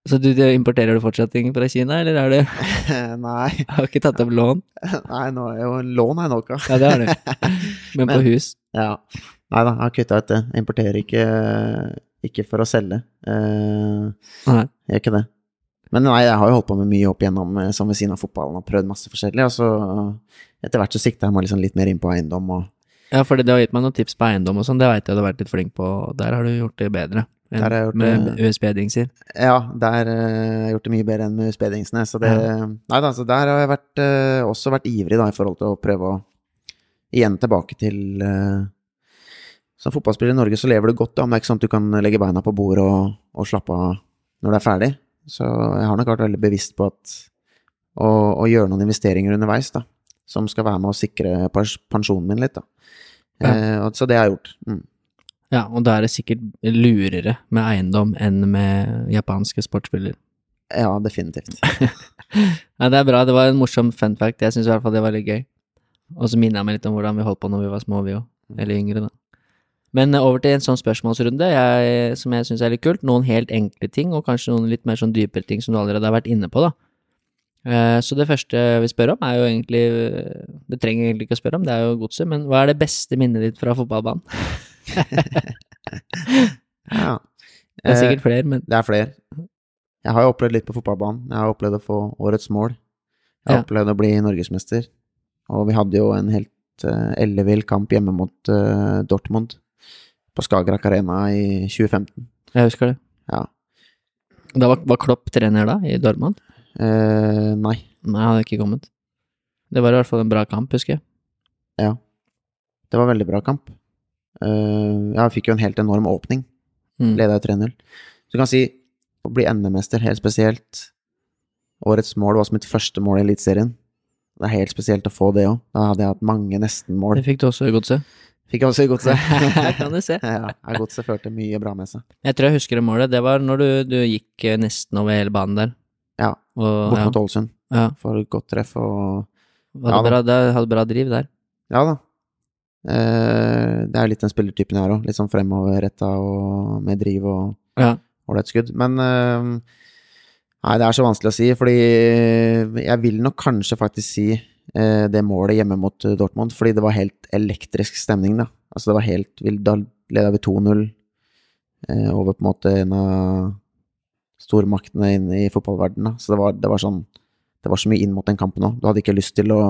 Så du, du importerer du fortsatt ting fra Kina, eller er det *laughs* Nei, *laughs* Har ikke tatt opp lån? *laughs* nei, nå jo lån er nok, ja. Ja, det har du. Men på hus? Ja. Nei da, jeg har kutta ut det. Jeg importerer ikke, ikke for å selge. Uh, Nei. jeg gjør ikke det. Men nei, jeg har jo holdt på med mye opp igjennom eh, som ved siden av fotballen og prøvd masse forskjellig. Og så etter hvert så sikta jeg meg liksom litt mer inn på eiendom og Ja, for det har gitt meg noen tips på eiendom og sånn, det veit jeg du har vært litt flink på, og der har du gjort det bedre. Der har jeg gjort med det- USB-dingser. Ja, der eh, har jeg gjort det mye bedre enn med USB-dingsene. Så det Nei da, så der har jeg vært, eh, også vært ivrig da i forhold til å prøve å Igjen tilbake til uh, Som fotballspiller i Norge så lever du godt, da, men det er ikke sånn at du kan legge beina på bordet og, og slappe av når du er ferdig. Så jeg har nok vært veldig bevisst på at å, å gjøre noen investeringer underveis, da. Som skal være med å sikre pens- pensjonen min litt, da. Ja. så det har jeg gjort. Mm. Ja, og da er det sikkert lurere med eiendom enn med japanske sportsspillere. Ja, definitivt. *laughs* Ja, det er bra. Det var en morsom fun fact. Jeg syns i hvert fall det var litt gøy. Og så minner jeg meg litt om hvordan vi holdt på når vi var små, vi òg. Eller yngre, da. Men eh, over til en sånn spørsmålsrunde jeg, som jeg syns er litt kult. Noen helt enkle ting, og kanskje noen litt mer sånn dypere ting som du allerede har vært inne på, da. Eh, Så det første vi spør om, er jo egentlig Det trenger jeg egentlig ikke å spørre om, det er jo godset, men hva er det beste minnet ditt fra fotballbanen? *laughs* *laughs* Ja. Det er Eh, sikkert flere, men Det er flere. Jeg har jo opplevd litt på fotballbanen. Jeg har opplevd å få årets mål. Jeg har Ja. opplevd å bli norgesmester. Og vi hadde jo en helt uh, ellevill kamp hjemme mot uh, Dortmund på Skagerrak Arena i 2015. jeg husker det. Ja. Da var, var Klopp trener da, i Dortmund? Uh, nei. Nei, han hadde ikke kommet. Det var i hvert fall en bra kamp, husker jeg. Ja. Det var veldig bra kamp. Eh, jeg fikk jo en helt enorm åpning. Mm. Leda jo 3-0. Så du kan si å bli NM-mester, helt spesielt. Årets mål var som mitt første mål i Eliteserien. Det er helt spesielt å få det òg. Da hadde jeg hatt mange nesten-mål. Det fikk du også i godset. Fikk jeg også i godset. *laughs* Her kan du se. *laughs* ja, godset førte mye bra med seg. Jeg tror jeg husker det målet. Det var når du, du gikk eh, nesten over hele banen der. Ja, Og, bort mot Ålesund. ja. For godt treff og det Ja, bra, det hadde bra driv der. Ja da. Eh, det er litt den spillertypen jeg har òg. Litt sånn fremoverretta og med driv og Ja. skudd. Men eh, Nei, det er så vanskelig å si, fordi jeg vil nok kanskje faktisk si eh, det målet hjemme mot Dortmund, fordi det var helt elektrisk stemning, da. Altså, det var helt vill. Da leda vi 2-0 eh, over på en måte en av stormaktene inne i fotballverdenen, da. Så det var, det var sånn Det var så mye inn mot den kampen òg. Du hadde ikke lyst til å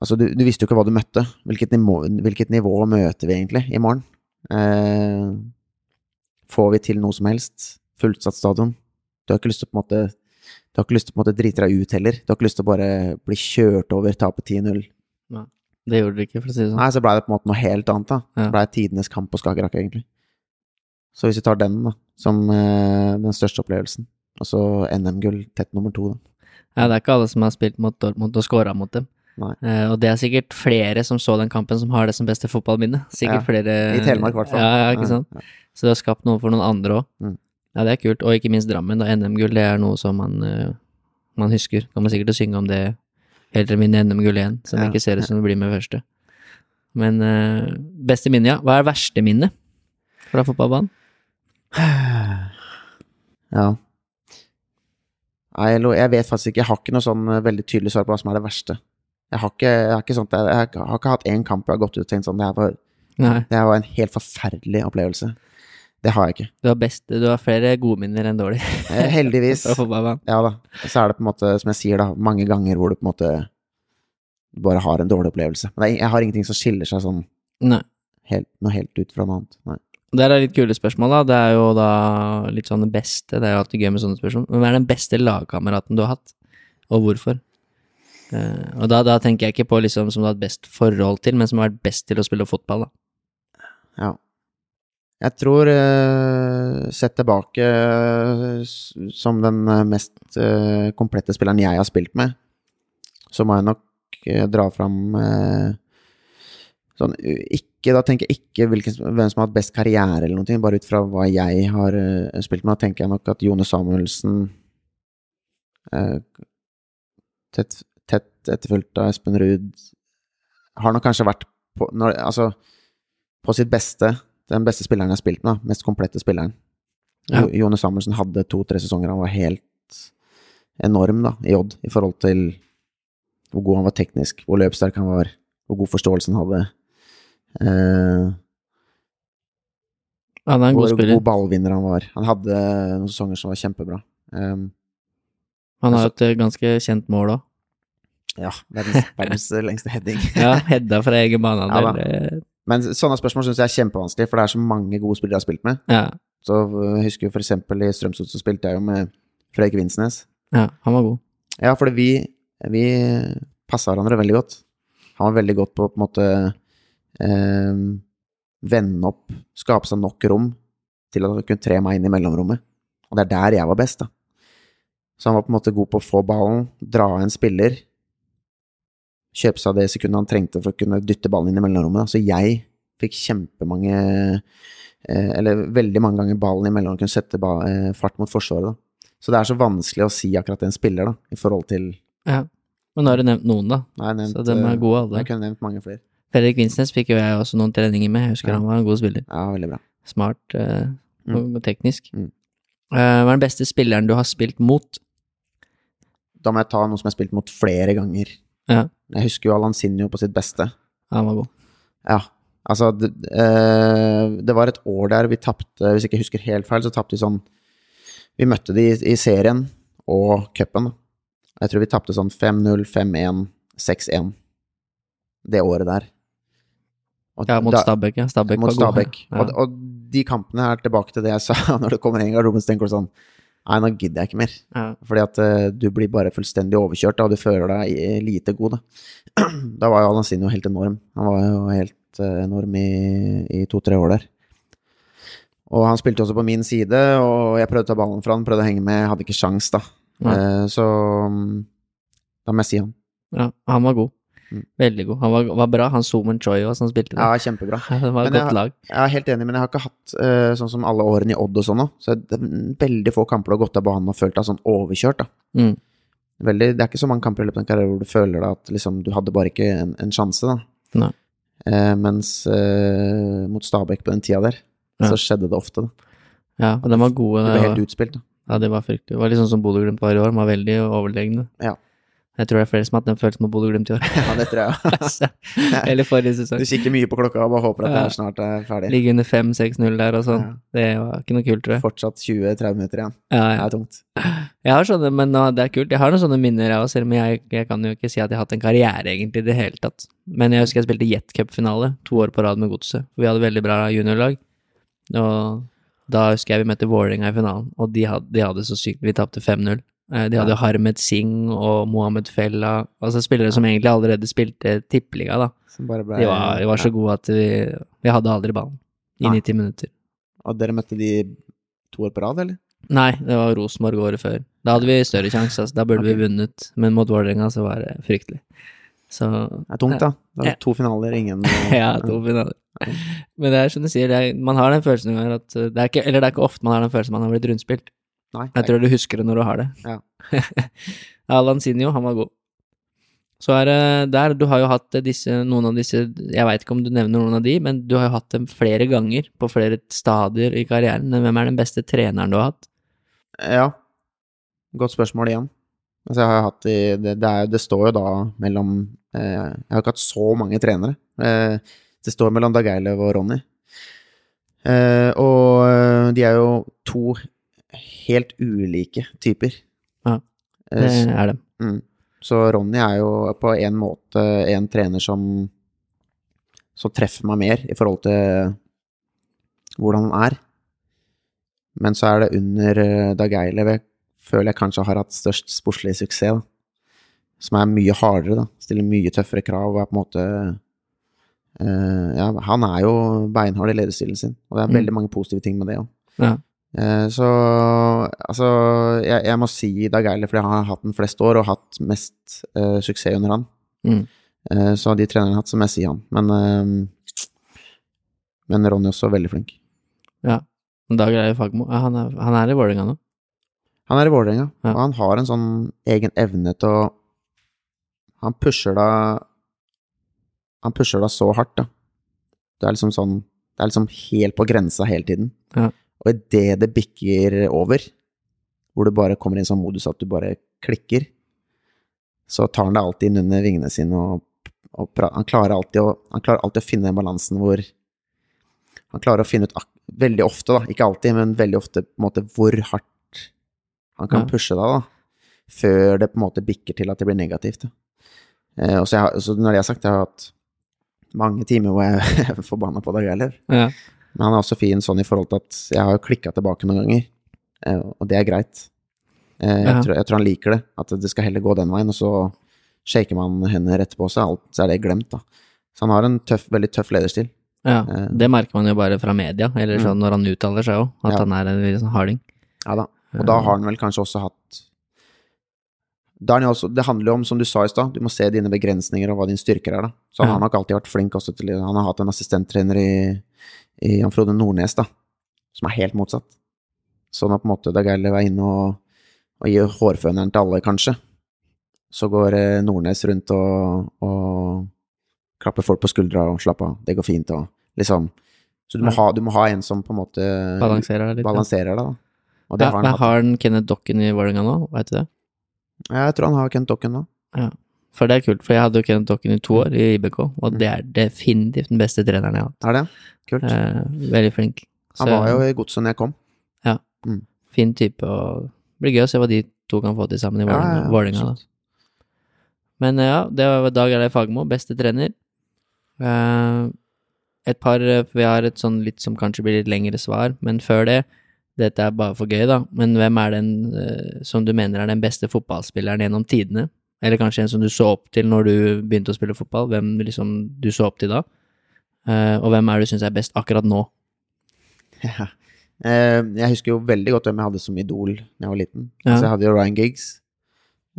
Altså, du, du visste jo ikke hva du møtte. Hvilket nivå, hvilket nivå møter vi egentlig i morgen? Eh, får vi til noe som helst? Fullsatt stadion? Du har ikke lyst til å på en måte Du har ikke lyst til å på en måte drite deg ut heller. Du har ikke lyst til å bare bli kjørt over, tape 10-0. Det gjorde du ikke, for å si det sånn. Nei, så blei det på en måte noe helt annet, da. Ja. Det blei tidenes kamp på Skagerrak, egentlig. Så hvis vi tar den, da, som eh, den største opplevelsen, og så NM-gull tett nummer to, da. Ja, det er ikke alle som har spilt mot Dortmund og scora mot dem. Eh, og det er sikkert flere som så den kampen, som har det som beste fotballminne. Sikkert Ja. flere I Telemark, i hvert fall. Ja, ja, ikke sant. Ja, Så det har skapt noe for noen andre òg. Mm. Ja, det er kult. Og ikke minst Drammen. da NM-gull, det er noe som man, uh, man husker. Kommer sikkert synge om det helt til å NM-gull igjen, som ikke ser ut som *laughs* det blir med første. Men uh, beste minne, ja. Hva er verste minne fra fotballbanen? *sighs* Ja. Jeg vet faktisk ikke. Jeg har ikke noe sånn veldig tydelig svar på hva som er det verste. Jeg har ikke, jeg har ikke, sånt, jeg, har ikke hatt én kamp jeg har gått ut og tenkt sånn det her var, det her var en helt forferdelig opplevelse. Det har jeg ikke. du har, best, du har flere gode minner enn dårlige Eh, Heldigvis. *laughs* Ja da. Så er det på en måte, som jeg sier, da, mange ganger hvor du på en måte bare har en dårlig opplevelse. Men jeg har ingenting som skiller seg sånn helt, noe helt ut fra noe annet. Nei. Det er litt kule spørsmål, da. Det er jo da litt sånn det beste. Det er jo alltid gøy med sånne spørsmål. Hvem er den beste lagkameraten du har hatt, og hvorfor? Eh, og da, da tenker jeg ikke på liksom som du har hatt best forhold til, men som har vært best til å spille fotball, da. Ja. Jeg tror, eh, sett tilbake eh, som den mest komplette spilleren jeg har spilt med, så må jeg nok dra fram sånn ikke, Da tenker jeg ikke hvilken, hvem som har hatt best karriere eller noe, bare ut fra hva jeg har spilt med. Da tenker jeg nok at Jone Samuelsen tett, tett etterfulgt av Espen Ruud har nok kanskje vært på, når, altså, på sitt beste den beste spilleren jeg har spilt med, mest komplette spilleren. Ja. Jone Samuelsen hadde to-tre sesonger, han var helt enorm da, i Odd, i forhold til hvor god han var teknisk, hvor løpssterk han var, hvor god forståelse han hadde. Eh, Han er en god hvor spiller. god ballvinner han var. Han hadde noen sesonger som var kjempebra. Um, Han har altså- et eh, ganske kjent mål òg. Ja, *laughs* verdens, verdens lengste heading. Ja, Hedda fra egen banehalvdel. Ja, Men sånne spørsmål syns jeg er kjempevanskelig, for det er så mange gode spillere jeg har spilt med. ja, Så øh, jeg husker jo for eksempel i Strømsgodset så spilte jeg jo med Frøyke Vinsnes. ja, han var god. Ja, fordi vi, vi passa hverandre veldig godt. Han var veldig godt på å på en måte eh, vende opp, skape seg nok rom til at han kunne tre meg inn i mellomrommet. Og det er der jeg var best, da. Så han var på en måte god på å få ballen, dra av en spiller, kjøpe seg det sekundet han trengte for å kunne dytte ballen inn i mellomrommet. Så jeg fikk kjempemange eh, Eller veldig mange ganger ballen i mellomrommet, kunne sette eh, fart mot forsvaret. da. Så det er så vanskelig å si akkurat en spiller, da, i forhold til Ja. Men nå har du nevnt noen, da. Nei, nevnt, Så de er eh, gode, alle. Jeg kunne nevnt mange flere. Fredrik Vinsnes fikk jo jeg også noen treninger med. Jeg husker Ja. han var en god spiller. Ja, veldig bra. Smart eh, og mm. teknisk. Mm. Hva er den beste spilleren du har spilt mot? Da må jeg ta noen som jeg har spilt mot flere ganger. Ja. Jeg husker jo Alan Sinjo på sitt beste. Han var god. Ja, altså det, eh, det var et år der vi tapte, hvis jeg ikke husker helt feil, så tapte vi sånn Vi møtte de i, i serien og cupen. Jeg tror vi tapte sånn 5-0, 5-1, 6-1 det året der. Og Ja, mot Stabæk, ja. Stabæk mot. Stabæk. Ja. Og, og de kampene er tilbake til det jeg sa *laughs* når det kommer en i garderoben, så tenker du sånn Nei, nå gidder jeg ikke mer. Ja. Fordi at uh, du blir bare fullstendig overkjørt, da, og du føler deg lite god, da. *clears throat* Da var jo Alansinho helt enorm. Han var jo helt uh, enorm i, i to-tre år der. Og han spilte også på min side, og jeg prøvde å ta ballen fra han, prøvde å henge med, hadde ikke sjans da. Ja. Uh, så um, da må jeg si han. Ja, han var god. Mm. Veldig god. Han var, var bra, han Zoomen Choi også, som spilte Ja, kjempebra. *laughs* Det var et godt lag. Jeg er helt enig, men jeg har ikke hatt uh, sånn som alle årene i Odd og sånn òg. Så det er veldig få kamper du har gått av banen og følt deg sånn overkjørt, da. Mm. Veldig, det er ikke så mange kamper i løpet av en karriere hvor du føler deg at liksom, du hadde bare ikke en, en sjanse, da. Nei. Uh, mens uh, mot Stabæk på den tida der, Ja. så skjedde det ofte, da. Ja, og de var gode. De det ble helt utspilt, da. Ja, det var fryktelig. Det var litt sånn som Bodø-Glimt var i år, de var veldig overlegne. Ja. Jeg tror det er flere som har hatt den følelsen med Bodø-Glimt i år. *laughs* Ja, det tror jeg. *laughs* Eller forrige sesong. Du kikker mye på klokka og bare håper at det Ja. her snart er ferdig. Ligge under 5-6-0 der og sånn. Ja. Det var ikke noe kult, tror jeg. Fortsatt 20-30 minutter igjen. Ja, Det er tungt. Jeg har sånne, men det er kult. Jeg har noen sånne minner, jeg òg, selv om jeg, jeg kan jo ikke si at jeg har hatt en karriere egentlig i det hele tatt. Men jeg husker jeg spilte Jet Cup-finale to år på rad med Godset. Vi hadde veldig bra juniorlag. Og da husker jeg vi møtte Vålerenga i finalen, og de hadde, de hadde så sykt Vi tapte 5-0. Eh, De hadde jo Harmed Singh og Mohammed Fella, altså spillere som egentlig allerede spilte tippeliga, da. Ble, De var, de var så gode at vi, vi hadde aldri ballen i Nei. 90 minutter. Og dere møtte de to år på rad, eller? Nei, det var Rosenborg året før. Da hadde vi større sjanse, altså. da burde vi vunnet, men mot Vålerenga så var det fryktelig. Så Det er tungt, da. Det Ja. er to finaler, ingen *laughs* ja, to finaler. Men det er som du sier, det er, man har den følelsen noen ganger at uh, det er ikke, Eller det er ikke ofte man har den følelsen man har blitt rundspilt. Nei. Jeg tror du husker det når du har det. Ja. *laughs* Alan Sinjo, han var god. Så er det der, du har jo hatt disse, noen av disse Jeg veit ikke om du nevner noen av de, men du har jo hatt dem flere ganger, på flere stadier i karrieren. Men hvem er den beste treneren du har hatt? Ja. Godt spørsmål igjen. Altså, jeg har hatt i, det, det, er, det står jo da mellom eh, Jeg har ikke hatt så mange trenere. Eh, det står mellom Dag Eilev og Ronny. Eh, og eh, de er jo to helt ulike typer. Ja, Eh, Det s- er det. Mm. Så Ronny er jo på en måte en trener som som treffer meg mer i forhold til hvordan han er. Men så er det under eh, Dag Eilev jeg føler jeg kanskje har hatt størst sportslig suksess. Da. Som er mye hardere, da. Stiller mye tøffere krav og er på en måte uh, Ja, han er jo beinhard i lederstilen sin, og det er Mm. veldig mange positive ting med det òg. Ja. Eh, Så altså jeg, jeg må si Dag Eiler, fordi han har hatt den flest år og hatt mest uh, suksess under han. Mm. Uh, så de trenerne har hatt, så må jeg si han. Men, uh, men Ronny er også veldig flink. ja. Dag Eiler Fagmo. Han, er, han er i Vålerenga nå. Han er i Vålerenga, Ja. og han har en sånn egen evne til å Han pusher deg Han pusher deg så hardt, da. Det er liksom sånn Det er liksom helt på grensa hele tiden. Ja. Og idet det bikker over, hvor du bare kommer i en sånn modus at du bare klikker, så tar han deg alltid inn under vingene sine, og, og pra- han, klarer å, han klarer alltid å finne den balansen hvor Han klarer å finne ut veldig ofte, da, ikke alltid, men veldig ofte på en måte hvor hardt han kan pushe deg, da, før det på en måte bikker til at det blir negativt. Eh, og så, jeg, så når det er sagt, jeg har hatt mange timer hvor jeg *laughs* er forbanna på Dag Eiler. Ja. Men han er også fin sånn i forhold til at jeg har jo klikka tilbake noen ganger, eh, og det er greit. Eh, jeg, Ja. tror, jeg tror han liker det, at det skal heller gå den veien, og så shaker man hender etterpå, så, alt, så er det glemt, da. Så han har en tøff, veldig tøff lederstil. ja. Eh. Det merker man jo bare fra media, eller Mm. sånn når han uttaler seg òg, at Ja. han er en sånn harding. Ja da. Og da har han vel kanskje også hatt også, Det handler jo om, som du sa i stad, du må se dine begrensninger og hva din styrker er. da. Så han Ja. har nok alltid vært flink også til Han har hatt en assistenttrener i, i Jan Frode Nordnes, da, som er helt motsatt. Sånn at på en måte Dag Eilev er inne og, og gir hårføneren til alle, kanskje, så går eh, Nordnes rundt og, og klapper folk på skuldra og slapper av. Det går fint og liksom Så du må, ha, du må ha en som på en måte Balanserer det litt. balanserer deg, da. Og det Ja, har han har han Kenneth Dokken i Vålerenga nå, veit du det? Ja, Jeg tror han har Kenneth Dokken nå. Ja. For det er kult, for jeg hadde jo Kenneth Dokken i to år i IBK, Mm. og det er definitivt den beste treneren jeg har hatt. Er det? Kult. Eh, veldig flink. Han var jo i godset da jeg kom. Ja, fin type, og det blir gøy å se hva de to kan få til sammen i Ja, ja, ja, Vålerenga. Men eh, ja, det var Dag Erlei Fagermo, beste trener. Eh, et par eh, Vi har et sånn litt som kanskje blir litt lengre svar, men før det Dette er bare for gøy, da. Men hvem er den eh, som du mener er den beste fotballspilleren gjennom tidene? Eller kanskje en som du så opp til når du begynte å spille fotball? Hvem liksom du så opp til da? Uh, og hvem er det du syns er best akkurat nå? *laughs* Ja. Uh, jeg husker jo veldig godt hvem jeg hadde som idol da jeg var liten. Ja. Altså, jeg hadde jo Ryan Giggs.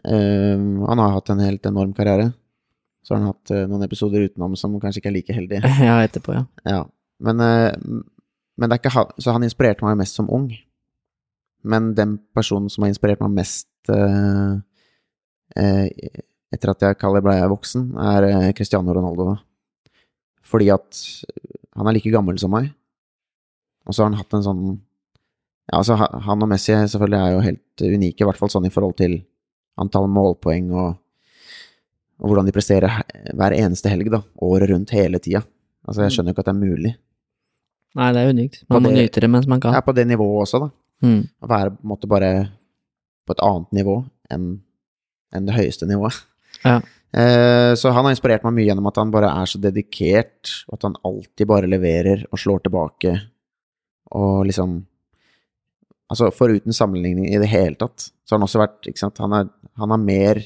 Uh, han har hatt en helt enorm karriere. Så har han hatt noen episoder utenom som kanskje ikke er like heldige. *laughs* Ja, etterpå, ja. Ja. Men, men det er ikke han Så han inspirerte meg mest som ung. Men den personen som har inspirert meg mest etter at jeg kaller ble voksen, er eh, Cristiano Ronaldo. Fordi at han er like gammel som meg. Og så har han hatt en sånn Ja, altså han og Messi selvfølgelig er jo helt unike, i hvert fall sånn i forhold til antall målpoeng og, og hvordan de presterer hver eneste helg, da. Året rundt, hele tida. Altså, jeg skjønner jo ikke at det er mulig. Nei, det er unikt. Man Og må det- nyte det mens man kan. er på det nivået også, da. Mm. Å være på en måte bare på et annet nivå enn enn det høyeste nivået. Ja. Eh, så han har inspirert meg mye gjennom at han bare er så dedikert, og at han alltid bare leverer og slår tilbake, og liksom Altså, foruten sammenligning i det hele tatt, så har han også vært Ikke sant, han er, han er mer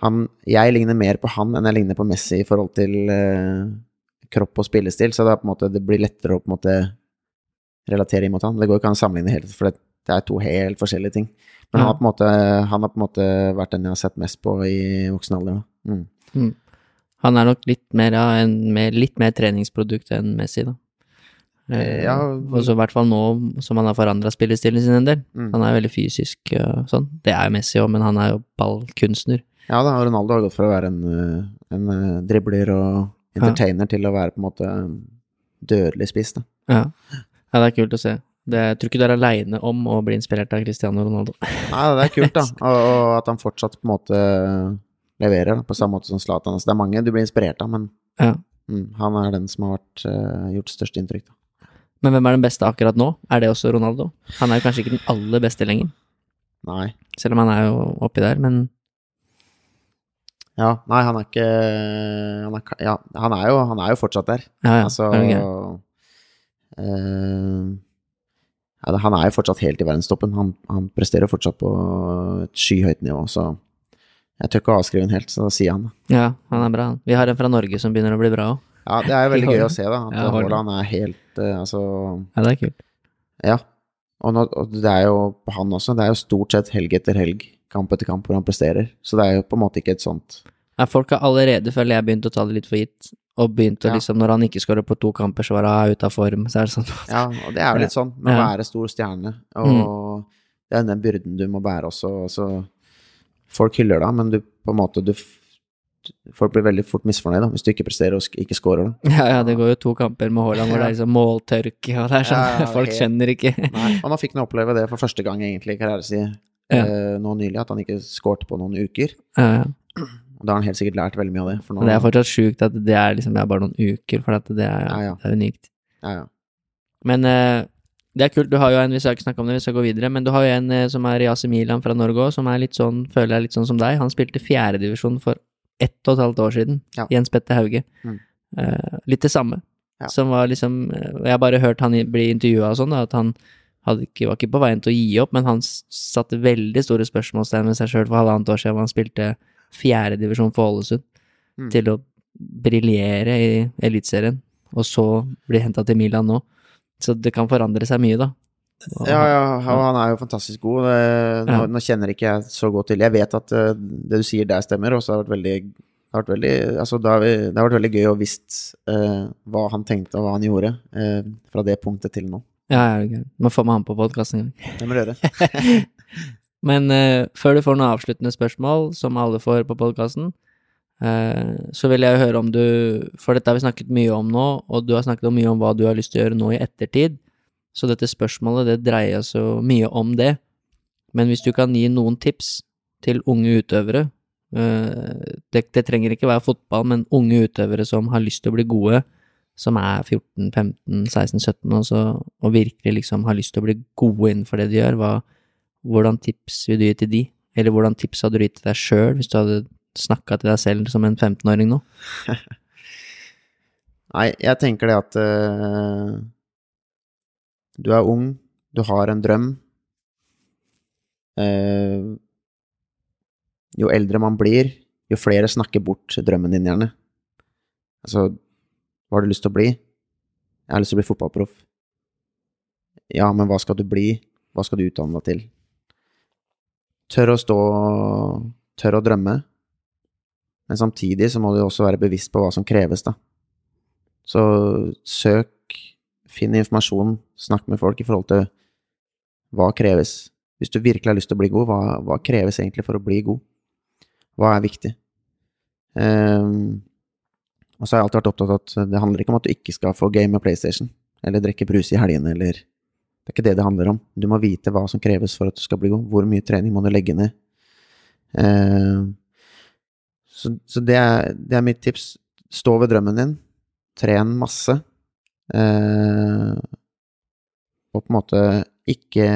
han, Jeg ligner mer på han enn jeg ligner på Messi i forhold til eh, kropp og spillestil, så det, er på en måte, det blir lettere å på en måte relatere inn mot han. Det går ikke an å sammenligne helt, for det, det er to helt forskjellige ting. Men han, har måte, han har på en måte vært den jeg har sett mest på i voksen alder. Mm. Mm. Han er nok litt mer, ja, en, mer, litt mer treningsprodukt enn Messi, da. Eh, Ja. Og så i hvert fall nå som han har forandra spillestilen sin en del. Mm. Han er veldig fysisk og sånn. Det er jo Messi òg, men han er jo ballkunstner. Ja da, Ronaldo har gått fra å være en, eh, en eh, dribler og entertainer til å være på en måte dødelig spiss. Da. Ja. ja, det er kult å se. Det, jeg tror ikke du er aleine om å bli inspirert av Cristiano Ronaldo. Nei, det er kult, da. *laughs* Og, og at han fortsatt på en måte leverer, da, på samme måte som Zlatan. Altså, det er mange du blir inspirert av, men Ja. mm, han er den som har vært, uh, gjort størst inntrykk. Da. Men hvem er den beste akkurat nå? Er det også Ronaldo? Han er jo kanskje ikke den aller beste lenger, Nei. selv om han er jo oppi der, men Ja, nei, han er ikke Han er, ja, han er, jo, han er jo fortsatt der. ja, ja. Altså okay. gøy? eh, ja, Han er jo fortsatt helt i verdenstoppen. Han, han presterer fortsatt på et skyhøyt nivå, så jeg tør ikke å avskrive den helt, så da sier han det. Ja, han er bra. han. Vi har en fra Norge som begynner å bli bra òg. Ja, det er jo veldig gøy å se, da. At Ja, Haaland. Haaland er helt uh, Altså, Ja, det er kult. ja. Og, nå, og det er jo på han også. Det er jo stort sett helg etter helg, kamp etter kamp, hvor han presterer. Så det er jo på en måte ikke et sånt Ja, folk har allerede, føler jeg, begynt å ta det litt for gitt. Og begynte Ja. liksom, når han ikke skårer på to kamper, så var han ute av form. Så er det sånn Ja, og det er jo litt sånn med å Mm. være stor stjerne, og det er den byrden du må bære også. Så folk hyller deg, men du på en måte du, Folk blir veldig fort misfornøyd da, hvis du ikke presterer og ikke scorer. Da. Ja, ja, det går jo to kamper med Haaland hvor det er liksom måltørke, og det er sånn Ja, ja, Folk helt- skjønner ikke. Nei, og nå fikk han oppleve det for første gang egentlig i karrieren sin Ja. eh, nå nylig, at han ikke skårte på noen uker. Ja, ja. Og da har han helt sikkert lært veldig mye av det. Nå, det er fortsatt sjukt at det er liksom det er bare noen uker, for det er, Ja, ja. det er unikt. ja, ja. Men uh, det er kult. Du har jo en, vi skal ikke snakke om det, vi skal gå videre, men du har jo en uh, som er Yasi Milan fra Norge òg, som er litt sånn, føler jeg litt sånn som deg. Han spilte fjerdedivisjon for ett og et halvt år siden. Jens Petter Hauge. Mm. Uh, litt det samme. Som var liksom Jeg har bare hørt han bli intervjua og sånn, at han ikke, var ikke på veien til å gi opp, men han satte veldig store spørsmålstegn ved seg sjøl for halvannet år siden, hvor han spilte fjerdedivisjon for Ålesund, Mm. til å briljere i Eliteserien, og så bli henta til Milan nå. Så det kan forandre seg mye, da. Og- Ja, ja, og han er jo fantastisk god. Det, nå, Ja. nå kjenner ikke jeg så godt til Jeg vet at eh, det du sier der stemmer, og så har det vært veldig det har vært veldig, altså, da har vi, det har vært veldig gøy å visst eh, hva han tenkte og hva han gjorde eh, fra det punktet til nå. Ja, ja, okay. Må få med han på podkast en gang. Det må du gjøre. *laughs* Men uh, før du får noen avsluttende spørsmål, som alle får på podkasten, så vil jeg høre om du For dette har vi snakket mye om nå, og du har snakket mye om hva du har lyst til å gjøre nå i ettertid. Så dette spørsmålet, det dreier så mye om det. Men hvis du kan gi noen tips til unge utøvere uh, det, det trenger ikke være fotball, men unge utøvere som har lyst til å bli gode, som er 14, 15, 16, 17 også, og virkelig liksom har lyst til å bli gode innenfor det de gjør, hva, hvordan tips vil du gi til de? Eller hvordan tips hadde du gitt til deg sjøl, hvis du hadde snakka til deg selv som en 15-åring nå? *laughs* Nei, jeg tenker det at uh, du er ung, du har en drøm. Uh, jo eldre man blir, jo flere snakker bort drømmen din, gjerne. Altså, hva har du lyst til å bli? Jeg har lyst til å bli fotballproff. Ja, men hva skal du bli? Hva skal du utdanne deg til? Tør å stå Tør å drømme. Men samtidig så må du også være bevisst på hva som kreves, da. Så søk, finn informasjon, snakk med folk i forhold til hva kreves. Hvis du virkelig har lyst til å bli god, hva, hva kreves egentlig for å bli god? Hva er viktig? Um, og så har jeg alltid vært opptatt av at det handler ikke om at du ikke skal få game med PlayStation, eller drikke brus i helgene, eller Det er ikke det det handler om. Du må vite hva som kreves for at du skal bli god. Hvor mye trening må du legge ned? Eh, så, så det, er, det, er, mitt tips. Stå ved drømmen din. Tren masse. Eh, og på en måte ikke,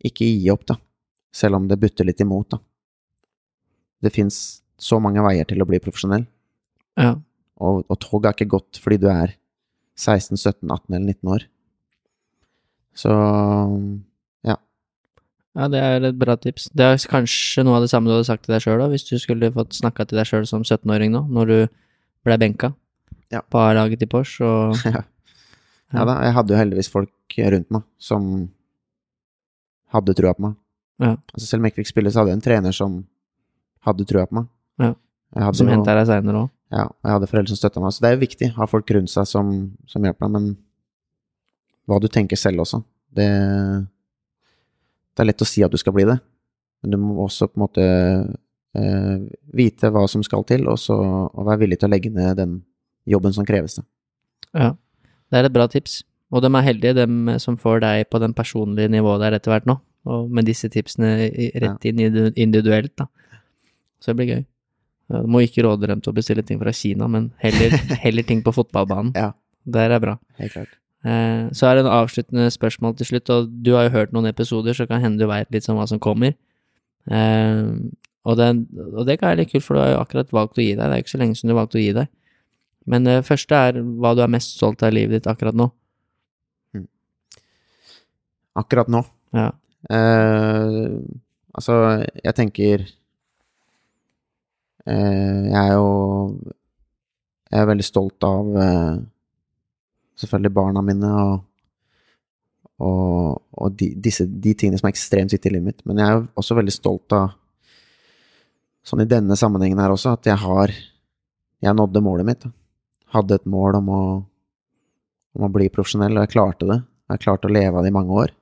ikke gi opp, da. Selv om det butter litt imot, da. Det fins så mange veier til å bli profesjonell. Ja. Og, og toget er ikke godt fordi du er 16, 17, 18 eller 19 år. Så ja. Ja, det er et bra tips. Det er kanskje noe av det samme du hadde sagt til deg sjøl, hvis du skulle fått snakka til deg sjøl som 17-åring nå, når du ble benka ja. på A-laget til Porsch og *laughs* ja. ja da, jeg hadde jo heldigvis folk rundt meg som hadde trua på meg. Ja. Altså selv om jeg ikke fikk spille, så hadde jeg en trener som hadde trua på meg. Ja. Som henta deg seinere òg. Ja, og jeg hadde foreldre som støtta meg. Så det er jo viktig å ha folk rundt seg som, som hjelper deg, men hva du tenker selv også. Det, det er lett å si at du skal bli det, men du må også på en måte eh, vite hva som skal til, og så og være villig til å legge ned den jobben som kreves. Ja, det er et bra tips. Og de er heldige, de som får deg på den personlige nivået der etter hvert nå, og med disse tipsene rett inn individuelt, da. Så det blir gøy. Du må ikke råde dem til å bestille ting fra Kina, men heller, *laughs* heller ting på fotballbanen. Ja. Der er bra. Helt klart. Eh, så er det en avsluttende spørsmål til slutt, og du har jo hørt noen episoder, så kan hende du veit litt om hva som kommer. Eh, og, det, og, det, kan være litt kult, for du har jo akkurat valgt å gi deg. Det er jo ikke så lenge siden du valgte å gi deg. Men det første er hva du er mest stolt av i livet ditt akkurat nå. Mm. Akkurat nå? Ja. Eh, altså, jeg tenker Eh, jeg er jo Jeg er veldig stolt av eh, selvfølgelig barna mine og, og, og de, disse, de tingene som er ekstremt viktige i livet mitt. Men jeg er jo også veldig stolt av, sånn i denne sammenhengen her også, at jeg har Jeg nådde målet mitt. Hadde et mål om å, om å bli profesjonell, og jeg klarte det. Jeg har klart å leve av det i mange år.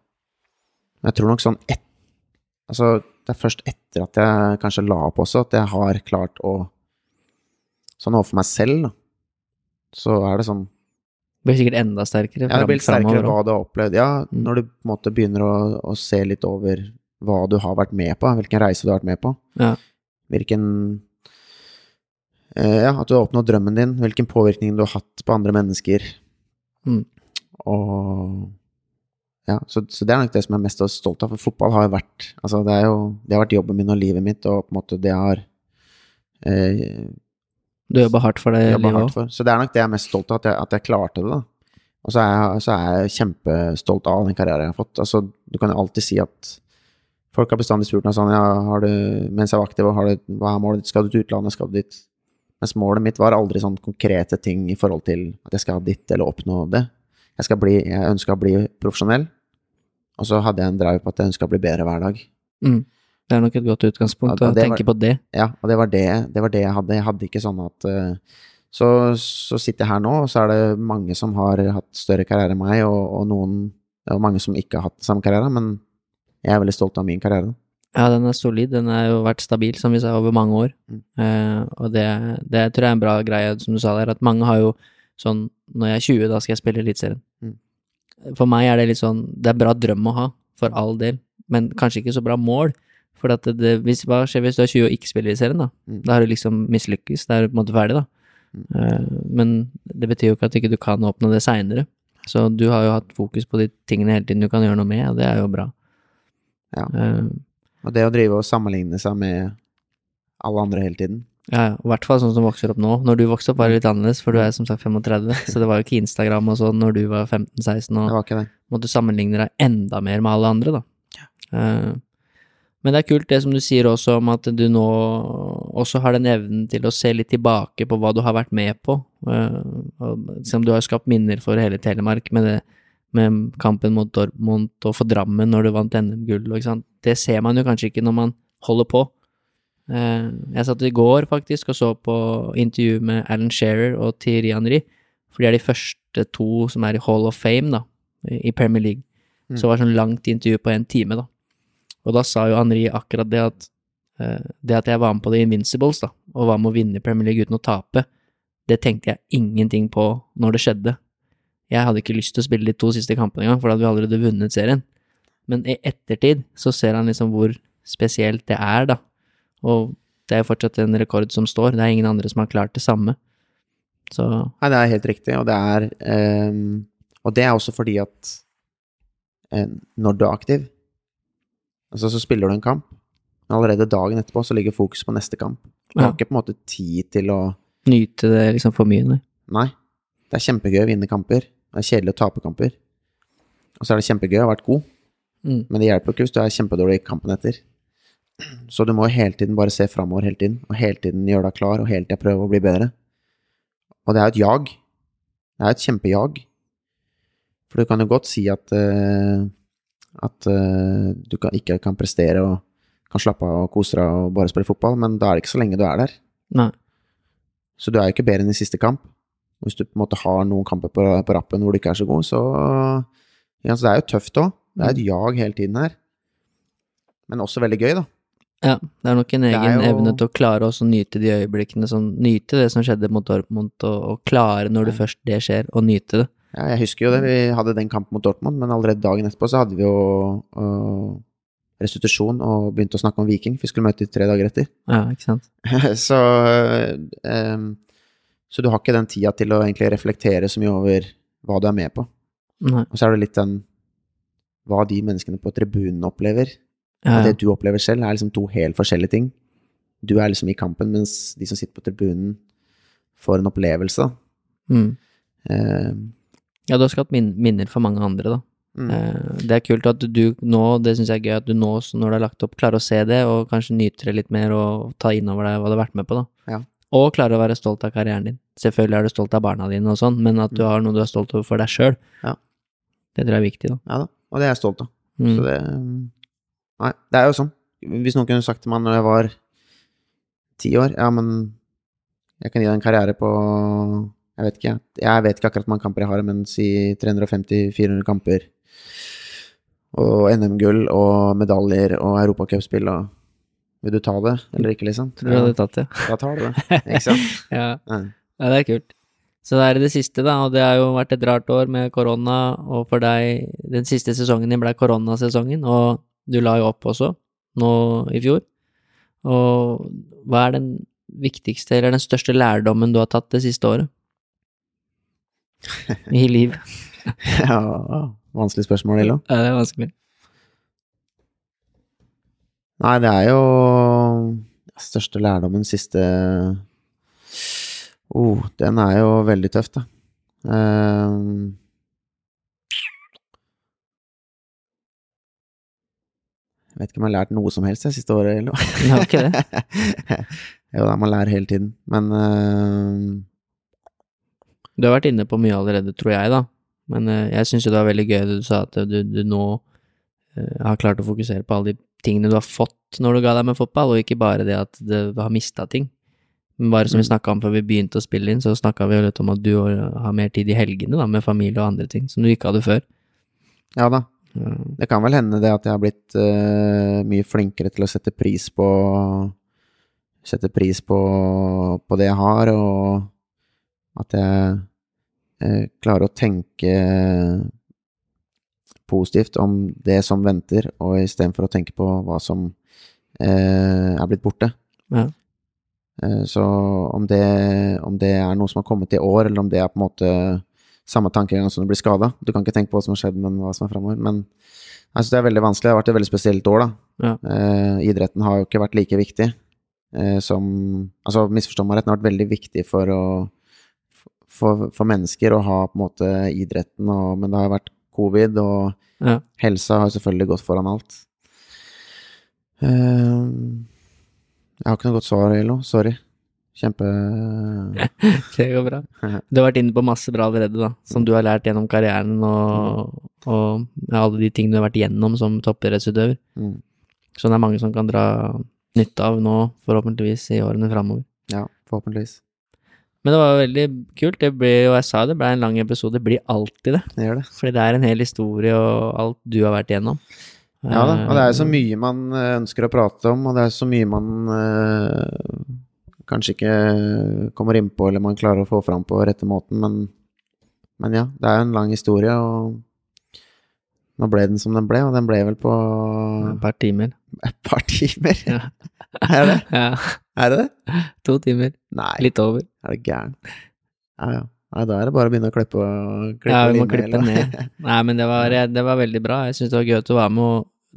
Men jeg tror nok sånn et, Altså, det er først etter at jeg kanskje la opp også, at jeg har klart å Sånn overfor meg selv, da, så er det sånn blir sikkert enda sterkere? Ja, det blir sterkere hva du har opplevd. Ja, mm. når du på en måte begynner å, å, se litt over hva du har vært med på, hvilken reise du har vært med på. Ja. Hvilken eh, Ja, at du har oppnådd drømmen din, hvilken påvirkning du har hatt på andre mennesker. Mm. Og ja, så, så, det er nok det som jeg er mest stolt av, for fotball har jo vært Altså, det, jo, det har vært jobben min og livet mitt, og på en måte det har eh, Du jobba hardt for det livet òg? Så det er nok det jeg er mest stolt av, at jeg, at jeg klarte det, da. Og så er, jeg, så er, jeg, kjempestolt av den karrieren jeg har fått. Altså, du kan jo alltid si at Folk har bestandig spurt meg sånn ja, har du, mens jeg var aktiv, har du, hva er målet ditt, skal du til utlandet, skal du dit? Mens målet mitt var aldri sånn konkrete ting i forhold til at jeg skal ha ditt eller oppnå det. Jeg, bli, jeg ønska å bli profesjonell, og så hadde jeg en drive på at jeg ønska å bli bedre hver dag. Mm. Det er nok et godt utgangspunkt ja, å tenke var, på det. Ja, og det var det, det var det, jeg hadde. Jeg hadde ikke sånn at uh, så, så, sitter jeg her nå, og så er det mange som har hatt større karriere enn meg, og, og noen er mange som ikke har hatt samme karriere, men jeg er veldig stolt av min karriere. Ja, den er solid. Den har jo vært stabil, som vi sa, over mange år. Mm. Eh, og det, det, tror jeg er en bra greie, som du sa der, at mange har jo sånn Når jeg er 20, da skal jeg spille Eliteserien. Mm. For meg er det litt sånn Det er bra drøm å ha, for all del, men kanskje ikke så bra mål. For at det, hvis, hva skjer hvis du er 20 og ikke spiller i serien, da? Mm. Da har du liksom mislykkes, da er du på en måte ferdig, da. Mm. Uh, men det betyr jo ikke at ikke du ikke kan oppnå det seinere. Så du har jo hatt fokus på de tingene hele tiden du kan gjøre noe med, og det er jo bra. Ja. Uh, og det å drive og sammenligne seg med alle andre hele tiden, ja, i hvert fall sånn som vokser opp nå. Når du vokste opp, var det litt annerledes, for du er som sagt 35, så det var jo ikke Instagram og sånn når du var 15-16, og det var ikke det. måtte sammenligne deg enda mer med alle andre, da. Ja. Uh, men det er kult det som du sier også om at du nå også har den evnen til å se litt tilbake på hva du har vært med på. Som og, liksom, du har skapt minner for hele Telemark med, det, med kampen mot Dortmund og for Drammen når du vant NM-gull. Det ser man jo kanskje ikke når man holder på. Eh, jeg satt i går faktisk og så på intervju med Alan Shearer og Thierry Henry, for de er de første to som er i Hall of Fame, da, i Premier League. Mm. Så det var sånn langt intervju på en time, da. Og da sa jo Henri akkurat det at eh, det at jeg var med på The Invincibles, da, og var med å vinne Premier League uten å tape, det tenkte jeg ingenting på når det skjedde. Jeg hadde ikke lyst til å spille de to siste kampene engang, for da hadde vi allerede vunnet serien. Men i ettertid så ser han liksom hvor spesielt det er, da. Og det er jo fortsatt en rekord som står, det er ingen andre som har klart det samme. Så Nei, det er helt riktig, og det er um, Og det er også fordi at um, når du er aktiv, altså så spiller du en kamp, men allerede dagen etterpå så ligger fokus på neste kamp. Du Ja. har ikke på en måte tid til å nyte det liksom for mye, nei. Nei. Det er kjempegøy å vinne kamper. Det er kjedelig å tape kamper. Og så er det kjempegøy å ha vært god, Mm. men det hjelper ikke hvis du er kjempedårlig i kampen etter. Så du må hele tiden bare se framover hele tiden, og hele tiden gjøre deg klar, og hele tida prøve å bli bedre. Og det er jo et jag. Det er jo et kjempejag. For du kan jo godt si at eh, at uh, du kan, ikke kan prestere og kan slappe av og kose deg og bare spille fotball, men da er det ikke så lenge du er der. Nei. Så du er jo ikke bedre enn i siste kamp. Hvis du på en måte har noen kamper på, på rappen hvor du ikke er så god, så ja, så det er jo tøft òg. Det er et jag hele tiden her. Men også veldig gøy, da. Ja, det er nok en egen jo- evne til å klare å nyte de øyeblikkene, som, nyte det som skjedde mot Dortmund, og, og klare når det først det skjer, å nyte det. Ja, jeg husker jo det. Vi hadde den kampen mot Dortmund, men allerede dagen etterpå så hadde vi jo uh, restitusjon og begynte å snakke om Viking. Vi skulle møte dem tre dager etter. Ja, ikke sant. *laughs* så um, Så du har ikke den tida til å egentlig reflektere så mye over hva du er med på. Nei. Og så er det litt den hva de menneskene på tribunen opplever, Ja, og ja. det du opplever selv, er liksom to helt forskjellige ting. Du er liksom i kampen, mens de som sitter på tribunen, får en opplevelse. Mm. Eh, ja, du har skapt min minner for mange andre, da. mm. Eh, det er kult at du nå, det syns jeg er gøy, at du nå, når du har lagt opp, klarer å se det, og kanskje nyter det litt mer, og ta inn over deg hva du har vært med på, da. Ja. Og klarer å være stolt av karrieren din. Selvfølgelig er du stolt av barna dine og sånn, men at du Mm. har noe du er stolt over for deg sjøl, Ja. det tror jeg er viktig, da. Ja da, og det er jeg stolt av. Mm. Så det Nei, det er jo sånn. Hvis noen kunne sagt til meg når jeg var ti år Ja, men jeg kan gi deg en karriere på Jeg vet ikke, jeg vet ikke akkurat hvor mange kamper jeg har, men si 350-400 kamper. Og NM-gull og medaljer og europacupspill og Vil du ta det, eller ikke, liksom? Tror du hadde tatt det? Da tar du det, ikke sant? *laughs* ja. Ja. ja, det er kult. Så det er det siste, da, og det har jo vært et rart år med korona, og for deg, den siste sesongen din ble koronasesongen, og du la jo opp også, nå i fjor. Og hva er den viktigste, eller den største lærdommen du har tatt det siste året? *laughs* I liv. *laughs* ja, vanskelig spørsmål, Illo. Ja, det er vanskelig. Nei, det er jo største lærdommen siste oh, Den er jo veldig tøff, da. Um, jeg vet ikke om jeg har lært noe som helst det siste året, eller noe. Det? *laughs* jo, da, man lærer hele tiden. Men ehm, Du har vært inne på mye allerede, tror jeg, da. Men eh, jeg syns jo det var veldig gøy det du sa, at du, du nå eh, har klart å fokusere på alle de tingene du har fått når du ga deg med fotball, og ikke bare det at du har mista ting. Men bare som vi Mm. snakka om før vi begynte å spille inn, så snakka vi jo litt om at du har mer tid i helgene, da, med familie og andre ting, som du ikke hadde før. ja da. Det kan vel hende det at jeg har blitt uh, mye flinkere til å sette pris på Sette pris på, på det jeg har, og at jeg eh, klarer å tenke positivt om det som venter, og istedenfor å tenke på hva som eh, er blitt borte. Ja. Eh, så om det, om det er noe som har kommet i år, eller om det er på en måte samme tankegang som du blir skada. Du kan ikke tenke på hva som har skjedd, men hva som er framover. Men jeg synes det er veldig vanskelig. Det har vært et veldig spesielt år, da. Ja. Eh, idretten har jo ikke vært like viktig eh, som Altså, misforstå meg rett, den har vært veldig viktig for å for, for mennesker å ha på en måte idretten, og, men det har vært covid, og Ja. helsa har selvfølgelig gått foran alt. Uh, jeg har ikke noe godt svar, Elo. Sorry. Kjempe *laughs* Det går bra. Du har vært inne på masse bra allerede, da, som du har lært gjennom karrieren og, og ja, alle de tingene du har vært gjennom som toppidrettsutøver. mm. Så det er mange som kan dra nytte av nå, forhåpentligvis, i årene framover. Ja, forhåpentligvis. Men det var veldig kult. Det ble, jo, jeg sa det, ble en lang episode. Det blir alltid det. Det gjør det. Fordi det er en hel historie og alt du har vært igjennom. Ja da, og det er så Eh, mye man eh, ønsker å prate om, og det er så mye man eh, kanskje ikke kommer innpå, eller man klarer å få fram på rette måten, men, men ja, det er jo en lang historie, og nå ble den som den ble, og den ble vel på Et par timer. et par timer. Ja. *laughs* er det Ja, Er det det? to timer. Nei, Litt over. er det gæren? Ja, ja. Nei, da er det bare å begynne å klippe, klippe Ja, vi må klippe ned. *laughs* Nei, men det var, det var veldig bra. Jeg syns det var gøy å være med.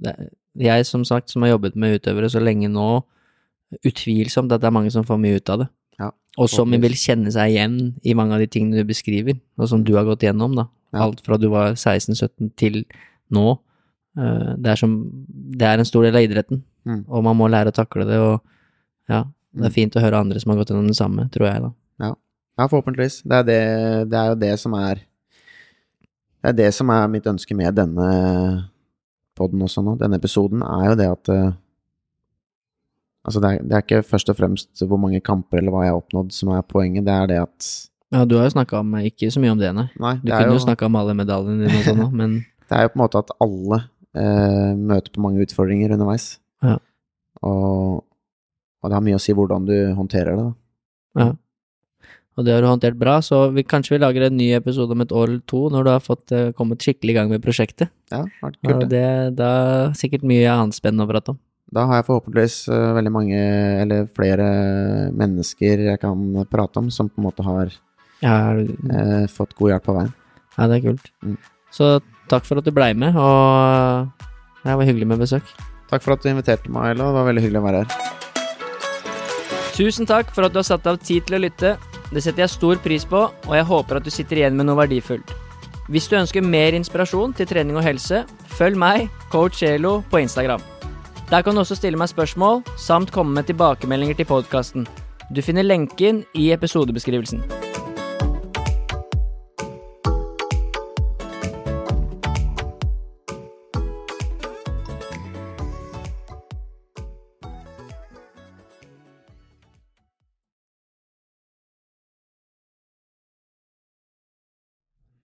Og jeg, som sagt, som har jobbet med utøvere så lenge nå, utvilsomt at det er mange som får mye ut av det. Ja, og som vil kjenne seg igjen i mange av de tingene du beskriver, og som du har gått gjennom, da. Alt fra du var 16-17 til nå. Eh, Det er, som, det er en stor del av idretten, Mm. og man må lære å takle det, og ja, det Mm. er fint å høre andre som har gått gjennom det samme, tror jeg, da. Ja, forhåpentligvis. Det er, det, det er jo det som er Det er det som er mitt ønske med denne podden også nå. Denne episoden er jo det at eh, Altså, det er, det er ikke først og fremst hvor mange kamper eller hva jeg har oppnådd som er poenget, det er det at Ja, du har jo snakka om Ikke så mye om det, nei. Nei, det er, kunne jo, jo snakka om alle medaljene dine og sånn òg, men *laughs* det er jo på en måte at alle eh, møter på mange utfordringer underveis. Ja. Og, og det har mye å si hvordan du håndterer det, da. ja. Og det har du håndtert bra, så vi, kanskje vi lager en ny episode om et år eller to, når du har fått uh, kommet skikkelig i gang med prosjektet. Ja, det vært kult, det. det, da er sikkert mye annet spennende å prate om. Da har jeg forhåpentligvis uh, veldig mange, eller flere mennesker jeg kan prate om, som på en måte har Ja, eh, fått god hjelp på veien. ja det er kult. Mm. Så takk for at du blei med, og det var hyggelig med besøk. Takk for at du inviterte meg, Ella. Det var veldig hyggelig å være her. Tusen takk for at du har satt av tid til å lytte. Det setter jeg stor pris på, og jeg håper at du sitter igjen med noe verdifullt. Hvis du ønsker mer inspirasjon til trening og helse, følg meg, coach Elo, på Instagram. Der kan du også stille meg spørsmål, samt komme med tilbakemeldinger til podkasten. Du finner lenken i episodebeskrivelsen.